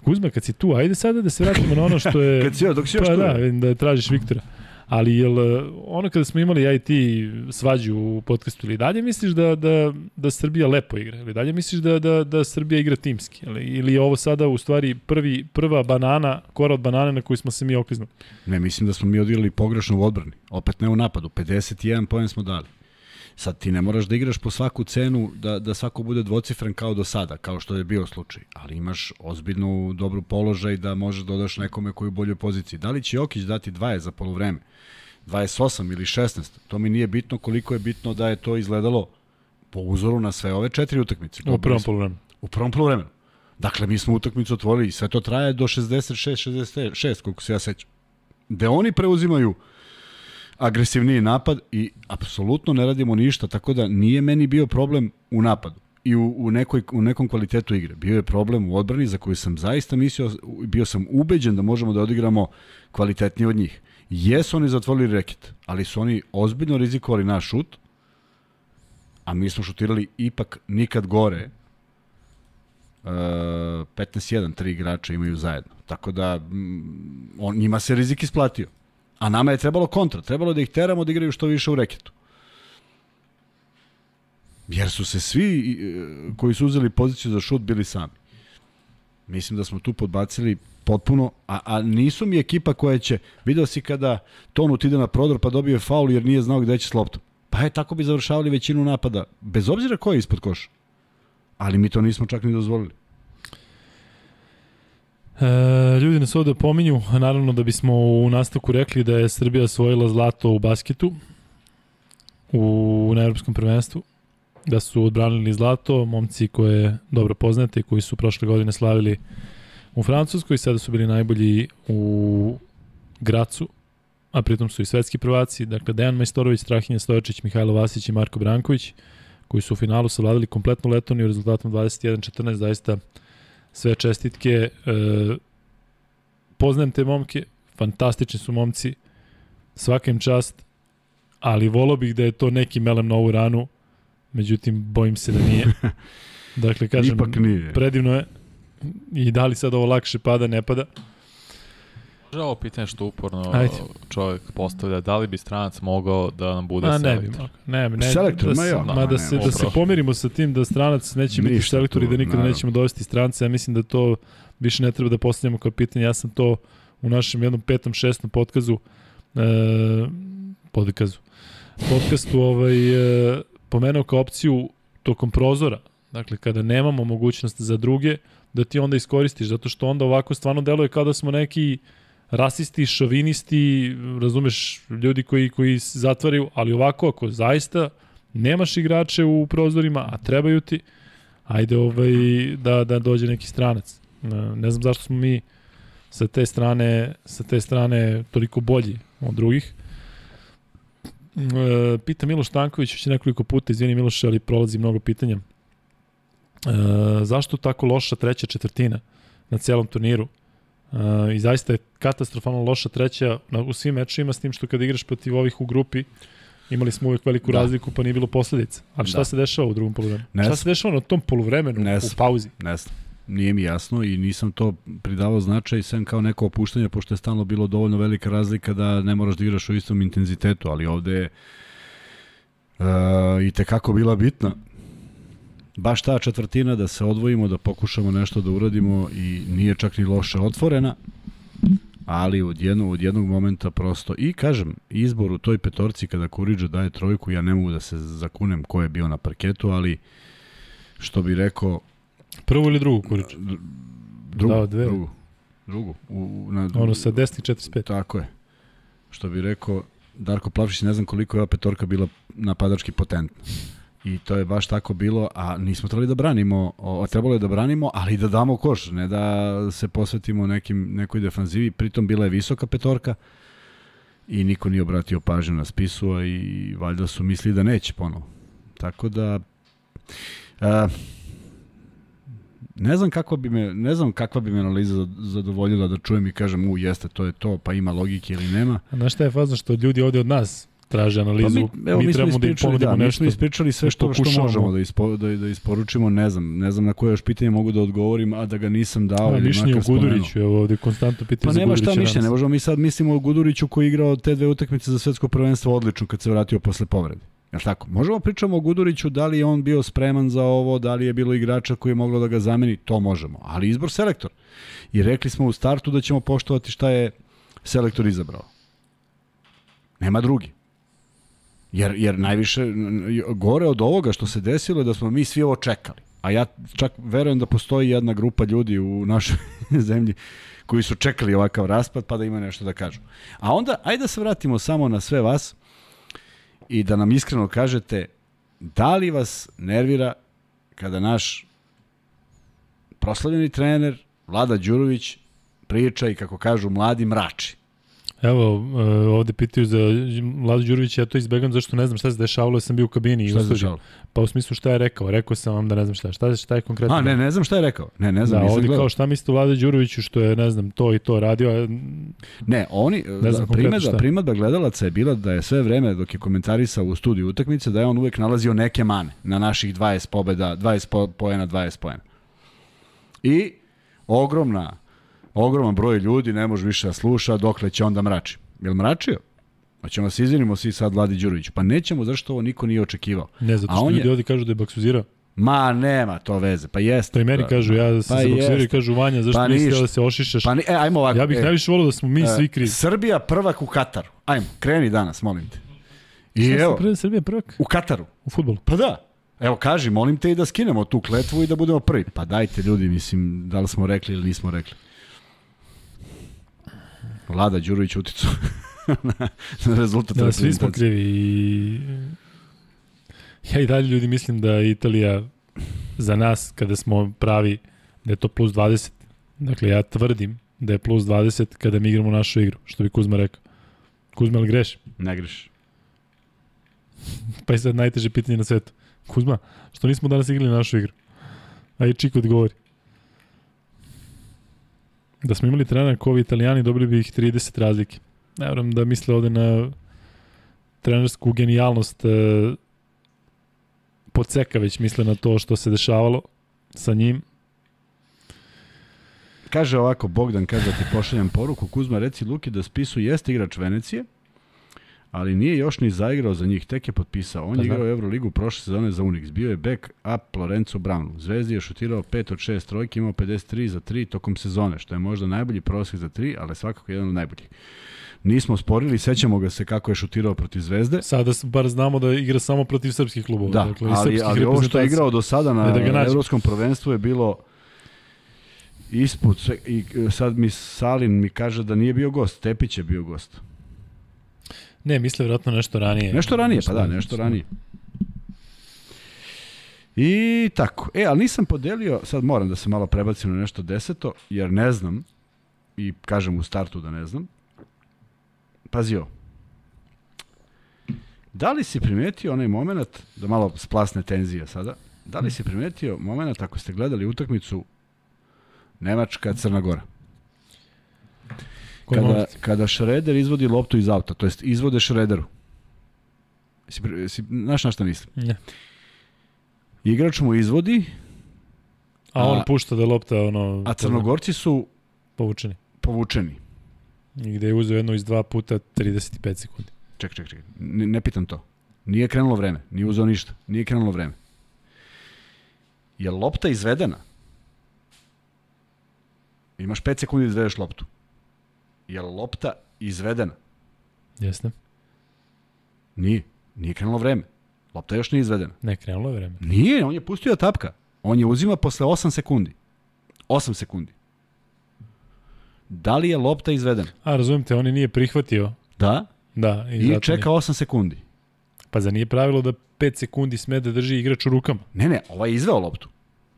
Kuzma, kad si tu, ajde sada da se vratimo na ono što je... Kad si, dok si još pa tu. da, vidim da tražiš Viktora. Ali jel, e, ono kada smo imali ja i ti svađu u podcastu, ili dalje misliš da, da, da Srbija lepo igra? Ili dalje misliš da, da, da Srbija igra timski? Ili, ili je ovo sada u stvari prvi, prva banana, kora od banane na koju smo se mi okliznuli? Ne, mislim da smo mi odigrali pogrešno u odbrani. Opet ne u napadu. 51 poen smo dali. Sad ti ne moraš da igraš po svaku cenu da, da svako bude dvocifren kao do sada, kao što je bio slučaj. Ali imaš ozbiljnu dobru položaj da možeš da odaš nekome koji je u boljoj poziciji. Da li će Jokić dati 20 za polovreme? 28 ili 16? To mi nije bitno koliko je bitno da je to izgledalo po uzoru na sve ove četiri utakmice. U prvom polovremenu. U prvom polovremenu. Dakle, mi smo utakmicu otvorili i sve to traje do 66-66, koliko se ja sećam. Gde oni preuzimaju agresivniji napad i apsolutno ne radimo ništa, tako da nije meni bio problem u napadu i u, u, nekoj, u nekom kvalitetu igre. Bio je problem u odbrani za koju sam zaista mislio, bio sam ubeđen da možemo da odigramo kvalitetnije od njih. Jesu oni zatvorili reket, ali su oni ozbiljno rizikovali naš šut, a mi smo šutirali ipak nikad gore. Uh, 15-1, tri igrača imaju zajedno. Tako da on, njima se rizik isplatio. A nama je trebalo kontra. Trebalo je da ih teramo da igraju što više u reketu. Jer su se svi e, koji su uzeli poziciju za šut bili sami. Mislim da smo tu podbacili potpuno, a, a nisu mi ekipa koja će, video si kada Tonut ide na prodor pa dobije faul jer nije znao gde će s loptom. Pa je, tako bi završavali većinu napada, bez obzira ko je ispod koša. Ali mi to nismo čak ni dozvolili. E, ljudi nas ovde pominju, naravno da bismo u nastavku rekli da je Srbija osvojila zlato u basketu u, na evropskom prvenstvu, da su odbranili zlato, momci koje dobro poznate i koji su prošle godine slavili u Francuskoj, sada su bili najbolji u Gracu, a pritom su i svetski prvaci, dakle Dejan Majstorović, Strahinja Stojačić, Mihajlo Vasić i Marko Branković, koji su u finalu savladali kompletnu Letoniju rezultatom 21-14, zaista sve čestitke. E, poznajem te momke, fantastični su momci, svaka im čast, ali volao bih da je to neki melem na ovu ranu, međutim, bojim se da nije. Dakle, kažem, Ipak nije. predivno je. I da li sad ovo lakše pada, ne pada? Može ovo pitanje što uporno Ajde. čovjek postavlja, da li bi stranac mogao da nam bude A ne bi selektor? Ne, bi, ne, Selektor, da, ma se- ja. ma da, ne, se, da se pomirimo sa tim da stranac neće biti Ništa selektor i da nikada naravno. nećemo dovesti strance. Ja mislim da to više ne treba da postavljamo kao pitanje. Ja sam to u našem jednom petom, šestom podkazu e, podkazu podcastu ovaj, e, pomenuo kao opciju tokom prozora. Dakle, kada nemamo mogućnost za druge, da ti onda iskoristiš, zato što onda ovako stvarno deluje kao da smo neki rasisti, šovinisti, razumeš, ljudi koji, koji zatvaraju, ali ovako, ako zaista nemaš igrače u prozorima, a trebaju ti, ajde ovaj, da, da dođe neki stranac. Ne znam zašto smo mi sa te strane, sa te strane toliko bolji od drugih. E, pita Miloš Tanković već nekoliko puta, izvini Miloše, ali prolazi mnogo pitanja. E, zašto tako loša treća četvrtina na celom turniru? E, I zaista je katastrofalno loša treća na, u svim mečima, s tim što kada igraš protiv ovih u grupi, imali smo uvek veliku Da. razliku, pa nije bilo posledica. Ali šta Da. se dešava u drugom poluvremenu? Ne šta se dešava na tom poluvremenu Ne u pauzi? Ne znam. Nije mi jasno i nisam to pridavao značaj sem kao neko opuštanje, pošto je stalno bilo dovoljno velika razlika da ne moraš da igraš u istom intenzitetu, ali ovde je uh, i tekako bila bitna baš ta četvrtina da se odvojimo, da pokušamo nešto da uradimo i nije čak ni loše otvorena, ali od jednog, od jednog momenta prosto i kažem, izbor u toj petorci kada Kuriđa daje trojku, ja ne mogu da se zakunem ko je bio na parketu, ali što bi rekao Prvu ili drugu kurič? drugu, Dao dve. drugu, drugu, u, na, Ono sa desnih 45. Tako je. Što bi rekao Darko Plavšić, ne znam koliko je ova petorka bila napadački potentna. I to je baš tako bilo, a nismo trebali da branimo, o, trebalo je da branimo, ali da damo koš, ne da se posvetimo nekim, nekoj defanzivi. Pritom bila je visoka petorka i niko nije obratio pažnju na spisu, i valjda su mislili da neće ponovo. Tako da... A, ne znam kako bi me, ne znam kakva bi me analiza zadovoljila da čujem i kažem, u jeste, to je to, pa ima logike ili nema. A znaš šta je fazno što ljudi ovde od nas traže analizu, Pa mi, evo, mi, smo trebamo da im ponudimo da, mi nešto. smo ispričali sve da što, što možemo da, ispo, da, da isporučimo, ne znam, ne znam na koje još pitanje mogu da odgovorim, a da ga nisam dao A, ili mišljenje o. Guduriću, evo ovde konstantno pitanje Pa za nema Gudurića. šta mišljenje, ne možemo mi sad mislimo o Guduriću koji je igrao te dve utakmice za svetsko prvenstvo odlično kad se vratio posle povrede. Jel tako? Možemo pričamo o Guduriću, da li je on bio spreman za ovo, da li je bilo igrača koji je moglo da ga zameni, to možemo. Ali izbor selektor. I rekli smo u startu da ćemo poštovati šta je selektor izabrao. Nema drugi. Jer, jer najviše, gore od ovoga što se desilo je da smo mi svi ovo čekali. A ja čak verujem da postoji jedna grupa ljudi u našoj zemlji koji su čekali ovakav raspad pa da ima nešto da kažu. A onda, ajde da se vratimo samo na sve vas i da nam iskreno kažete da li vas nervira kada naš proslavljeni trener Vlada Đurović priča i kako kažu mladi mrači. Evo, e, ovde pitaju za Vladu Đurovića, ja to izbegam zašto ne znam šta se dešavalo, ja sam bio u kabini i Šta u se studiju. dešavalo? Pa u smislu šta je rekao, rekao sam vam da ne znam šta, šta, šta je konkretno. A, ne, ne znam šta je rekao. Ne, ne znam, da, nisam ovde gledao. kao šta mislite o Vlade Đuroviću što je, ne znam, to i to radio, a Ne, oni, znam da, šta. primetba gledalaca je bila da je sve vreme dok je komentarisao u studiju utakmice, da je on uvek nalazio neke mane na naših 20 pobeda, 20 po, poena, 20 poena. I ogromna, ogroman broj ljudi ne može više da sluša dokle će onda mrači. Jel mračio? Pa ćemo se izvinimo svi sad Vladi Đuroviću. Pa nećemo, zašto ovo niko nije očekivao. ne, zato što on je- ljudi ovde kažu da je baksuzirao. Ma, nema to veze. Pa jeste. To i meni Pa- kažu, ja pa se i jeste. kažu Vanja, zašto Pa pa nisi da se ošišaš? Pa ni, e, ajmo ovako. ja bih e, najviše volio da smo mi svi e, krivi. Srbija prvak u Kataru. Ajmo, kreni danas, molim te. I Šta evo, prvi Srbija prvak u Kataru. u fudbalu? Pa da. Evo, kaži, molim te i da skinemo tu kletvu i da budemo prvi. Pa dajte ljudi, mislim, da li smo rekli ili nismo rekli. Vlada Đurović uticao na, na rezultat Da, svi smo krivi i ja i dalje ljudi mislim da je Italija za nas kada smo pravi da je to plus 20. Dakle, ja tvrdim da je plus 20 kada mi igramo našu igru, što bi Kuzma rekao. Kuzma, ali greš? Ne greš. Pa je sad najteže pitanje na svetu. Kuzma, što nismo danas igrali našu igru? A i Čiko odgovori. Da smo imali trenera kao ovi italijani, dobili bi ih 30 razlike. Ne vjerujem da misle ovde na trenersku genijalnost e, Poceka već misle na to što se dešavalo sa njim. kaže ovako, Bogdan kaže da ti pošaljam poruku, Kuzma reci Luki da Spisu jeste igrač Venecije, ali nije još ni zaigrao za njih, tek je potpisao. On Pa je znam. igrao Euroligu prošle sezone za Unix. Bio je back up Lorenzo Brownu. Zvezdi je šutirao 5 od 6 trojki, imao 53 za 3 tokom sezone, što je možda najbolji prosjek za 3, ali svakako jedan od najboljih. Nismo sporili, sećamo ga se kako je šutirao protiv Zvezde. Sada bar znamo da igra samo protiv srpskih klubova. Da, dakle, ali, srpskih ali ovo što je igrao do sada na da nađe. evropskom prvenstvu je bilo ispod sve, i e, sad mi Salin mi kaže da nije bio gost, Tepić je bio gost. Ne, misle vjerojatno nešto ranije. Nešto ranije, pa da, nešto ranije. I tako. E, ali nisam podelio, sad moram da se malo prebacim na nešto deseto, jer ne znam, i kažem u startu da ne znam. Pazi ovo. Da li si primetio onaj moment, da malo splasne tenzija sada, da li si primetio moment ako ste gledali utakmicu Nemačka-Crna Gora? Koji Kada, moment? kada Šreder izvodi loptu iz auta, to jest izvode Šrederu. Si, si, znaš na šta mislim? Ne. Igrač mu izvodi, A on A- pušta da lopta ono, a Crnogorci su povučeni. povučeni. I gde je uzeo jedno iz dva puta 35 sekundi. Ček, ček, ček. Ne, ne pitam to. Nije krenulo vreme. Nije uzeo ništa. Nije krenulo vreme. Je lopta izvedena? Imaš 5 sekundi da izvedeš loptu. Je lopta izvedena? Jeste? Nije. Nije krenulo vreme. Lopta još nije izvedena. Ne, krenulo je vreme. Nije, on je pustio da tapka. On je uzima posle 8 sekundi. 8 sekundi. Da li je lopta izvedena? A, razumijem te, on je nije prihvatio. Da. Da, i, I čeka 8 sekundi. Pa za nije pravilo da 5 sekundi sme da drži igrač u rukama. Ne, ne, ovaj je izveo loptu.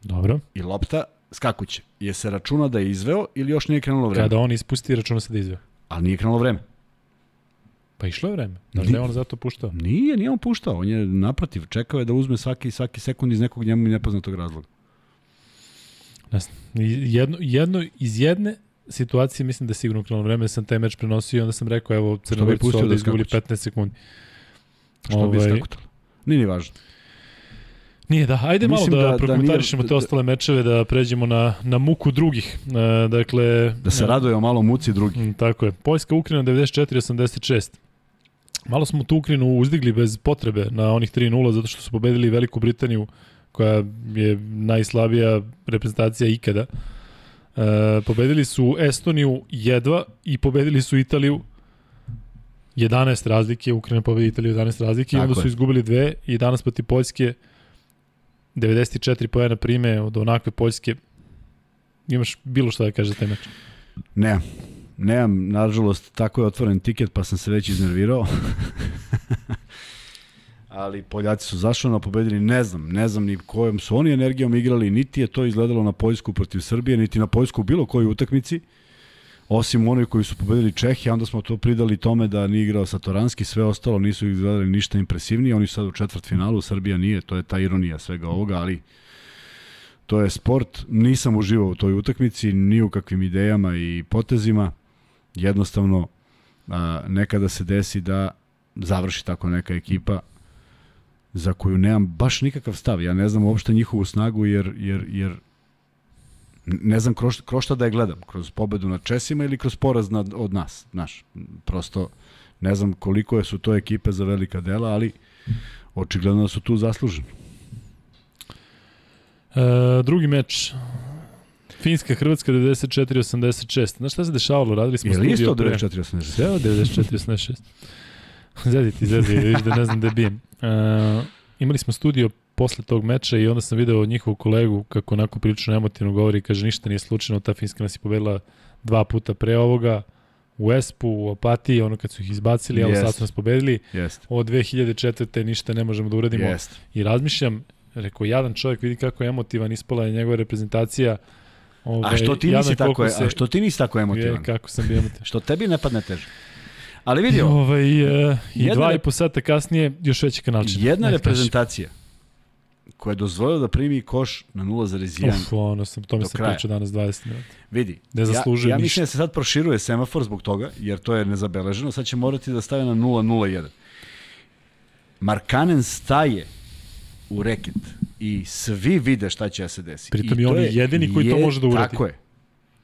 Dobro. I lopta skakuće. Je se računa da je izveo ili još nije krenulo vreme? Kada on ispusti, računa se da izveo. Ali nije krenulo vreme. Pa išlo je vreme. Da je on zato puštao? Nije, nije on puštao. On je naprotiv. Čekao je da uzme svaki, svaki sekund iz nekog njemu nepoznatog razloga. Jedno, jedno, iz jedne situacije mislim da je sigurno krenulo vreme, da sam taj meč prenosio i onda sam rekao, evo, Crnogorci su pustio ovde da izgubili skakuće? 15 sekundi. Što bi Ovaj, skakutalo. Nije ni važno. Nije, da. Ajde malo Mislim da, da- da da prokomentarišemo nije- te ostale mečeve, da pređemo na, na muku drugih. E, dakle... Da se e, raduje o malo muci drugi. Mm, Tako je. Poljska Ukrajina 94-86. Malo smo tu Ukrajinu uzdigli bez potrebe na onih 3-0 zato što su pobedili Veliku Britaniju koja je najslabija reprezentacija ikada. E, pobedili su Estoniju jedva i pobedili su Italiju 11 razlike, Ukrajina pobedi Italiju 11 razlike i onda su je. izgubili dve i danas protiv Poljske 94 pojena prime od onakve Poljske. Imaš bilo šta da kažeš za taj meč? Nemam. Nemam, nažalost, tako je otvoren tiket, pa sam se već iznervirao. Ali Poljaci su zašli na pobedili, ne znam, ne znam ni kojom su oni energijom igrali, niti je to izgledalo na Poljsku protiv Srbije, niti na Poljsku bilo kojoj utakmici, osim onoj koji su pobedili Čehi, onda smo to pridali tome da nije igrao Satoranski, sve ostalo nisu izgledali ništa impresivnije, oni su sad u četvrt finalu, Srbija nije, to je ta ironija svega ovoga, ali to je sport, nisam uživao u toj utakmici, ni u kakvim idejama i potezima, jednostavno a, nekada se desi da završi tako neka ekipa za koju nemam baš nikakav stav. Ja ne znam uopšte njihovu snagu jer, jer, jer ne znam kroz, kroz šta da je gledam. Kroz pobedu nad Česima ili kroz poraz nad, od nas. Znaš, prosto ne znam koliko je su to ekipe za velika dela, ali očigledno da su tu zasluženi. E, drugi meč. Finska, Hrvatska 94-86. Znaš šta se dešavalo? Radili smo Je li isto studio od pre. 94-86? Sve od 94-86. Zedi ti, zedi, vidiš da ne znam da bijem. E, imali smo studio posle tog meča i onda sam video njihovu kolegu kako onako prilično emotivno govori i kaže ništa nije slučajno, ta Finska nas je pobedila dva puta pre ovoga u Espu, u Opatiji, ono kad su ih izbacili, evo sad Jest. su nas pobedili. Jeste. Od 2004. ništa ne možemo da uradimo. Jeste. I razmišljam, rekao, jadan čovjek vidi kako je emotivan, ispala je njegova reprezentacija. Ovaj, A što ti nisi tako, je, a što ti nisi tako emotivan? Je, kako sam bio emotivan. Što tebi ne padne teže? Ali I, vidi ovo, ovaj, e, i dva i po sata kasnije još veći kanalčin. jedna reprezentacija koja je dozvolila da primi koš na 0,1. Uf, ono sam, to mi sam kraja. pričao danas 20 minuta. Vidi, Ne ja, ja ništa. mislim da se sad proširuje semafor zbog toga, jer to je nezabeleženo, sad će morati da stave na 0,01. Markanen staje u reket i svi vide šta će da se desi. Pritom I je on jedini koji to može da uradi. Tako je.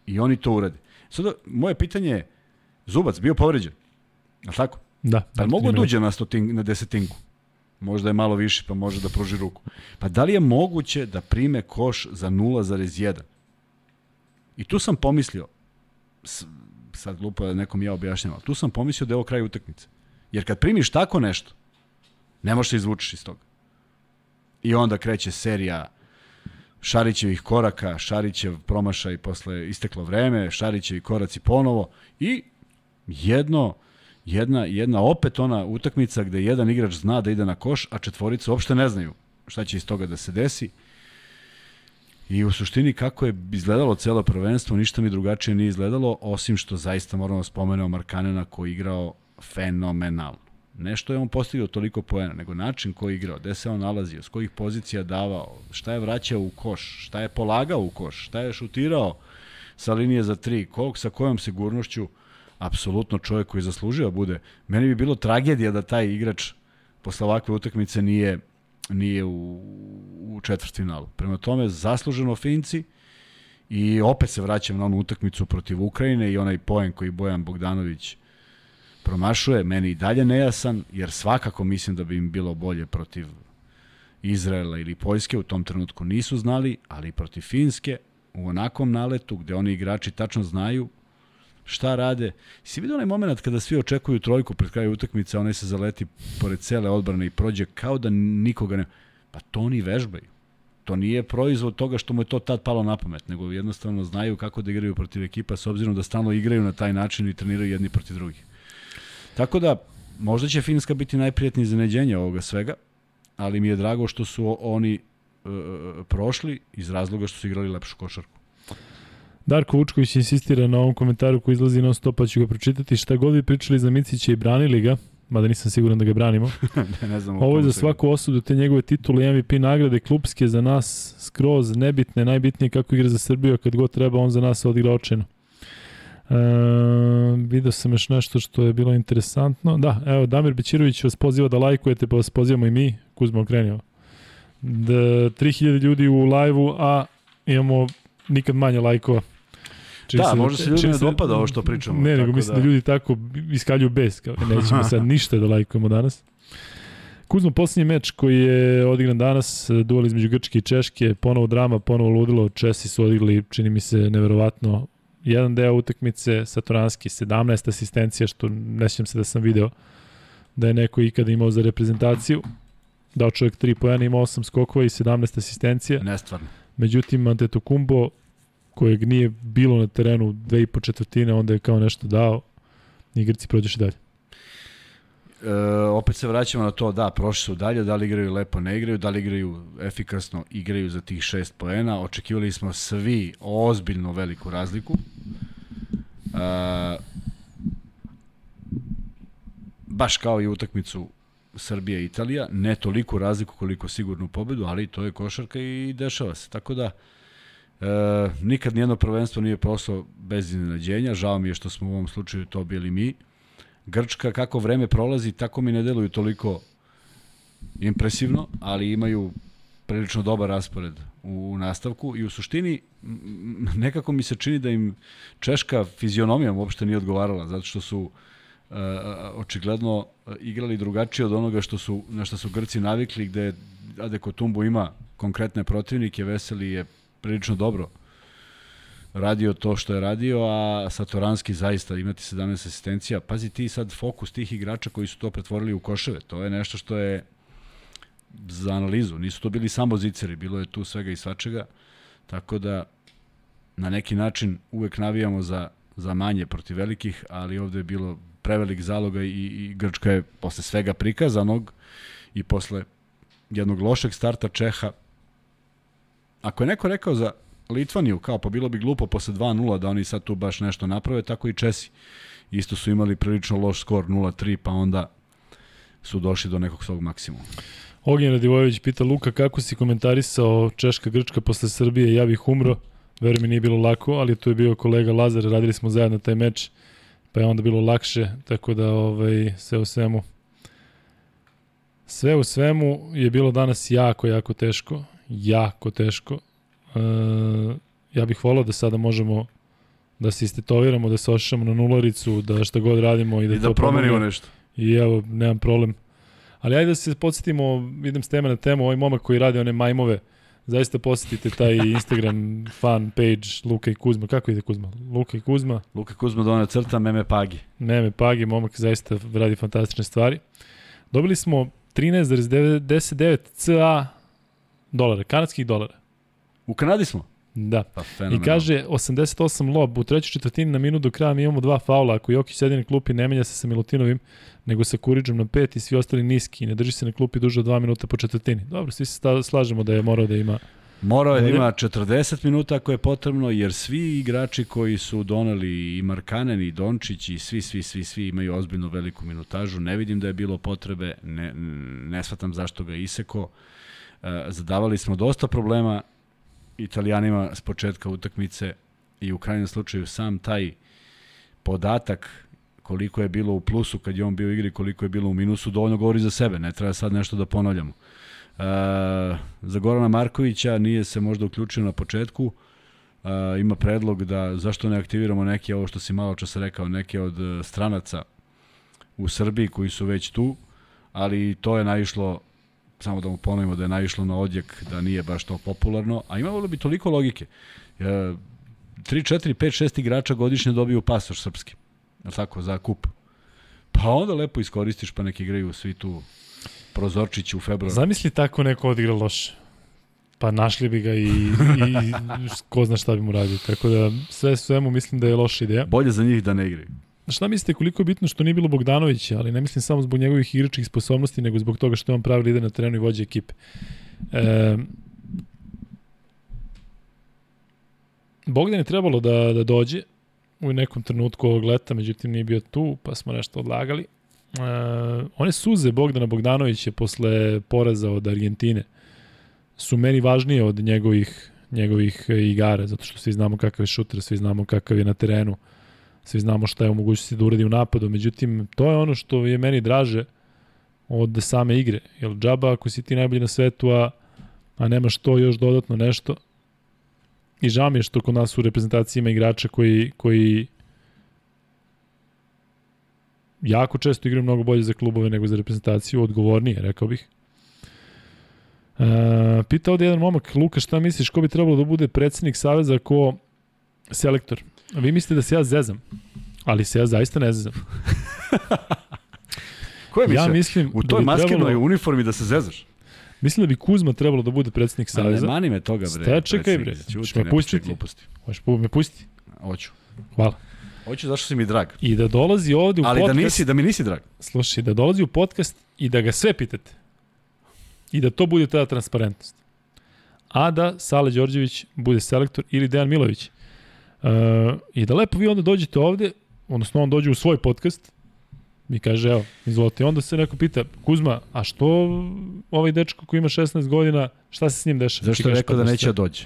I oni to urade. Sada, moje pitanje je, Zubac bio povređen, je li tako? Da. Pa mogu da uđe na, stotin, na desetinku? Možda je malo više, pa može da pruži ruku. Pa da li je moguće da prime koš za 0,1? I tu sam pomislio, sad glupo da nekom ja objašnjam, ali tu sam pomislio da je ovo kraj utakmice. Jer kad primiš tako nešto, ne možeš se izvučiš iz toga. I onda kreće serija Šarićevih koraka, Šarićev promašaj posle isteklo vreme, Šarićevi koraci ponovo i jedno, jedna, jedna opet ona utakmica gde jedan igrač zna da ide na koš, a četvorica uopšte ne znaju šta će iz toga da se desi. I u suštini kako je izgledalo celo prvenstvo, ništa mi drugačije nije izgledalo, osim što zaista moramo da spomenemo Markanena koji je igrao fenomenalno. Ne što je on postigao toliko poena, nego način koji je igrao, gde se on nalazio, s kojih pozicija davao, šta je vraćao u koš, šta je polagao u koš, šta je šutirao sa linije za tri, kog, sa kojom sigurnošću, apsolutno čovjek koji zaslužio da bude. Meni bi bilo tragedija da taj igrač posle ovakve utakmice nije nije u, u četvrtfinalu. Prema tome, zasluženo Finci i opet se vraćam na onu utakmicu protiv Ukrajine i onaj poen koji Bojan Bogdanović promašuje, meni i dalje nejasan, jer svakako mislim da bi im bilo bolje protiv Izraela ili Poljske, u tom trenutku nisu znali, ali protiv Finske, u onakvom naletu gde oni igrači tačno znaju šta rade. Si vidio onaj moment kada svi očekuju trojku pred kraju utakmice, onaj se zaleti pored cele odbrane i prođe kao da nikoga ne... Pa to oni vežbaju. To nije proizvod toga što mu je to tad palo na pamet, nego jednostavno znaju kako da igraju protiv ekipa s obzirom da stalno igraju na taj način i treniraju jedni protiv drugih. Tako da, možda će Finska biti najprijetnije iznenađenje ovoga svega, ali mi je drago što su oni e, prošli iz razloga što su igrali lepšu košarku. Darko Vučković insistira na ovom komentaru koji izlazi non stop, pa ću ga pročitati. Šta god vi pričali za Micića i branili ga, mada nisam siguran da ga branimo. ne znam Ovo je za svaku osudu te njegove titule i MVP nagrade klubske za nas skroz nebitne, najbitnije kako igra za Srbiju, a kad god treba on za nas odigra očeno. E, video sam još nešto što je bilo interesantno. Da, evo, Damir Bećirović vas poziva da lajkujete, pa vas pozivamo i mi. Kuzmo okrenio. Da, 3000 ljudi u lajvu, a imamo nikad manje lajkova. Čini Da, možda se ljudima čini ne dopada ovo što pričamo, Ne, nego mislim da... da ljudi tako iskaljuju bez. Kao, nećemo sad ništa da lajkujemo danas. Kuzmo, posljednji meč koji je odigran danas, duel između Grčke i Češke, ponovo drama, ponovo ludilo, Česi su odigrali, čini mi se, neverovatno, jedan deo utakmice, Satoranski, 17 asistencija, što ne sjećam se da sam video da je neko ikada imao za reprezentaciju. Dao čovjek 3 pojena, imao 8 skokova i 17 asistencija. Nestvarno. Međutim, Antetokumbo, kojeg nije bilo na terenu dve i po četvrtine, onda je kao nešto dao i Grci prođeše dalje. E, opet se vraćamo na to, da, prošli su dalje, da li igraju lepo, ne igraju, da li igraju efikasno, igraju za tih šest poena. Očekivali smo svi ozbiljno veliku razliku. E, baš kao i utakmicu Srbija i Italija, ne toliko razliku koliko sigurnu pobedu, ali to je košarka i dešava se. Tako da, E, nikad nijedno prvenstvo nije prošlo bez iznenađenja, žao mi je što smo u ovom slučaju to bili mi. Grčka, kako vreme prolazi, tako mi ne deluju toliko impresivno, ali imaju prilično dobar raspored u, nastavku i u suštini nekako mi se čini da im češka fizionomija uopšte nije odgovarala, zato što su uh, očigledno igrali drugačije od onoga što su, na što su Grci navikli, gde Adekotumbo ima konkretne protivnike, Veseli je prilično dobro radio to što je radio, a Satoranski zaista imati 17 asistencija. Pazi ti sad fokus tih igrača koji su to pretvorili u koševe. To je nešto što je za analizu. Nisu to bili samo ziceri, bilo je tu svega i svačega. Tako da na neki način uvek navijamo za, za manje protiv velikih, ali ovde je bilo prevelik zaloga i, i Grčka je posle svega prikazanog i posle jednog lošeg starta Čeha ako je neko rekao za Litvaniju, kao pa bilo bi glupo posle 2-0 da oni sad tu baš nešto naprave, tako i Česi. Isto su imali prilično loš skor 0-3, pa onda su došli do nekog svog maksimuma. Ognjen Radivojević pita Luka kako si komentarisao Češka Grčka posle Srbije, ja bih umro. Verujem mi nije bilo lako, ali tu je bio kolega Lazar, radili smo zajedno taj meč, pa je onda bilo lakše, tako da ovaj, sve u svemu sve u svemu je bilo danas jako, jako teško jako teško. E, ja bih volao da sada možemo da se istetoviramo, da se ošamo na nularicu, da šta god radimo i da, I da to promenimo pomogne. nešto. I evo, nemam problem. Ali ajde da se podsjetimo, idem s teme na temu, ovaj momak koji radi one majmove, zaista posetite taj Instagram fan page Luka i Kuzma. Kako ide Kuzma? Luka i Kuzma, Luka Kuzma dona crta, meme pagi. Meme Pagi, momak zaista radi fantastične stvari. Dobili smo 13,99 CA dolara, kanadskih dolara. U Kanadi smo. Da. Pa I kaže 88 lob, u trećoj četvrtini na minut do kraja mi imamo dva faula, ako Jokić sedi na klupi ne menja se sa Milutinovim, nego sa Kuriđom na pet i svi ostali niski i ne drži se na klupi duže od dva minuta po četvrtini. Dobro, svi se slažemo da je morao da ima Morao je da ima 40 minuta ako je potrebno, jer svi igrači koji su doneli i Markanen i Dončić i svi, svi, svi, svi imaju ozbiljno veliku minutažu. Ne vidim da je bilo potrebe, ne, ne shvatam zašto ga iseko. E, Zadavali smo dosta problema italijanima s početka utakmice i u krajnjem slučaju sam taj podatak koliko je bilo u plusu kad je on bio u igri, koliko je bilo u minusu, dovoljno govori za sebe. Ne treba sad nešto da ponavljamo. E, za Gorana Markovića nije se možda uključio na početku. E, ima predlog da zašto ne aktiviramo neke, ovo što si malo čas rekao, neke od e, stranaca u Srbiji koji su već tu, ali to je naišlo samo da mu ponovimo da je naišlo na odjek da nije baš to popularno, a imalo bi toliko logike. E, 3, 4, 5, 6 igrača godišnje dobiju pasoš srpski. Je tako, za kup. Pa onda lepo iskoristiš pa neki igraju svi tu prozorčići u februaru. Zamisli tako neko odigra loše. Pa našli bi ga i, i ko zna šta bi mu radio. Tako da sve svemu mislim da je loša ideja. Bolje za njih da ne igraju. Šta mislite koliko je bitno što nije bilo Bogdanovića, ali ne mislim samo zbog njegovih igračkih sposobnosti, nego zbog toga što je on pravi lider na terenu i vođa ekipe. E, Bogdan je trebalo da, da dođe u nekom trenutku ovog leta, međutim nije bio tu, pa smo nešto odlagali. E, one suze Bogdana Bogdanovića posle poraza od Argentine su meni važnije od njegovih, njegovih igara, zato što svi znamo kakav je šuter, svi znamo kakav je na terenu svi znamo šta je u mogućnosti da uradi u napadu, međutim, to je ono što je meni draže od same igre. Jer džaba, ako si ti najbolji na svetu, a, a nemaš to još dodatno nešto, i žao mi je što kod nas u reprezentaciji ima igrača koji, koji jako često igraju mnogo bolje za klubove nego za reprezentaciju, odgovornije, rekao bih. E, pita ovde jedan momak, Luka, šta misliš, ko bi trebalo da bude predsednik Saveza ko selektor? Vi mislite da se ja zezam, ali se ja zaista ne zezam. Ko je Ja mislim U da toj bi maskenoj trebalo, uniformi da se zezaš? mislim da bi Kuzma trebalo da bude predsednik Ali ne Saveza. mani me toga, bre. Ste, čekaj, bre. Ćeš me pustiti? gluposti. Hoćeš me pustiti? Hoću. Hvala. Hoću zašto si mi drag. I da dolazi ovde u Ali podcast, da nisi, da mi nisi drag. slušaj, da dolazi u podcast i da ga sve pitate. I da to bude tada transparentnost. A da Sale Đorđević bude selektor ili Dejan Milović. Uh, I da lepo vi onda dođete ovde, odnosno on dođe u svoj podcast i kaže, evo, izvolite. I onda se neko pita, Kuzma, a što ovaj dečko koji ima 16 godina, šta se s njim dešava? Zašto je rekao pa da šta? neće da dođe?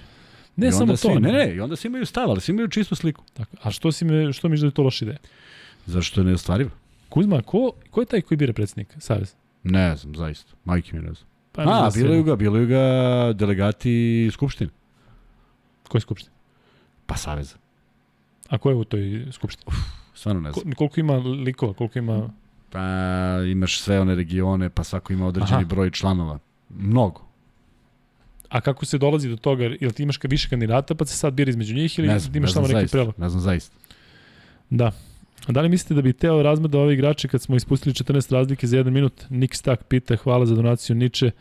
Ne samo to. Svi, ne, ne, i onda svi imaju stav, ali svi imaju čistu sliku. Tako, a što, si me, što misliš da je to loša ideja? Zašto je neostvarivo? Kuzma, ko, ko je taj koji bira predsednika Saveza? Ne znam, zaista. Majke mi ne znam. Pa, A, da bilo ga, bilo ga delegati Skupštine. Koji skupština? Pa Saveza. A ko je u toj skupštini? Stvarno ne Ko, znam. koliko ima likova, koliko ima... Pa imaš sve one regione, pa svako ima određeni Aha. broj članova. Mnogo. A kako se dolazi do toga? Jel ti imaš više kandidata pa se sad bira između njih ili Ne znam, imaš ne znam samo neki prelog? Ne znam zaista. Da. A da li mislite da bi Teo razmeda ove igrače kad smo ispustili 14 razlike za jedan minut? Nick Stack pita, hvala za donaciju Niče.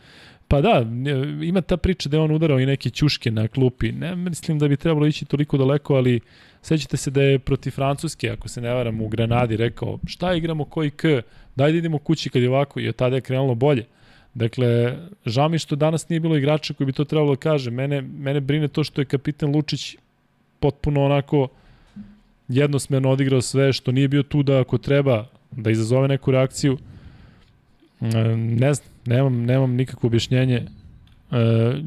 Pa da, ne- ima ta priča da je on udarao i neke ćuške na klupi. Ne mislim da bi trebalo ići toliko daleko, ali sećate se da je protiv Francuske, ako se ne varam, u Granadi rekao šta igramo koji k, daj da idemo kući kad je ovako i od tada je krenulo bolje. Dakle, žao mi što danas nije bilo igrača koji bi to trebalo da kaže. Mene, mene brine to što je kapitan Lučić potpuno onako jednosmerno odigrao sve, što nije bio tu da ako treba da izazove neku reakciju. E, Ne znam, nemam, nemam nikakvo objašnjenje. E,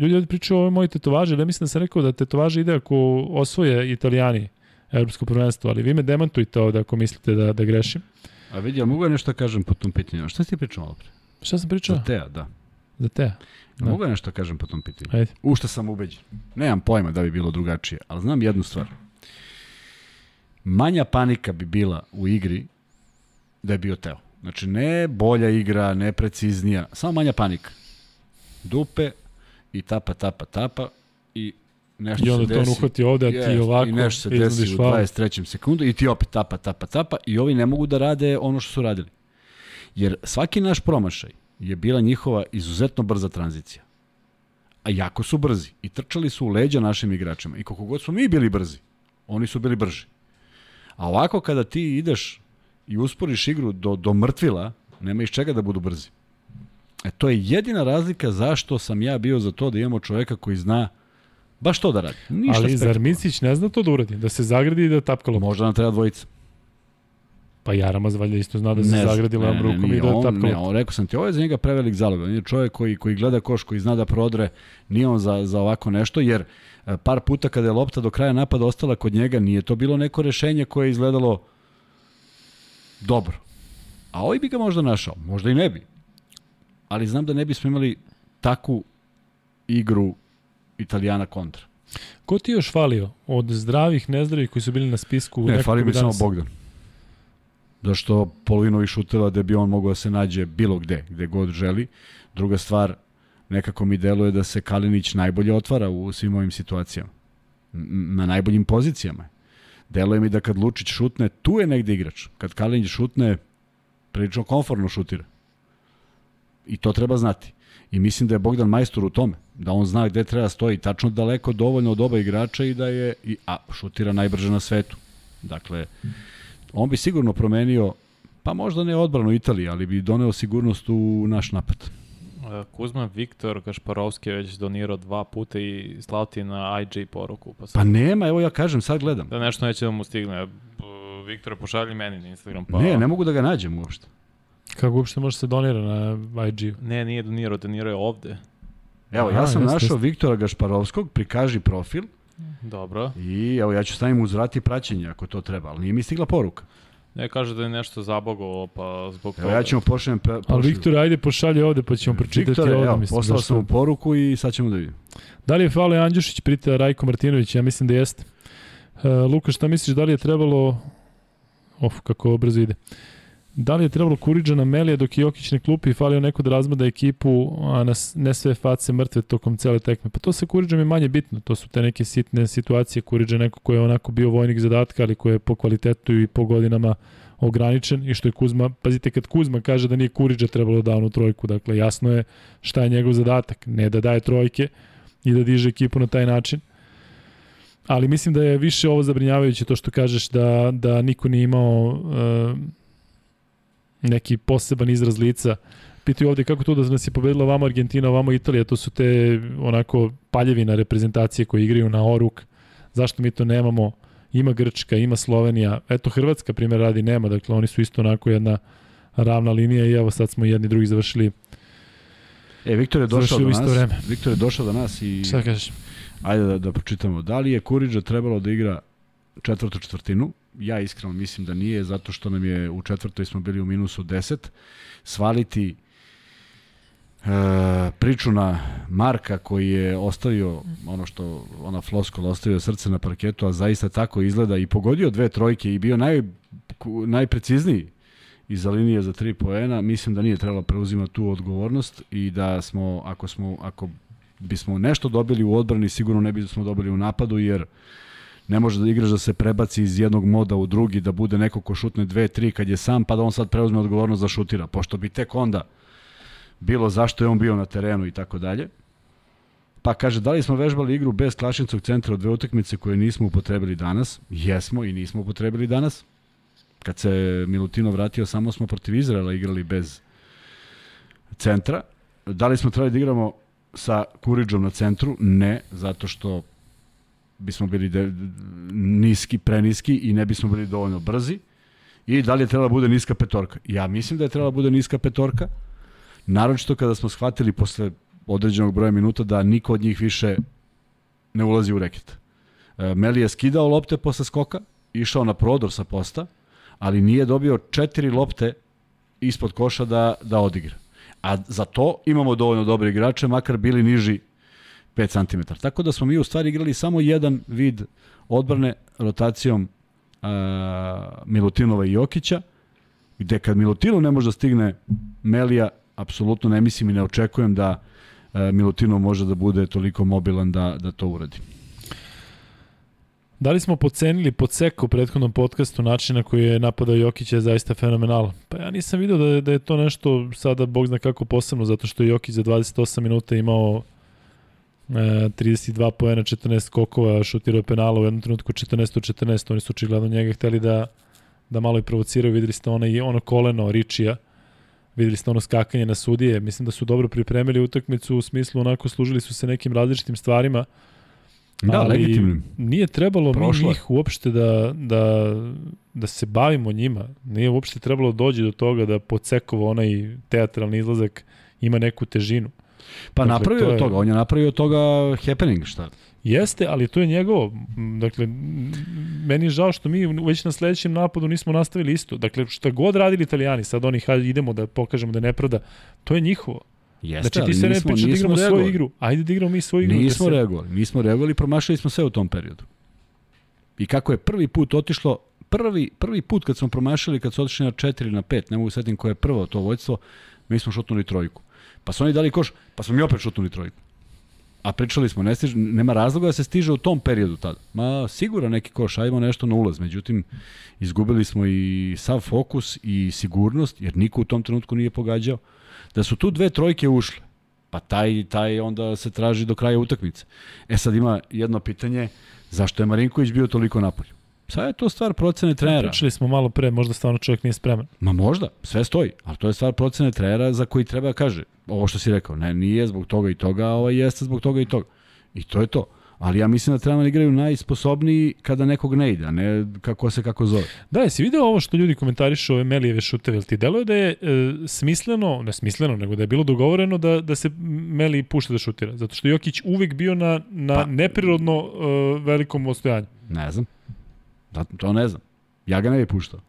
ljudi ovdje pričaju o ovoj mojoj tetovaži, ali ja mislim da sam rekao da tetovaža ide ako osvoje italijani evropsko prvenstvo, ali vi me demantujte ovde ako mislite da, da grešim. A vidi, ja mogu ja nešto da kažem po tom pitanju? Šta si ti pričao malo pre? Šta sam pričao? Za Teja, da. Za te. Ja. Da. Mogu ja nešto da kažem po tom pitanju? Ajde. U što sam ubeđen. Nemam pojma da bi bilo drugačije, ali znam jednu stvar. manja panika bi bila u igri da je bio Teo. Znači, ne bolja igra, ne preciznija, samo manja panika. Dupe i tapa, tapa, tapa i nešto I onda se to on uhvati ovde, a ti Jest, ovako I nešto se desi u faul. 23. sekundu i ti opet tapa, tapa, tapa i ovi ne mogu da rade ono što su radili. Jer svaki naš promašaj je bila njihova izuzetno brza tranzicija. A jako su brzi i trčali su u leđa našim igračima. I koliko god smo mi bili brzi, oni su bili brži. A ovako kada ti ideš i usporiš igru do, do mrtvila, nema iz čega da budu brzi. E to je jedina razlika zašto sam ja bio za to da imamo čoveka koji zna baš to da radi. Ništa Ali zar. Micić ne zna to da uradi? Da se zagradi i da tapka loptu? Možda nam treba dvojica. Pa Jaramaz valjda isto zna da se Ne, zagradi ne, levom rukom i da on, tapka ne, on, rekao sam ti, ovo je za njega prevelik zalog. On je čovjek koji, koji gleda koš, koji zna da prodre, nije on za, za ovako nešto, jer e, par puta kada je lopta do kraja napada ostala kod njega, nije to bilo neko rešenje koje je izgledalo dobro. A ovaj bi ga možda našao, možda i ne bi. Ali znam da ne bismo imali takvu igru Italijana kontra. Ko ti još falio? Od zdravih, nezdravih koji su bili na spisku? Ne, nekako fali bi mi samo Bogdan. Zašto polovinu ovih šuteva da bi on mogao da se nađe bilo gde, gde god želi. Druga stvar, nekako mi deluje da se Kalinić najbolje otvara u svim ovim situacijama. Na najboljim pozicijama. Deluje mi da kad Lučić šutne, tu je negde igrač. Kad Kalinić šutne, prilično konforno šutira. I to treba znati. I mislim da je Bogdan majstor u tome. Da on zna gde treba stoji. Tačno daleko dovoljno od oba igrača i da je, i, a šutira najbrže na svetu. Dakle, on bi sigurno promenio, pa možda ne odbranu Italije, ali bi doneo sigurnost u naš napad. E, Kuzma Viktor Gašparovski je već donirao dva puta i slao ti na IG poruku. Pa, Pa sad, nema, evo ja kažem, sad gledam. da nešto neće da mu stigne. Viktore, pošalji meni na Instagram. Pa... Ne, ne mogu da ga nađem uopšte. Kako uopšte može se donira na IG? Ne, nije donirao, donirao je ovde. Evo, ja Aha, sam jeste, našao jeste. Viktora Gašparovskog, prikaži profil Dobro. i evo ja ću stavim uz vrat i praćenje ako to treba, ali nije mi stigla poruka. Ne, kaže da je nešto zabogovalo, pa zbog Evo ja ću mu pošaljem pe, Ali pošaljem. Viktor, ajde pošalje ovde pa ćemo pročitati Viktore, ovde. evo, mislim, poslao zašto- sam mu poruku i sad ćemo da vidimo. Da li je Fale Andjušić prita Rajko Martinović? Ja mislim da jeste. Uh, Luka, šta misliš, da li je trebalo... Of, kako brzo ide. Da li je trebalo Kuriđa na Melija dok je Jokić ne klupi i falio neko da razmada ekipu, a na, ne sve face mrtve tokom cele tekme? Pa to sa Kuriđom je manje bitno. To su te neke sitne situacije. Kuriđa je neko ko je onako bio vojnik zadatka, ali ko je po kvalitetu i po godinama ograničen i što je Kuzma, pazite kad Kuzma kaže da nije Kuriđa trebalo da onu trojku, dakle jasno je šta je njegov zadatak, ne da daje trojke, i da diže ekipu na taj način. Ali mislim da je više ovo zabrinjavajuće to što kažeš da, da niko nije imao uh, neki poseban izraz lica. Pitaju ovde kako to da nas je pobedila vamo Argentina, vamo Italija, to su te onako paljevina reprezentacije koje igraju na oruk. Zašto mi to nemamo? Ima Grčka, ima Slovenija, eto Hrvatska primjer radi nema, dakle oni su isto onako jedna ravna linija i evo sad smo jedni drugi završili. E, Viktor je došao do nas. vreme. Viktor je došao do nas i Šta kažeš? ajde da, da pročitamo. Da li je Kuriđa trebalo da igra četvrtu četvrtinu? Ja iskreno mislim da nije, zato što nam je u četvrtoj smo bili u minusu 10. Svaliti e, priču na Marka koji je ostavio ono što ona floskola ostavio srce na parketu, a zaista tako izgleda i pogodio dve trojke i bio naj, najprecizniji iza linije za tri poena, mislim da nije trebalo preuzimati tu odgovornost i da smo, ako smo, ako bismo nešto dobili u odbrani, sigurno ne bismo dobili u napadu, jer ne može da igraš da se prebaci iz jednog moda u drugi, da bude neko ko šutne dve, tri kad je sam, pa da on sad preuzme odgovornost da šutira, pošto bi tek onda bilo zašto je on bio na terenu i tako dalje. Pa kaže, da li smo vežbali igru bez klašnicog centra od dve utakmice koje nismo upotrebili danas? Jesmo i nismo upotrebili danas. Kad se Milutino vratio, samo smo protiv Izraela igrali bez centra. Da li smo trebali da igramo sa Kuriđom na centru? Ne, zato što bismo bili de, niski, preniski i ne bismo bili dovoljno brzi. I da li je trebala bude niska petorka? Ja mislim da je trebala bude niska petorka, naročito kada smo shvatili posle određenog broja minuta da niko od njih više ne ulazi u reket. E, Meli je skidao lopte posle skoka, išao na prodor sa posta, ali nije dobio četiri lopte ispod koša da, da odigra. A za to imamo dovoljno dobre igrače, makar bili niži 5 cm. Tako da smo mi u stvari igrali samo jedan vid odbrane rotacijom a, Milutinova i Jokića, gde kad Milutinov ne može da stigne Melija, apsolutno ne mislim i ne očekujem da a, Milutinov može da bude toliko mobilan da, da to uradi. Da li smo pocenili Podseko u prethodnom podcastu način na koji je napadao Jokić je zaista fenomenal? Pa ja nisam video da je, da je to nešto sada, bog zna kako posebno, zato što je Jokić za 28 minuta imao 32 poena, 14 skokova, šutirao penala u jednom trenutku 14 od 14, oni su očigledno njega hteli da, da malo i provociraju, videli ste ono, ono koleno Ričija, videli ste ono skakanje na sudije, mislim da su dobro pripremili utakmicu u smislu onako služili su se nekim različitim stvarima, Da, ali legitimnim. Nije trebalo Prošlo mi njih uopšte da, da, da se bavimo njima. Nije uopšte trebalo dođe do toga da Pocekovo onaj teatralni izlazak ima neku težinu. Pa Dakle, napravio to je toga, on je napravio toga happening, šta? Jeste, ali to je njegovo. Dakle, meni je žao što mi već na sledećem napadu nismo nastavili isto. Dakle, šta god radili italijani, sad oni hajde idemo da pokažemo da je nepravda, to je njihovo. Jeste, Znači ti se ne priča da igramo svoju igru. Ajde da igramo mi svoju igru. Nismo da se- reagovali, nismo reagovali, promašili smo sve u tom periodu. I kako je prvi put otišlo, prvi, prvi put kad smo promašili, kad su otišli na 4 na 5, ne mogu setim koje je prvo to vojstvo, mi smo šutnuli trojku. Pa su oni dali koš, pa smo mi opet šutnuli trojku. A pričali smo, ne stiže, nema razloga da se stiže u tom periodu tada. Ma sigurno neki koš, ajmo nešto na ulaz. Međutim, izgubili smo i sav fokus i sigurnost, jer niko u tom trenutku nije pogađao. Da su tu dve trojke ušle, pa taj, taj onda se traži do kraja utakmice. E sad ima jedno pitanje, zašto je Marinković bio toliko napolju? Sad je to stvar procene trenera. Pričali smo malo pre, možda stvarno čovjek nije spreman. Ma možda, sve stoji, ali to je stvar procene trenera za koji treba kaže, ovo što si rekao, ne, nije zbog toga i toga, a ovo jeste zbog toga i toga. I to je to. Ali ja mislim da da igraju najsposobniji kada nekog ne ide, a ne kako se kako zove. Da, jesi video ovo što ljudi komentarišu ove Melijeve šuteve, jel ti deluje da je e, smisleno, ne smisleno, nego da je bilo dogovoreno da, da se Meli pušta da šutira, zato što Jokić uvek bio na, na pa, neprirodno e, velikom ostojanju. Ne znam. Da, to ne znam. Ja ga ne bih puštao.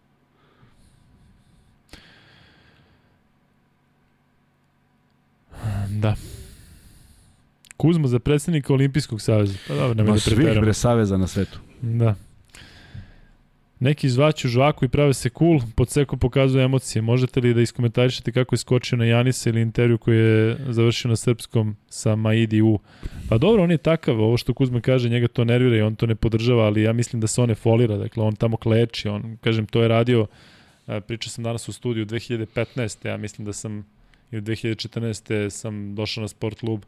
Da. Kuzma za predsednika Olimpijskog saveza. Pa dobro, nemoj Ma da svih preteramo. bre saveza na svetu. Da. Neki izvaću žvaku i prave se cool, pod seko pokazuje emocije. Možete li da iskomentarišete kako je skočio na Janisa ili intervju koji je završio na srpskom sa Maidi U? Pa dobro, on je takav, ovo što Kuzma kaže, njega to nervira i on to ne podržava, ali ja mislim da se on ne folira, dakle on tamo kleči, on, kažem, to je radio, a, pričao sam danas u studiju 2015. Ja mislim da sam, ili 2014. sam došao na sport klub,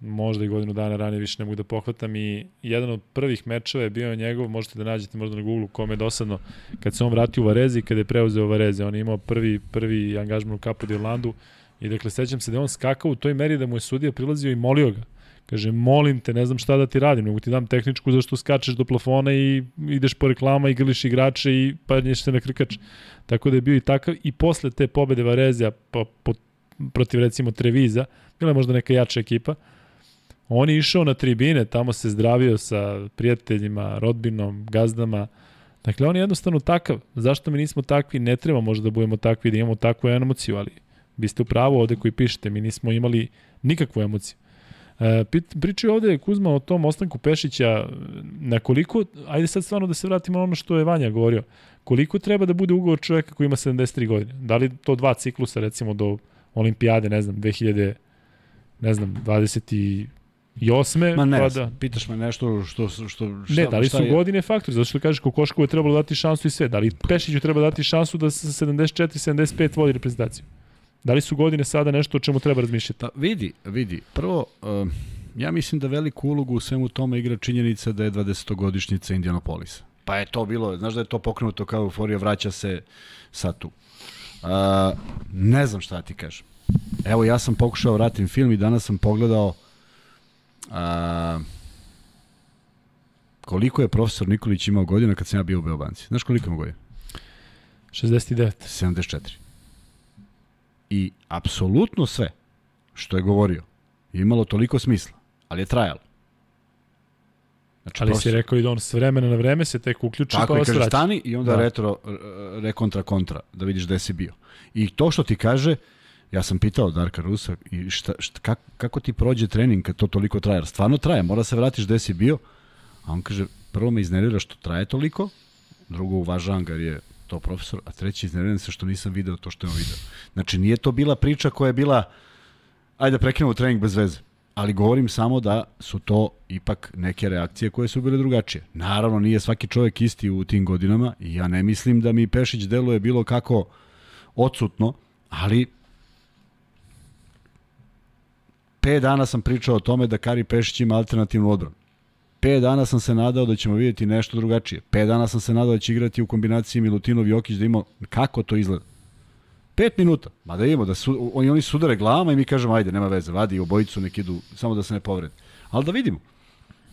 možda i godinu dana ranije više ne mogu da pohvatam i jedan od prvih mečeva je bio njegov, možete da nađete možda na Google kome je dosadno, kad se on vratio u Varezi i kada je preuzeo Vareze, on je imao prvi, prvi angažman u Kapu Dirlandu i dakle sećam se da on skakao u toj meri da mu je sudija prilazio i molio ga. Kaže, molim te, ne znam šta da ti radim, nego ti dam tehničku zašto skačeš do plafona i ideš po reklama i grliš igrače i padneš se na krkač. Tako da je bio i takav i posle te pobede Varezija pa, po, protiv recimo Treviza, bila je možda neka jača ekipa, On je išao na tribine, tamo se zdravio sa prijateljima, rodbinom, gazdama. Dakle, on je jednostavno takav. Zašto mi nismo takvi? Ne treba možda da budemo takvi, da imamo takvu emociju, ali vi ste u ovde koji pišete, mi nismo imali nikakvu emociju. E, pričaju ovde Kuzma o tom ostanku Pešića, na koliko, ajde sad stvarno da se vratimo na ono što je Vanja govorio, koliko treba da bude ugovor čoveka koji ima 73 godine? Da li to dva ciklusa recimo do olimpijade, ne znam, 2000 ne znam, 28. Ma ne, pa da, pitaš me nešto što... što, što Ne, da li šta su je- godine faktori? Zato što kažeš Kokoškovu je trebalo dati šansu i sve. Da li Pešiću treba dati šansu da sa 74-75 vodi reprezentaciju? Da li su godine sada nešto o čemu treba razmišljati? Pa vidi, vidi. Prvo, um, ja mislim da veliku ulogu u svemu tome igra činjenica da je 20-godišnjica Indianapolisa. Pa je to bilo, znaš da je to pokrenuto kao euforija, vraća se sad tu. Uh, ne znam šta ti kažem. Evo, ja sam pokušao vratim film i danas sam pogledao uh, koliko je profesor Nikolić imao godina kad sam ja bio u Beobanci. Znaš koliko ima godina? 69. 74. I apsolutno sve što je govorio je imalo toliko smisla, ali je trajalo. Znači, Ali si profesor- rekao i da on s vremena na vreme se tek uključi Tako pa vas vraća. stani i onda Da. retro, r- re kontra kontra, da vidiš gde si bio. I to što ti kaže, ja sam pitao Darka Rusa, i šta, šta, kako, kako ti prođe trening kad to toliko traje? Stvarno traje, mora se vratiš gde si bio, a on kaže, prvo me iznervira što traje toliko, drugo uvažavam ga jer je to profesor, a treći izneredim se što nisam video to što je on video. Znači nije to bila priča koja je bila ajde da prekinemo trening bez veze. Ali govorim samo da su to ipak neke reakcije koje su bile drugačije. Naravno, nije svaki čovjek isti u tim godinama i ja ne mislim da mi Pešić deluje bilo kako odsutno, ali 5 dana sam pričao o tome da Kari Pešić ima alternativnu odbranu. 5 dana sam se nadao da ćemo vidjeti nešto drugačije. 5 dana sam se nadao da će igrati u kombinaciji Milutinov i Jokić da ima kako to izgleda. 5 minuta. Ma da imamo, da su, oni, oni sudare glavama i mi kažemo ajde, nema veze, vadi obojicu, nek idu, samo da se ne povrede. Ali da vidimo.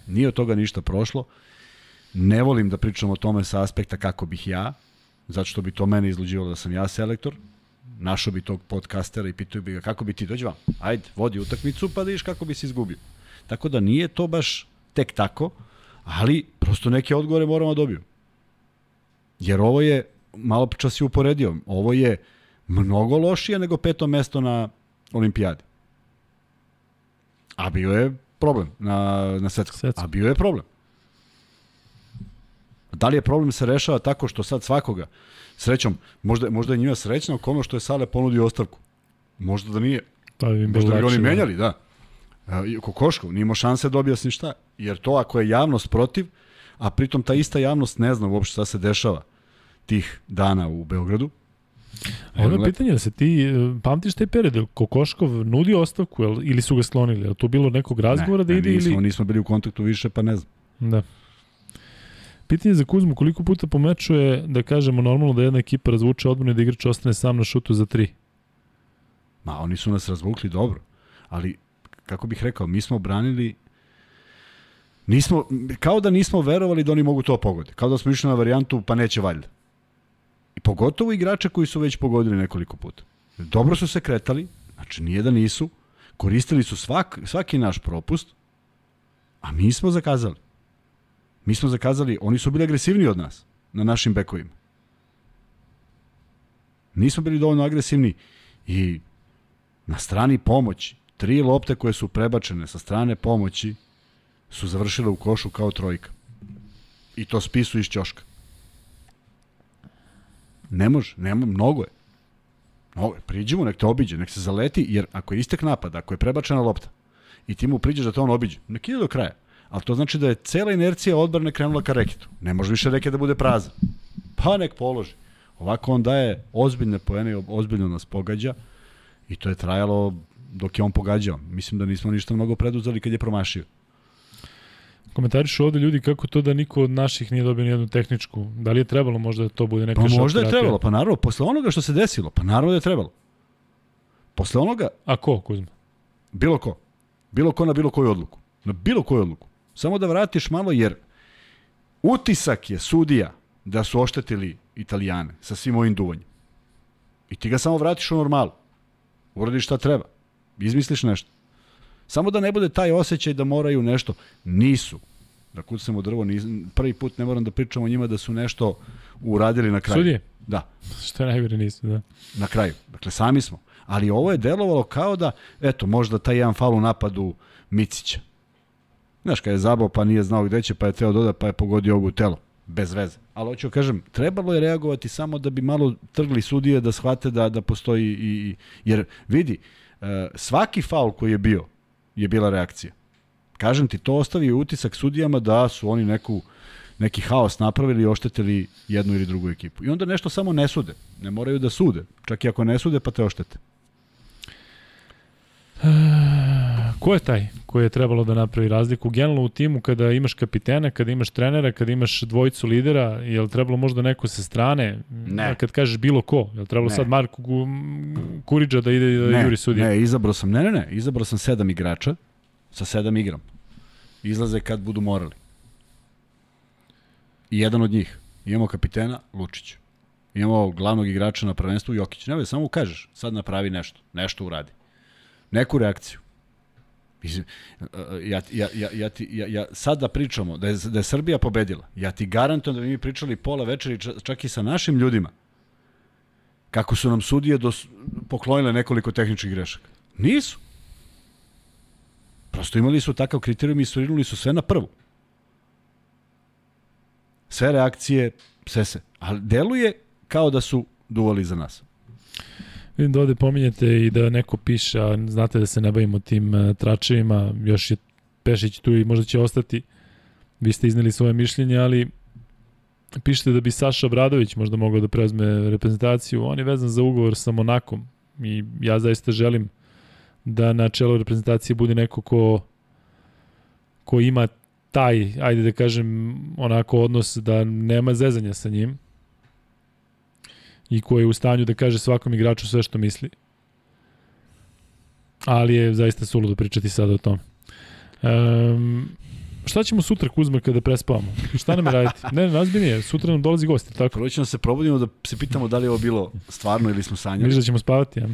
Nije od toga ništa prošlo. Ne volim da pričam o tome sa aspekta kako bih ja, zato što bi to mene izluđivalo da sam ja selektor, našao bi tog podcastera i pitao bi ga kako bi ti dođi vam. Ajde, vodi utakmicu pa da vidiš kako bi se izgubio. Tako da nije to baš tek tako, ali prosto neke odgovore moramo da dobiju. Jer ovo je, malo čas je uporedio, ovo je mnogo lošije nego peto mesto na olimpijadi. A bio je problem na, na svetskom. Svetskom. A bio je problem. Da li je problem se rešava tako što sad svakoga, srećom, možda, možda je njima srećno ono što je Sale ponudio ostavku. Možda da nije. To bi Možda bi oni da. menjali, da. E, Kokoškov, nije imao šanse da objasni šta. Jer to ako je javnost protiv, a pritom ta ista javnost ne zna uopšte šta se dešava tih dana u Beogradu. A jedno Lepo. pitanje da se ti, e, pamtiš taj period, je Kokoškov nudio ostavku jel, ili su ga sklonili? Je li tu bilo nekog razgovora da ne, ide nismo, ili... nismo bili u kontaktu više, pa ne znam. Da. Pitanje za Kuzmu, koliko puta po meču je, da kažemo, normalno da jedna ekipa razvuče odbranu da igrač ostane sam na šutu za tri? Ma, oni su nas razvukli dobro. Ali, kako bih rekao, mi smo branili Nismo, kao da nismo verovali da oni mogu to pogode. Kao da smo išli na varijantu, pa neće valjda. I pogotovo igrače koji su već pogodili nekoliko puta. Dobro su se kretali, znači nije da nisu, koristili su svak, svaki naš propust, a mi smo zakazali. Mi smo zakazali, oni su bili agresivniji od nas na našim bekovima. Nismo bili dovoljno agresivni i na strani pomoći, tri lopte koje su prebačene sa strane pomoći su završile u košu kao trojka. I to spisu iz ćoška. Ne može, nema, mnogo je. Mnogo je. Priđemo, nek te obiđe, nek se zaleti, jer ako je istek napad, ako je prebačena lopta i ti mu priđeš da te on obiđe, nek ide do kraja. Ali to znači da je cela inercija odbrane krenula ka reketu. Ne može više reket da bude prazan. Pa nek položi. Ovako on daje ozbiljne poene i ozbiljno nas pogađa i to je trajalo dok je on pogađao. Mislim da nismo ništa mnogo preduzeli kad je promašio. Komentarišu ovde ljudi kako to da niko od naših nije dobio nijednu tehničku. Da li je trebalo možda da to bude neka Pa možda je trebalo, pa naravno, posle onoga što se desilo, pa naravno da je trebalo. Posle onoga, A ko, Kuzma? bilo ko, bilo ko na bilo koju odluku, na bilo koju odluku, samo da vratiš malo, jer utisak je sudija da su oštetili Italijane sa svim ovim duvanjem. I ti ga samo vratiš u normalu. Uradiš šta treba. Izmisliš nešto. Samo da ne bude taj osjećaj da moraju nešto. Nisu. Da kucamo drvo, nis, prvi put ne moram da pričam o njima da su nešto uradili na kraju. Sudije? Da. Što najgore nisu, da. na kraju. Dakle, sami smo. Ali ovo je delovalo kao da, eto, možda taj jedan fal u napadu Micića. Znaš, kada je zabao pa nije znao gde će, pa je teo doda, pa je pogodio ovu telo. Bez veze. Ali hoću da kažem, trebalo je reagovati samo da bi malo trgli sudije da shvate da, da postoji i, i... Jer, vidi, e, svaki faul koji je bio, je bila reakcija. Kažem ti, to ostavi utisak sudijama da su oni neku, neki haos napravili i oštetili jednu ili drugu ekipu. I onda nešto samo ne sude. Ne moraju da sude. Čak i ako ne sude, pa te oštete. Ko je taj koji je trebalo da napravi razliku? Generalno u timu kada imaš kapitena, kada imaš trenera, kada imaš dvojicu lidera, je li trebalo možda neko sa strane? Ne. A Kad kažeš bilo ko, je li trebalo Ne. sad Marko Gu- Kuriđa da ide da ne, juri sudije? Ne, izabrao sam, ne, ne, ne, izabrao sam sedam igrača, sa sedam igram. Izlaze kad budu morali. I jedan od njih. Imamo kapitena, Lučić. Imamo glavnog igrača na prvenstvu, Jokić. Ne, samo kažeš, sad napravi nešto, nešto uradi. Neku reakciju. Mislim, ja, ja, ja, ja, ti, ja, ja, sad da pričamo da je, da je Srbija pobedila, ja ti garantujem da bi mi pričali pola večeri ča- čak i sa našim ljudima kako su nam sudije dos, poklonile nekoliko tehničkih grešaka. Nisu. Prosto imali su takav kriterijum i surinuli su sve na prvu. Sve reakcije, sve se. Ali deluje kao da su duvali za nas. Vidim da ovde pominjete i da neko piše, a znate da se ne bavimo tim uh, tračevima, još je Pešić tu i možda će ostati. Vi ste izneli svoje mišljenje, ali pišete da bi Saša Bradović možda mogao da preuzme reprezentaciju. On je vezan za ugovor sa Monakom i ja zaista želim da na čelu reprezentacije bude neko ko, ko ima taj, ajde da kažem, onako odnos da nema zezanja sa njim i koji je u stanju da kaže svakom igraču sve što misli. Ali je zaista suludo pričati sada o tom. Um, šta ćemo sutra Kuzma kada prespavamo? Šta nam raditi? Ne, ne, nazbiljnije, sutra nam dolazi gosti, tako? Prvo ćemo da se probudimo da se pitamo da li je ovo bilo stvarno ili smo sanjali. Misliš da ćemo spavati, ja?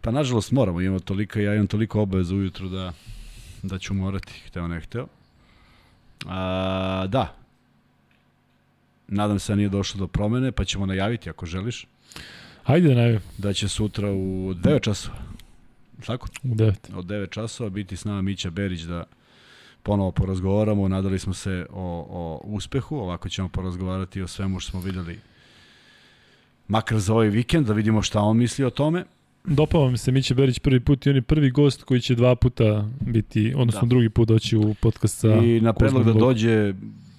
Pa nažalost moramo, imamo toliko, ja imam toliko obaveza ujutru da, da ću morati, hteo ne hteo. A, da, nadam se da nije došlo do promene, pa ćemo najaviti ako želiš. Hajde da najavim. Da će sutra u 9 časova, tako? U 9. Od 9 časova biti s nama Mića Berić da ponovo porazgovaramo, nadali smo se o, o uspehu, ovako ćemo porazgovarati o svemu što smo videli makar za ovaj vikend, da vidimo šta on misli o tome. Dopao mi se Mića Berić prvi put i on je prvi gost koji će dva puta biti, odnosno da. drugi put doći u podcast sa I na predlog da dođe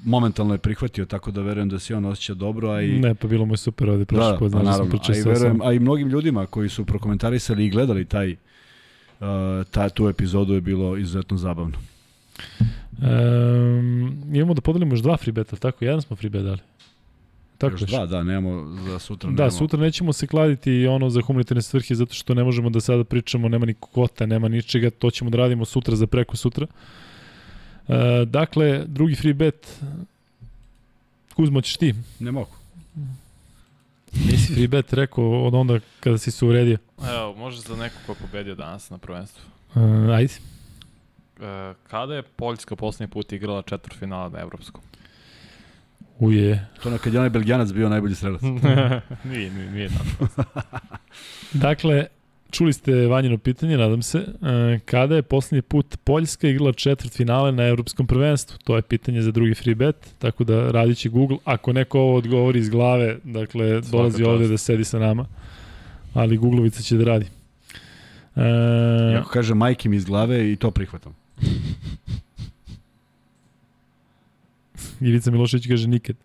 momentalno je prihvatio, tako da verujem da se on osjeća dobro. A i... Ne, pa bilo mu je super ovde prošli da, put, pa, znaš naravno, a i, verujem, a i mnogim ljudima koji su prokomentarisali i gledali taj, uh, ta, tu epizodu je bilo izuzetno zabavno. Um, imamo da podelimo još dva free beta, tako? Jedan smo free bet dali. Tako još dva, da, nemamo za sutra. Da, nemamo. sutra nećemo se kladiti ono za humanitarne svrhe zato što ne možemo da sada pričamo, nema ni kvota, nema ničega, to ćemo da radimo sutra za preko sutra. Uh, dakle, drugi free bet, Kuzmo, ćeš ti? Ne mogu. Nisi free bet rekao od onda kada si se uredio. Evo, može za neko ko je pobedio danas na prvenstvu. Uh, ajde. E, kada je Poljska poslednji put igrala četvrtfinala na Evropskom? Uje. To na kad je onaj Belgijanac bio najbolji strelac. nije, nije, nije tako. dakle, čuli ste Vanjino pitanje, nadam se. E, kada je poslednji put Poljska igrala četvrt finale na evropskom prvenstvu? To je pitanje za drugi free bet, tako da radit će Google. Ako neko ovo odgovori iz glave, dakle, Svaka dolazi čast. ovde da sedi sa nama, ali Googlovica će da radi. E, Ako kaže majke mi iz glave i to prihvatam. Ivica Milošević kaže nikad.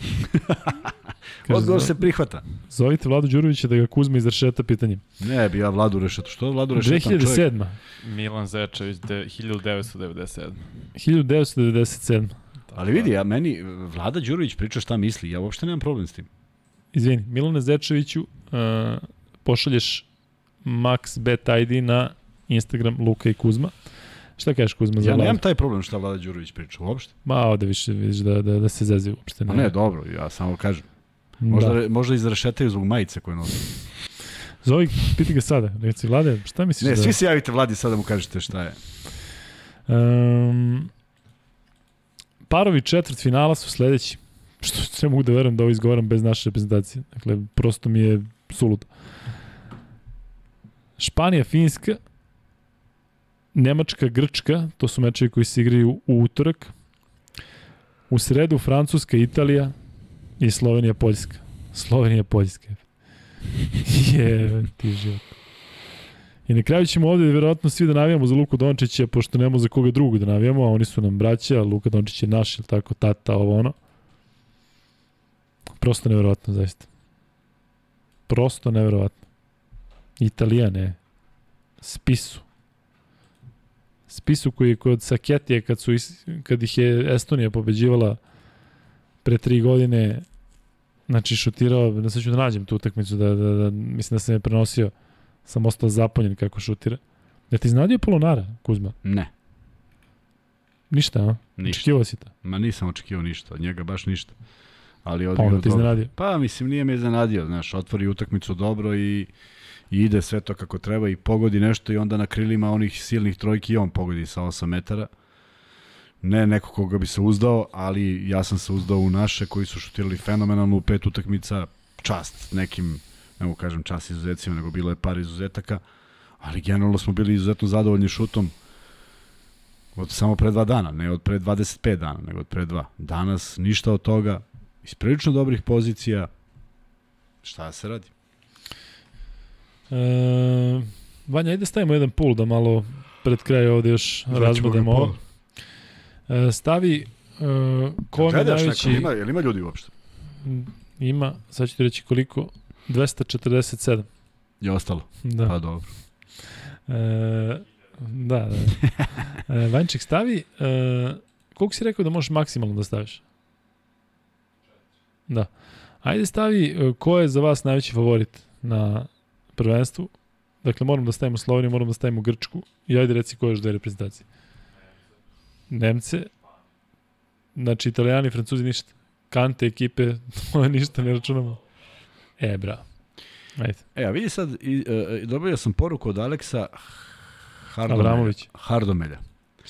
Kaže, Odgovor se prihvata. Zovite Vladu Đurovića da ga Kuzma izrešeta pitanjem. Ne, bi ja Vladu rešetu. Što Vladu rešetam 2007. Milan Zečević, 1997. 1997. Ali vidi, ja, meni Vlada Đurović priča šta misli, ja uopšte nemam problem s tim. Izvini, Milane Zečeviću, uh, pošalješ Max Bet ID na Instagram Luka i Kuzma. Šta kažeš Kuzma za Ja nemam taj problem šta Vlada Đurović priča uopšte. Ma, ovde više vidiš da, da, da se zezi uopšte. Ne. A ne, dobro, ja samo kažem. Možda, da. možda izrašetaju zbog majice koje nosi. Zovi, piti ga sada. Reci, Vlade, šta misliš ne, da... svi se javite Vladi sada da mu kažete šta je. Um, parovi četvrt finala su sledeći. Što ne mogu da verujem da ovo izgovaram bez naše reprezentacije. Dakle, prosto mi je suludo. Španija, Finska, Nemačka, Grčka, to su mečevi koji se igraju u utorak. U sredu Francuska, Italija i Slovenija, Poljska. Slovenija, Poljska. je, ti život. I na kraju ćemo ovde verovatno svi da navijamo za Luku Dončića, pošto nemamo za koga drugog da navijamo, a oni su nam braća, Luka Dončić je naš, ili tako, tata, ovo ono. Prosto neverovatno, zaista. Prosto neverovatno. Italijane. Spisu. Spisu koji je kod Saketije, kad, su, kad ih je Estonija pobeđivala pre tri godine, znači šutirao, da sad ću da nađem tu utakmicu, da, da, da, mislim da sam je prenosio, sam ostao zaponjen kako šutira. Da ti iznadio Polonara, Kuzma? Ne. Ništa, a? Ništa. Očekivao si to? Ma nisam očekivao ništa, od njega baš ništa. Ali pa onda ti iznenadio? Pa mislim nije me iznenadio, znaš, otvori utakmicu dobro i i ide sve to kako treba i pogodi nešto i onda na krilima onih silnih trojki i on pogodi sa 8 metara. Ne neko koga bi se uzdao, ali ja sam se uzdao u naše koji su šutirali fenomenalno u pet utakmica, čast nekim, ne mogu kažem čast izuzetcima, nego bilo je par izuzetaka, ali generalno smo bili izuzetno zadovoljni šutom od samo pre dva dana, ne od pre 25 dana, nego od pre dva. Danas ništa od toga, iz prilično dobrih pozicija. Šta se radi? E, Vanja, ajde stavimo jedan pool da malo pred kraj ovde još razbudemo ovo. E, stavi e, ko je Gledaš najveći... neko, ima, jel ima ljudi uopšte? Ima, sad ću ti reći koliko, 247. Je ostalo? Da. Pa dobro. E, da, da. E, Vanček stavi, e, koliko si rekao da možeš maksimalno da staviš? Da. Ajde stavi e, ko je za vas najveći favorit na prvenstvu. Dakle, moram da stavimo Sloveniju, moram da stavimo Grčku. I ajde reci ko je još dve reprezentacije. Nemce. Znači, Italijani, Francuzi, ništa. Kante ekipe, ništa ne računamo. E, bravo. Ajde. E, a vidi sad, i, e, dobio sam poruku od Aleksa Hardomelja. Abramović. Hardomelja.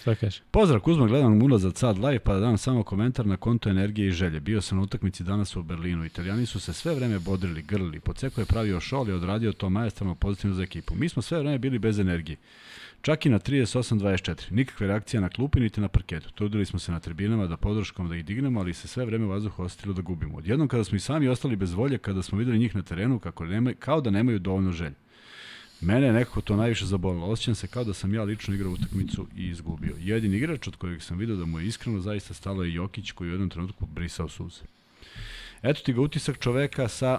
Šta kažeš? Pozdrav Kuzma, gledam ulazat sad live pa da dam samo komentar na konto energije i želje. Bio sam na utakmici danas u Berlinu. Italijani su se sve vreme bodrili, grlili. Poceko je pravio šol i odradio to majestralno pozitivno za ekipu. Mi smo sve vreme bili bez energije. Čak i na 38-24. Nikakve reakcije na klupi niti na parketu. Trudili smo se na tribinama da podrškom da ih dignemo, ali se sve vreme u vazduhu osetilo da gubimo. Odjednom kada smo i sami ostali bez volje, kada smo videli njih na terenu kako nema, kao da nemaju dovoljno želje. Mene je nekako to najviše zabolilo. Osjećam se kao da sam ja lično igrao utakmicu i izgubio. Jedini igrač od kojeg sam video da mu je iskreno zaista stalo je Jokić koji je u jednom trenutku brisao suze. Eto ti ga utisak čoveka sa...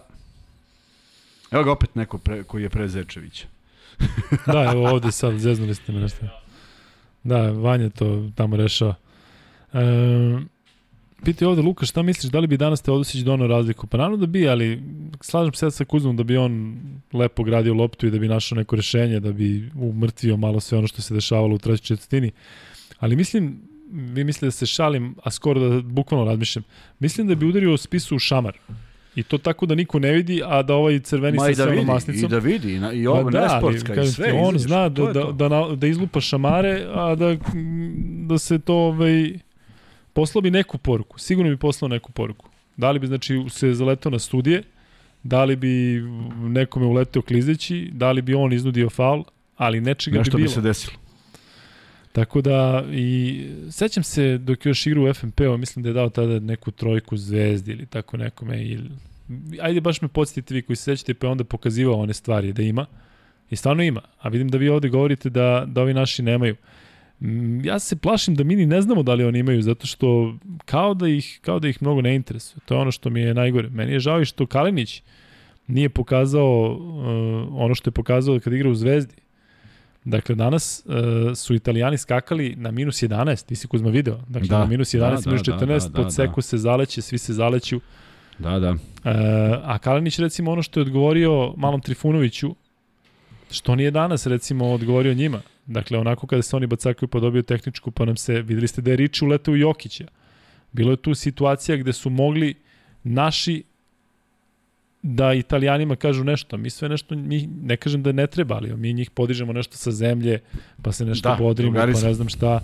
Evo ga opet neko pre, koji je pre Zečevića. Da, evo ovde sad zeznuli ste me nešto. Da, Vanja to tamo rešava. Piti ovde Luka, šta misliš, da li bi danas Teodosić donao razliku? Pa naravno da bi, ali slažem se sa Kuzmom da bi on lepo gradio loptu i da bi našao neko rešenje, da bi umrtvio malo sve ono što se dešavalo u trećoj četvrtini. Ali mislim, vi mislite da se šalim, a skoro da bukvalno razmišljam, mislim da bi udario spisu u šamar. I to tako da niko ne vidi, a da ovaj crveni Ma sa da vidi, masnicom... i da vidi, i, na, i ovo da, nesportska i sve. on izađeš, zna da, da, da, da izlupa šamare, a da, da se to ovaj, poslao bi neku poruku. Sigurno bi poslao neku poruku. Da li bi znači se zaletao na studije, da li bi nekome uleteo klizeći, da li bi on iznudio faul, ali nečega Nešto bi bi bilo. se desilo. Tako da, i sećam se dok još igrao u FNP-u, mislim da je dao tada neku trojku zvezdi ili tako nekome. Ili, ajde baš me podsjetite vi koji se sećate, pa je onda pokazivao one stvari da ima. I stvarno ima. A vidim da vi ovde govorite da, da ovi naši nemaju. Ja se plašim da mi ni ne znamo da li oni imaju, zato što kao da ih, kao da ih mnogo ne interesuje. To je ono što mi je najgore. Meni je žao i što Kalinić nije pokazao uh, ono što je pokazao kad igra u Zvezdi. Dakle, danas uh, su italijani skakali na minus 11, ti si Kuzma video. Dakle, Da, na minus 11, da, minus da, 14, da, da, seku da. se zaleće, svi se zaleću. Da, da. Uh, a Kalinić, recimo, ono što je odgovorio malom Trifunoviću, što nije danas, recimo, odgovorio njima. Dakle, onako kada se oni bacakaju pa dobio tehničku, pa nam se, videli ste da je Riči uletao u Jokića. Bilo je tu situacija gde su mogli naši da italijanima kažu nešto, mi sve nešto, mi ne kažem da ne treba, ali mi njih podižemo nešto sa zemlje, pa se nešto Da, bodrimo, pa ne znam šta.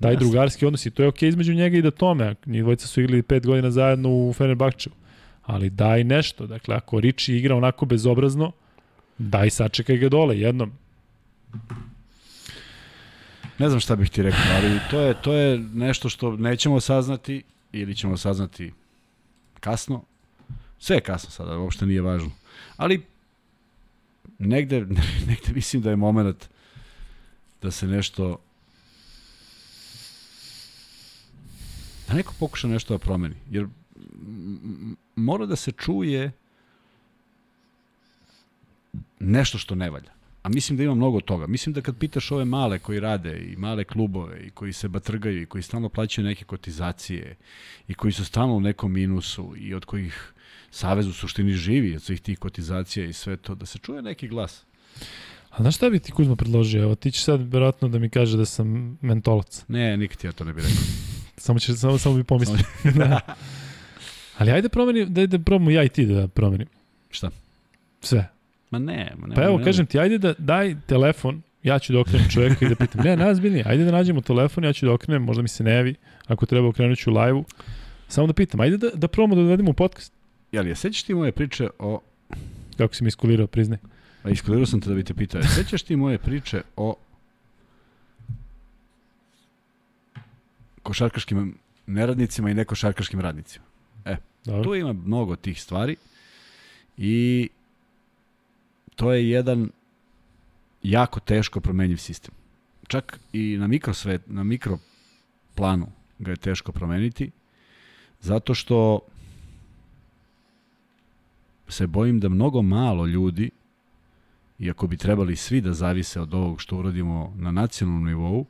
Daj Jasno. drugarski odnos i to je okej okay između njega i da tome. Njih dvojica su igrali pet godina zajedno u Fenerbahčevu. Ali daj nešto. Dakle, ako Riči igra onako bezobrazno, daj sačekaj ga dole jednom. Ne znam šta bih ti rekao, ali to je, to je nešto što nećemo saznati ili ćemo saznati kasno. Sve je kasno sada, uopšte nije važno. Ali negde, negde mislim da je moment da se nešto da neko pokuša nešto da promeni. Jer mora da se čuje nešto što ne valja. A mislim da ima mnogo toga. Mislim da kad pitaš ove male koji rade i male klubove i koji se batrgaju i koji stalno plaćaju neke kotizacije i koji su stalno u nekom minusu i od kojih Savez u suštini živi od svih tih kotizacija i sve to, da se čuje neki glas. A znaš šta bi ti Kuzma predložio? Evo, ti ćeš sad vjerojatno da mi kaže da sam mentolac. Ne, nikad ja to ne bih rekao. Samo, će, samo, samo bi pomislio. da. Ali ajde promeni, da, da probamo ja i ti da promenim. Šta? Sve. Ma ne, ma ne. Pa evo, ne, kažem ti, ajde da daj telefon, ja ću da okrenem čoveka i da pitam, ne, nazbiljnije, ajde da nađemo telefon, ja ću da okrenem, možda mi se ne javi, ako treba okrenut ću live-u. Samo da pitam, ajde da, da probamo da dovedemo u podcast. Jel, je, sećaš ti moje priče o... Kako si mi iskulirao, priznaj. A iskolirao sam te da bi te pitao. Sećaš ti moje priče o košarkaškim neradnicima i nekošarkaškim radnicima? E, Dobro. Tu ima mnogo tih stvari i to je jedan jako teško promenjiv sistem. Čak i na mikrosvet, na mikroplanu ga je teško promeniti, zato što se bojim da mnogo malo ljudi, iako bi trebali svi da zavise od ovog što uradimo na nacionalnom nivou,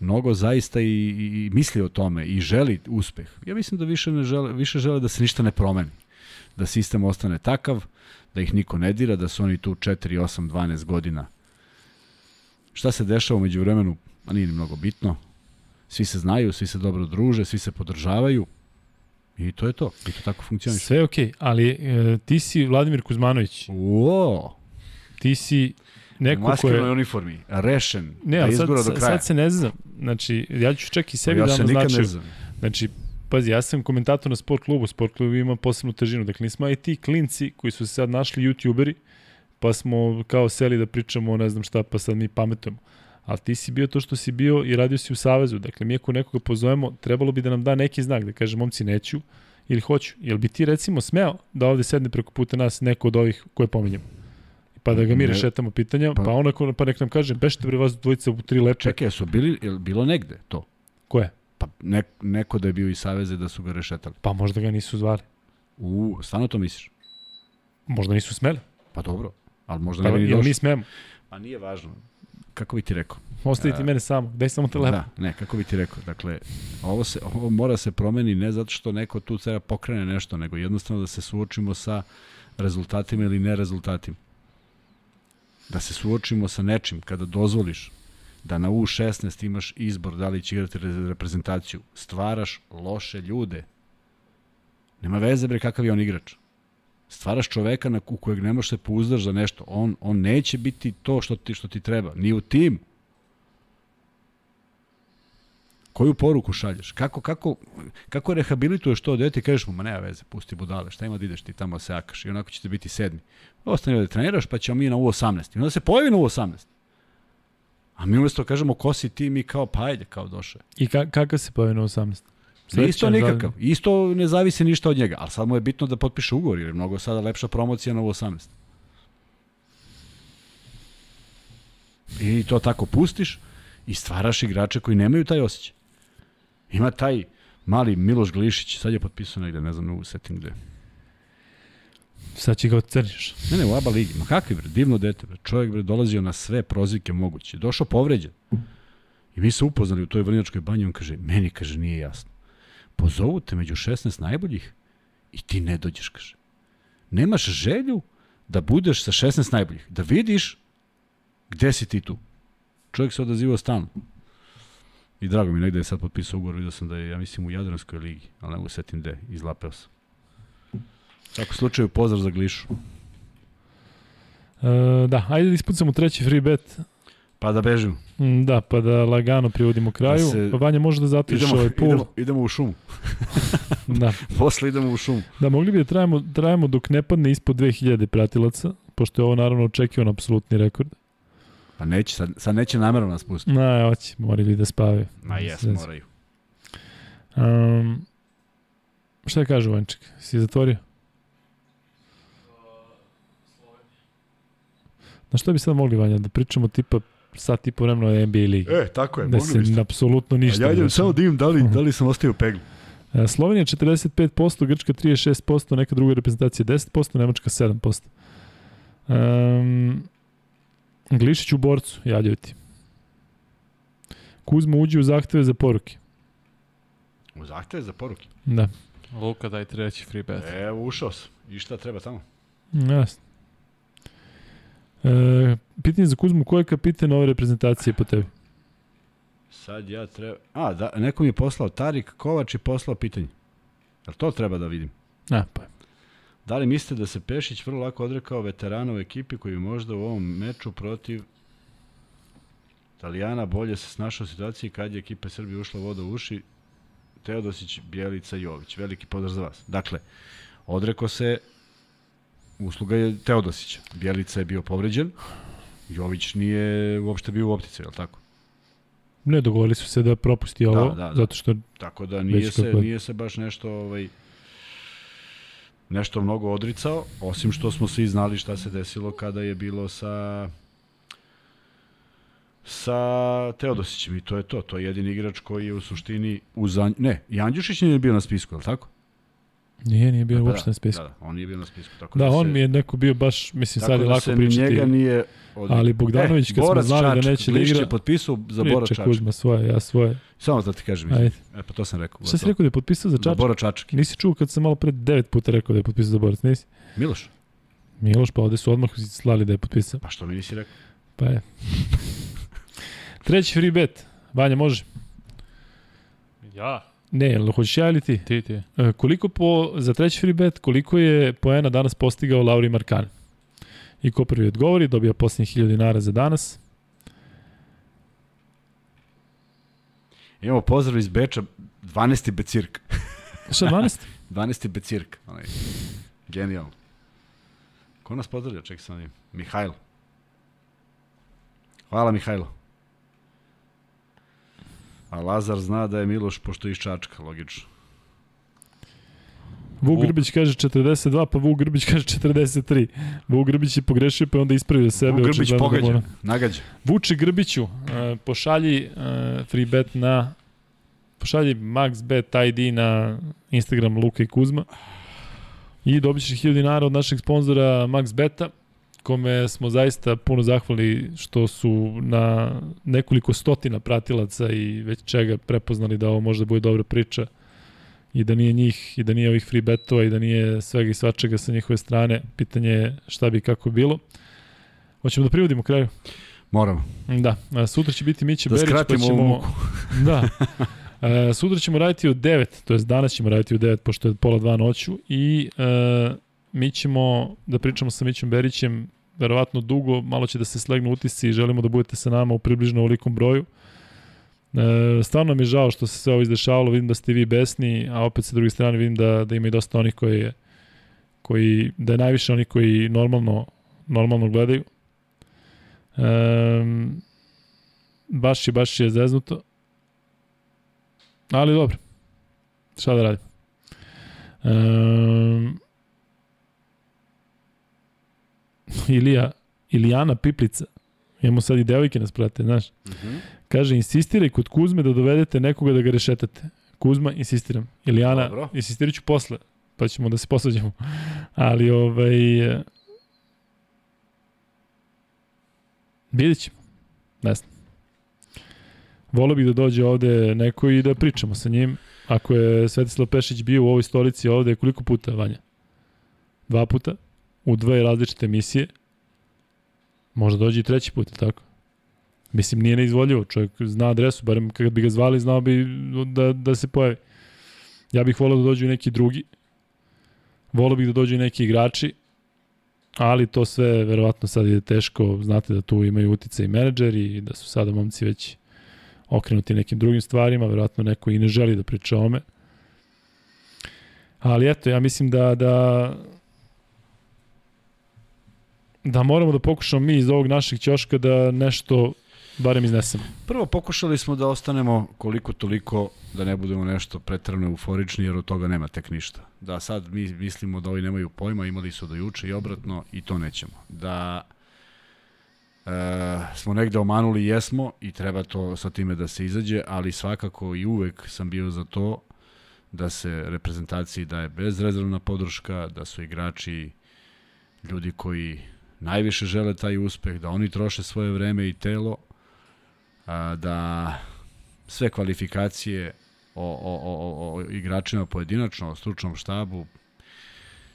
mnogo zaista i, i misli o tome i želi uspeh. Ja mislim da više, ne žele, više žele da se ništa ne promeni. Da sistem ostane takav, da ih niko ne dira, da su oni tu 4, 8, 12 godina. Šta se dešava umeđu vremenu, a nije ni mnogo bitno. Svi se znaju, svi se dobro druže, svi se podržavaju. I to je to. I to tako funkcioniše. Sve je okej, ali e, ti si Vladimir Kuzmanović. Uo, Ti si neko ko je... uniformi, rešen, Ne, da ali sad, izgura do kraja. sad se ne znam. Znači, ja ću čak i sebi ja da znam. Znači, pazi, ja sam komentator na sport klubu, sport klub ima posebnu težinu. Dakle, nismo i ti klinci koji su se sad našli youtuberi, pa smo kao seli da pričamo ne znam šta, pa sad mi pametujemo. Ali ti si bio to što si bio i radio si u Savezu. Dakle, mi ako nekoga pozovemo, trebalo bi da nam da neki znak, da kaže momci neću ili hoću. Jel bi ti recimo smeo da ovde sedne preko puta nas neko od ovih koje pominjemo? Pa da ga mi rešetamo pitanja, pa, Pa- onako, pa nek nam kaže, bešte bre vas dvojica u tri lepe. Čekaj, su bili, je bilo negde to? Ko je? Pa ne, neko da je bio iz Saveze da su ga rešetali. Pa možda ga nisu zvali. U, stvarno to misliš? Možda nisu smeli. Pa dobro. Ali možda Pa, ne bi ni jel došlo. mi smemo? Pa nije važno. Kako bi ti rekao? Ostaviti E, mene samo, daj samo telefon. Da, ne, kako bi ti rekao. Dakle, ovo, se, ovo mora se promeni ne zato što neko tu treba pokrene nešto, nego jednostavno da se suočimo sa rezultatima ili nerezultatima. Da se suočimo sa nečim kada dozvoliš da na U16 imaš izbor da li će igrati re- reprezentaciju. Stvaraš loše ljude. Nema veze bre kakav je on igrač. Stvaraš čoveka na, u kojeg ne možeš se pouzdaš za nešto. On, on neće biti to što ti, što ti treba. Ni u timu. Koju poruku šalješ? Kako, kako, kako rehabilituješ to dete i kažeš mu, ma nema veze, pusti budale, šta ima da ideš ti tamo se akaš i onako ćete biti sedmi. Ostani da treniraš pa ćemo mi na U18. I onda se pojavi na U18. A mi umesto kažemo ko si ti, mi kao pa ajde, kao došao. I ka, kakav se pojavio na 18? Ne, isto nikakav. Isto ne zavisi ništa od njega, ali sad mu je bitno da potpiše ugovor, jer je mnogo sada lepša promocija na U18. I to tako pustiš i stvaraš igrače koji nemaju taj osjećaj. Ima taj mali Miloš Glišić, sad je potpisao negde, ne znam, ne usetim gde. Da, sad će ga odcrniš. Ne, ne, u ABA ligi. Ma kakvi bre, divno dete bre. Čovjek bre dolazio na sve prozivke moguće. Došao povređen. I mi se upoznali u toj vrnjačkoj banji, on kaže, meni, kaže, nije jasno. Pozovu te među 16 najboljih i ti ne dođeš, kaže. Nemaš želju da budeš sa 16 najboljih, da vidiš gde si ti tu. Čovjek se odazivao stalno. I drago mi, negde je sad potpisao ugovor, vidio sam da je, ja mislim, u Jadranskoj ligi, ali ne mogu setim gde, izlapeo sam. Svakom slučaju, pozdrav za Glišu. E, da, ajde da ispucamo treći free bet. Pa da bežimo. Mm, Da, pa da lagano privodimo kraju. Da se- Pa Vanja može da Idemo, ovaj pool. idemo, idemo u šumu. Da. Posle idemo u šumu. da, mogli bi da trajamo, trajamo dok ne padne ispod 2000 pratilaca, pošto je ovo naravno očekivan apsolutni rekord. Pa neće, sad, sad neće namerno nas pustiti. Na, hoće, morali da spavaju. Ma jes, moraju. Um, šta kaže Vanček? Si zatvorio? Na šta bi sad mogli, Vanja, da pričamo tipa sat i po vremena o NBA ligi? E, tako je, da se apsolutno ništa ja ne idem samo da im da li, da li sam ostavio peglu. E, Slovenija 45%, Grčka 36%, neka druga reprezentacija 10%, Nemačka 7%. Um, Glišić u borcu, javljaju ti. Kuzma uđi u zahteve za poruke. U zahteve za poruke. Da, Luka, daj treći free bet. Evo, ušao sam. I šta treba tamo? jasno. E, pitanje za Kuzmu, ko je kapitan ove reprezentacije po tebi? Sad ja treba... A, da, neko mi je poslao, Tarik Kovač je poslao pitanje. Jel to treba da vidim? A, pa. Da li mislite da se Pešić vrlo lako odrekao veterana u ekipi koji možda u ovom meču protiv Italijana bolje se snašao u situaciji kad je ekipa Srbije ušla voda u uši Teodosić, Bjelica, Jović. Veliki pozdrav za vas. Dakle, odrekao se usluga je Teodosića. Bjelica je bio povređen, Jović nije uopšte bio u optici, je li tako? Ne, dogovorili su se da propusti ovo, da, da. zato što Tako da nije se, kako je. nije se baš nešto ovaj, nešto mnogo odricao, osim što smo svi znali šta se desilo kada je bilo sa sa Teodosićem i to je to. To je jedini igrač koji je u suštini uz. Ne, i Andjušić nije bio na spisku, je li tako? Nije, nije bio Pa uopšte na spisku. Da, da, on nije bio na spisku. Tako Da, on se, mi je neko bio baš, mislim, tako sad je da lako se pričati. njega nije... Od... Ali Bogdanović, kad smo Borac znali da neće da igra- je potpisao za Bora Priča Čačak. Kuzma svoje, ja svoje. Samo da ti kažem. Ajde. E, pa to sam rekao. Šta si rekao da je potpisao za Za Čačak? Bora Čačak. Nisi čuo kad sam malo pre devet puta rekao da je potpisao za Borac, nisi? Miloš, Miloš, pa ovde su odmah slali da je potpisao. pa što mi nisi rekao? Pa je. Treći free bet. Vanja, može? Ja? Ne, jel hoćeš ja ili ti? Ti, ti. E, koliko po, za treći free bet, koliko je poena danas postigao Lauri Markan? I ko prvi odgovori, dobija posljednjih 1000 dinara za danas. Imamo pozdrav iz Beča, 12. Becirk. Šta, 12? 12. Becirk. Onaj. Genijalno. Ko nas pozdravlja? Čekaj sam njim. Mihajlo. Hvala Mihajlo. A Lazar zna da je Miloš pošto je iz Čačka, logično. Vuk. Grbić kaže 42, pa Vuk Grbić kaže 43. Vuk Grbić je pogrešio, pa onda ispravio sebe. Vuk Grbić da pogađa, mora. nagađa. Vuče Grbiću, uh, pošalji uh, free bet na pošalji MaxBet ID na Instagram Luka i Kuzma i dobit ćeš 1000 dinara od našeg sponzora MaxBeta kome smo zaista puno zahvali što su na nekoliko stotina pratilaca i već čega prepoznali da ovo može da bude dobra priča i da nije njih i da nije ovih free betova i da nije svega i svačega sa njihove strane. Pitanje je šta bi kako bilo. Hoćemo da privodimo kraju. Moramo. Da, a, sutra će biti Miće Da Berić, pa skratimo ćemo... ovu muku. Da. E, sutra ćemo raditi u 9, to jest danas ćemo raditi u 9, pošto je pola dva noću i e, mi ćemo da pričamo sa Mićem Berićem verovatno dugo, malo će da se slegnu utisci i želimo da budete sa nama u približno ovolikom broju. E, stvarno mi je žao što se sve ovo izdešavalo, vidim da ste vi besni, a opet sa druge strane vidim da, da ima i dosta onih koji, koji da je najviše onih koji normalno, normalno gledaju. Um, baš je, baš je zeznuto. Ali dobro. Šta da radim? Um, Ilija, Ilijana Piplica. Imamo sad i devojke nas prate, znaš. Uh -huh. Kaže, insistiraj kod Kuzme da dovedete nekoga da ga rešetate. Kuzma, insistiram. Ilijana, Dobro. insistirat ću posle, pa ćemo da se posađamo. Ali, ovaj... Vidjet ćemo. Ne znam. Volio bih da dođe ovde neko i da pričamo sa njim. Ako je Svetislav Pešić bio u ovoj stolici ovde, koliko puta, Vanja? Dva puta? U dve različite emisije? Možda dođe i treći put, je tako? Mislim, nije neizvoljivo. Čovjek zna adresu, barem kad bi ga zvali, znao bi da, da se pojavi. Ja bih volio da dođu neki drugi. Volio bih da dođu neki igrači, ali to sve verovatno sad ide teško. Znate da tu imaju utice i menadžeri i da su sada momci već okrenuti nekim drugim stvarima, verovatno neko i ne želi da priča ome. Ali eto, ja mislim da, da da moramo da pokušamo mi iz ovog našeg ćoška da nešto barem iznesemo. Prvo pokušali smo da ostanemo koliko toliko da ne budemo nešto pretrano euforični jer od toga nema tek ništa. Da sad mi mislimo da ovi nemaju pojma, imali su do juče i obratno i to nećemo. Da e, smo negde omanuli jesmo i treba to sa time da se izađe, ali svakako i uvek sam bio za to da se reprezentaciji daje bezrezervna podrška, da su igrači ljudi koji najviše žele taj uspeh, da oni troše svoje vreme i telo, a, da sve kvalifikacije o, o, o, o, igračima pojedinačno, o stručnom štabu,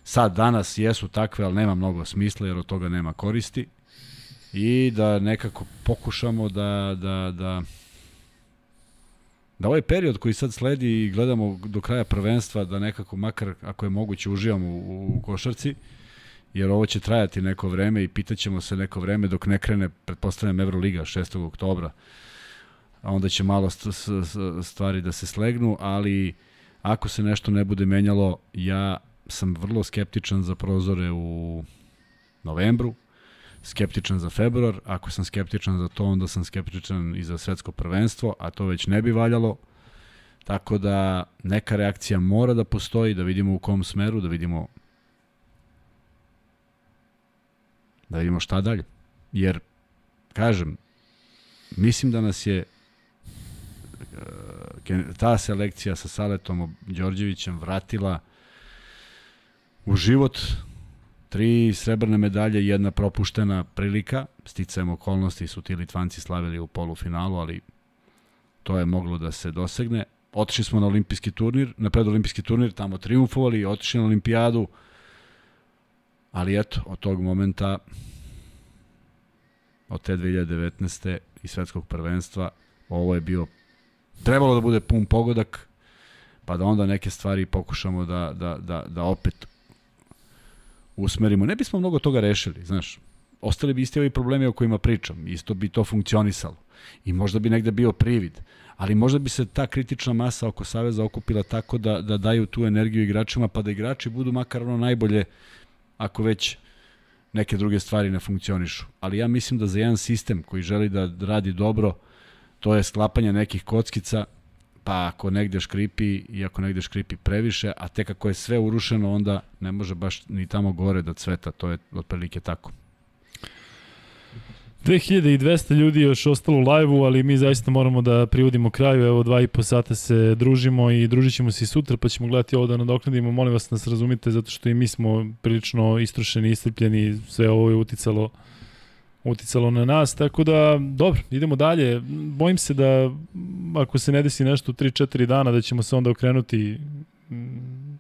sad danas jesu takve, ali nema mnogo smisla jer od toga nema koristi. I da nekako pokušamo da, da, da da ovaj period koji sad sledi i gledamo do kraja prvenstva da nekako makar ako je moguće uživamo u, u košarci jer ovo će trajati neko vreme i pitaćemo se neko vreme dok ne krene pretpostavljam Euroliga 6. oktobra a onda će malo st st stvari da se slegnu ali ako se nešto ne bude menjalo ja sam vrlo skeptičan za prozore u novembru skeptičan za februar, ako sam skeptičan za to, onda sam skeptičan i za svetsko prvenstvo, a to već ne bi valjalo. Tako da neka reakcija mora da postoji, da vidimo u kom smeru, da vidimo Da vidimo šta dalje. Jer, kažem, mislim da nas je e, ta selekcija sa Saletom Đorđevićem vratila u život tri srebrne medalje, jedna propuštena prilika, sticajem okolnosti su ti Litvanci slavili u polufinalu, ali to je moglo da se dosegne. Otišli smo na olimpijski turnir, na predolimpijski turnir, tamo triumfovali, otišli na olimpijadu, ali eto, od tog momenta, od te 2019. i svetskog prvenstva, ovo je bio, trebalo da bude pun pogodak, pa da onda neke stvari pokušamo da, da, da, da opet usmerimo. Ne bismo mnogo toga rešili, znaš. Ostali bi isti ovi problemi o kojima pričam. Isto bi to funkcionisalo. I možda bi negde bio privid. Ali možda bi se ta kritična masa oko Saveza okupila tako da, da daju tu energiju igračima, pa da igrači budu makar ono najbolje ako već neke druge stvari ne funkcionišu. Ali ja mislim da za jedan sistem koji želi da radi dobro, to je sklapanje nekih kockica, pa ako negde škripi i ako negde škripi previše, a tek ako je sve urušeno, onda ne može baš ni tamo gore da cveta, to je otprilike tako. 2200 ljudi još ostalo u live-u, ali mi zaista moramo da privodimo kraju. Evo, dva i po sata se družimo i družit ćemo se i sutra, pa ćemo gledati ovo da nadoknadimo. Molim vas nas razumite, zato što i mi smo prilično istrošeni, istrpljeni, sve ovo je uticalo uticalo na nas, tako da, dobro, idemo dalje. Bojim se da ako se ne desi nešto u 3-4 dana, da ćemo se onda okrenuti mm,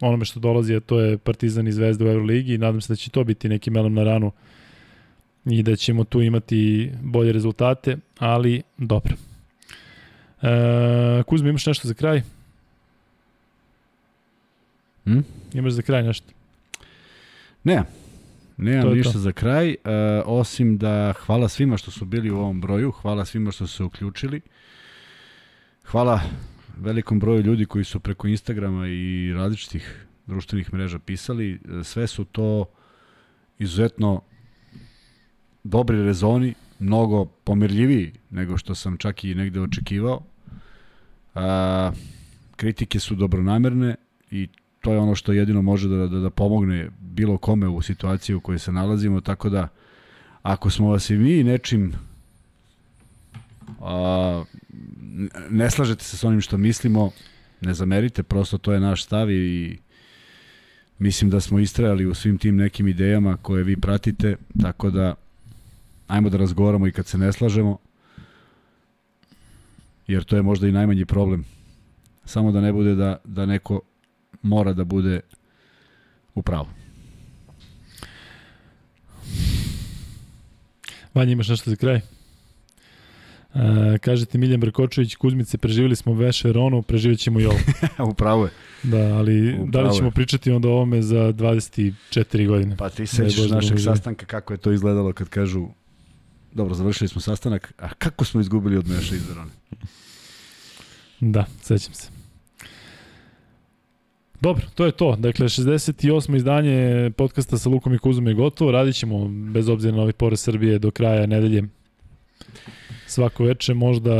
onome što dolazi, a to je Partizan i Zvezda u Euroligi nadam se da će to biti neki melom na ranu i da ćemo tu imati bolje rezultate, ali dobro. E, Kuzma, imaš nešto za kraj? Hm? Imaš za kraj nešto? Ne, Nemam ništa to. za kraj, uh, osim da hvala svima što su bili u ovom broju, hvala svima što su se uključili. Hvala velikom broju ljudi koji su preko Instagrama i različitih društvenih mreža pisali. Sve su to izuzetno dobri rezoni, mnogo pomirljiviji nego što sam čak i negde očekivao. A, kritike su dobronamerne i to je ono što jedino može da, da, da pomogne bilo kome u situaciji u kojoj se nalazimo, tako da ako smo vas i mi nečim a, ne slažete se s onim što mislimo, ne zamerite, prosto to je naš stav i mislim da smo istrajali u svim tim nekim idejama koje vi pratite, tako da ajmo da razgovaramo i kad se ne slažemo, jer to je možda i najmanji problem. Samo da ne bude da, da neko mora da bude u pravu. Vanja, imaš nešto za kraj? Uh, kažete Miljan Brkočević, Kuzmice, preživjeli smo Veše Ronu, preživjet ćemo i ovo. Upravo je. Da, ali Upravo da li ćemo je. pričati onda o ovome za 24 godine? Pa ti sećaš našeg sastanka kako je to izgledalo kad kažu dobro, završili smo sastanak, a kako smo izgubili od Meša iz Verone? Da, sećam se. Dobro, to je to. Dakle, 68. izdanje podcasta sa Lukom i Kuzom je gotovo. Radit ćemo, bez obzira na ovaj pore Srbije, do kraja nedelje. Svako veče možda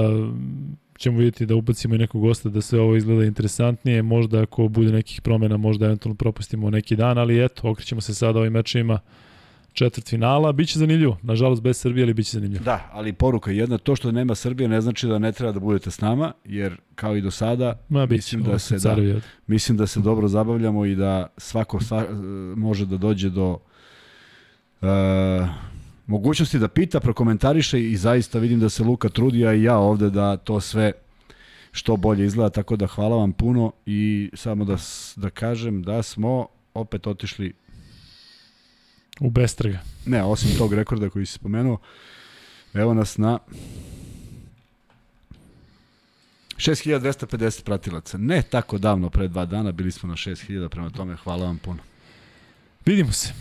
ćemo vidjeti da ubacimo i nekog gosta da sve ovo izgleda interesantnije. Možda ako bude nekih promena, možda eventualno propustimo neki dan, ali eto, okrećemo se sada ovim mečima četvrt finala. Biće zanimljivo, nažalost bez Srbije, ali biće zanimljivo. Da, ali poruka jedna, to što nema Srbije ne znači da ne treba da budete s nama, jer kao i do sada, Ma, mislim, da se, da, mislim da se dobro zabavljamo i da svako sva, može da dođe do uh, mogućnosti da pita, prokomentariše i zaista vidim da se Luka trudi, a i ja ovde da to sve što bolje izgleda, tako da hvala vam puno i samo da, da kažem da smo opet otišli U Bestrega. Ne, osim tog rekorda koji si spomenuo, evo nas na 6250 pratilaca. Ne tako davno, pre dva dana, bili smo na 6000, prema tome hvala vam puno. Vidimo se.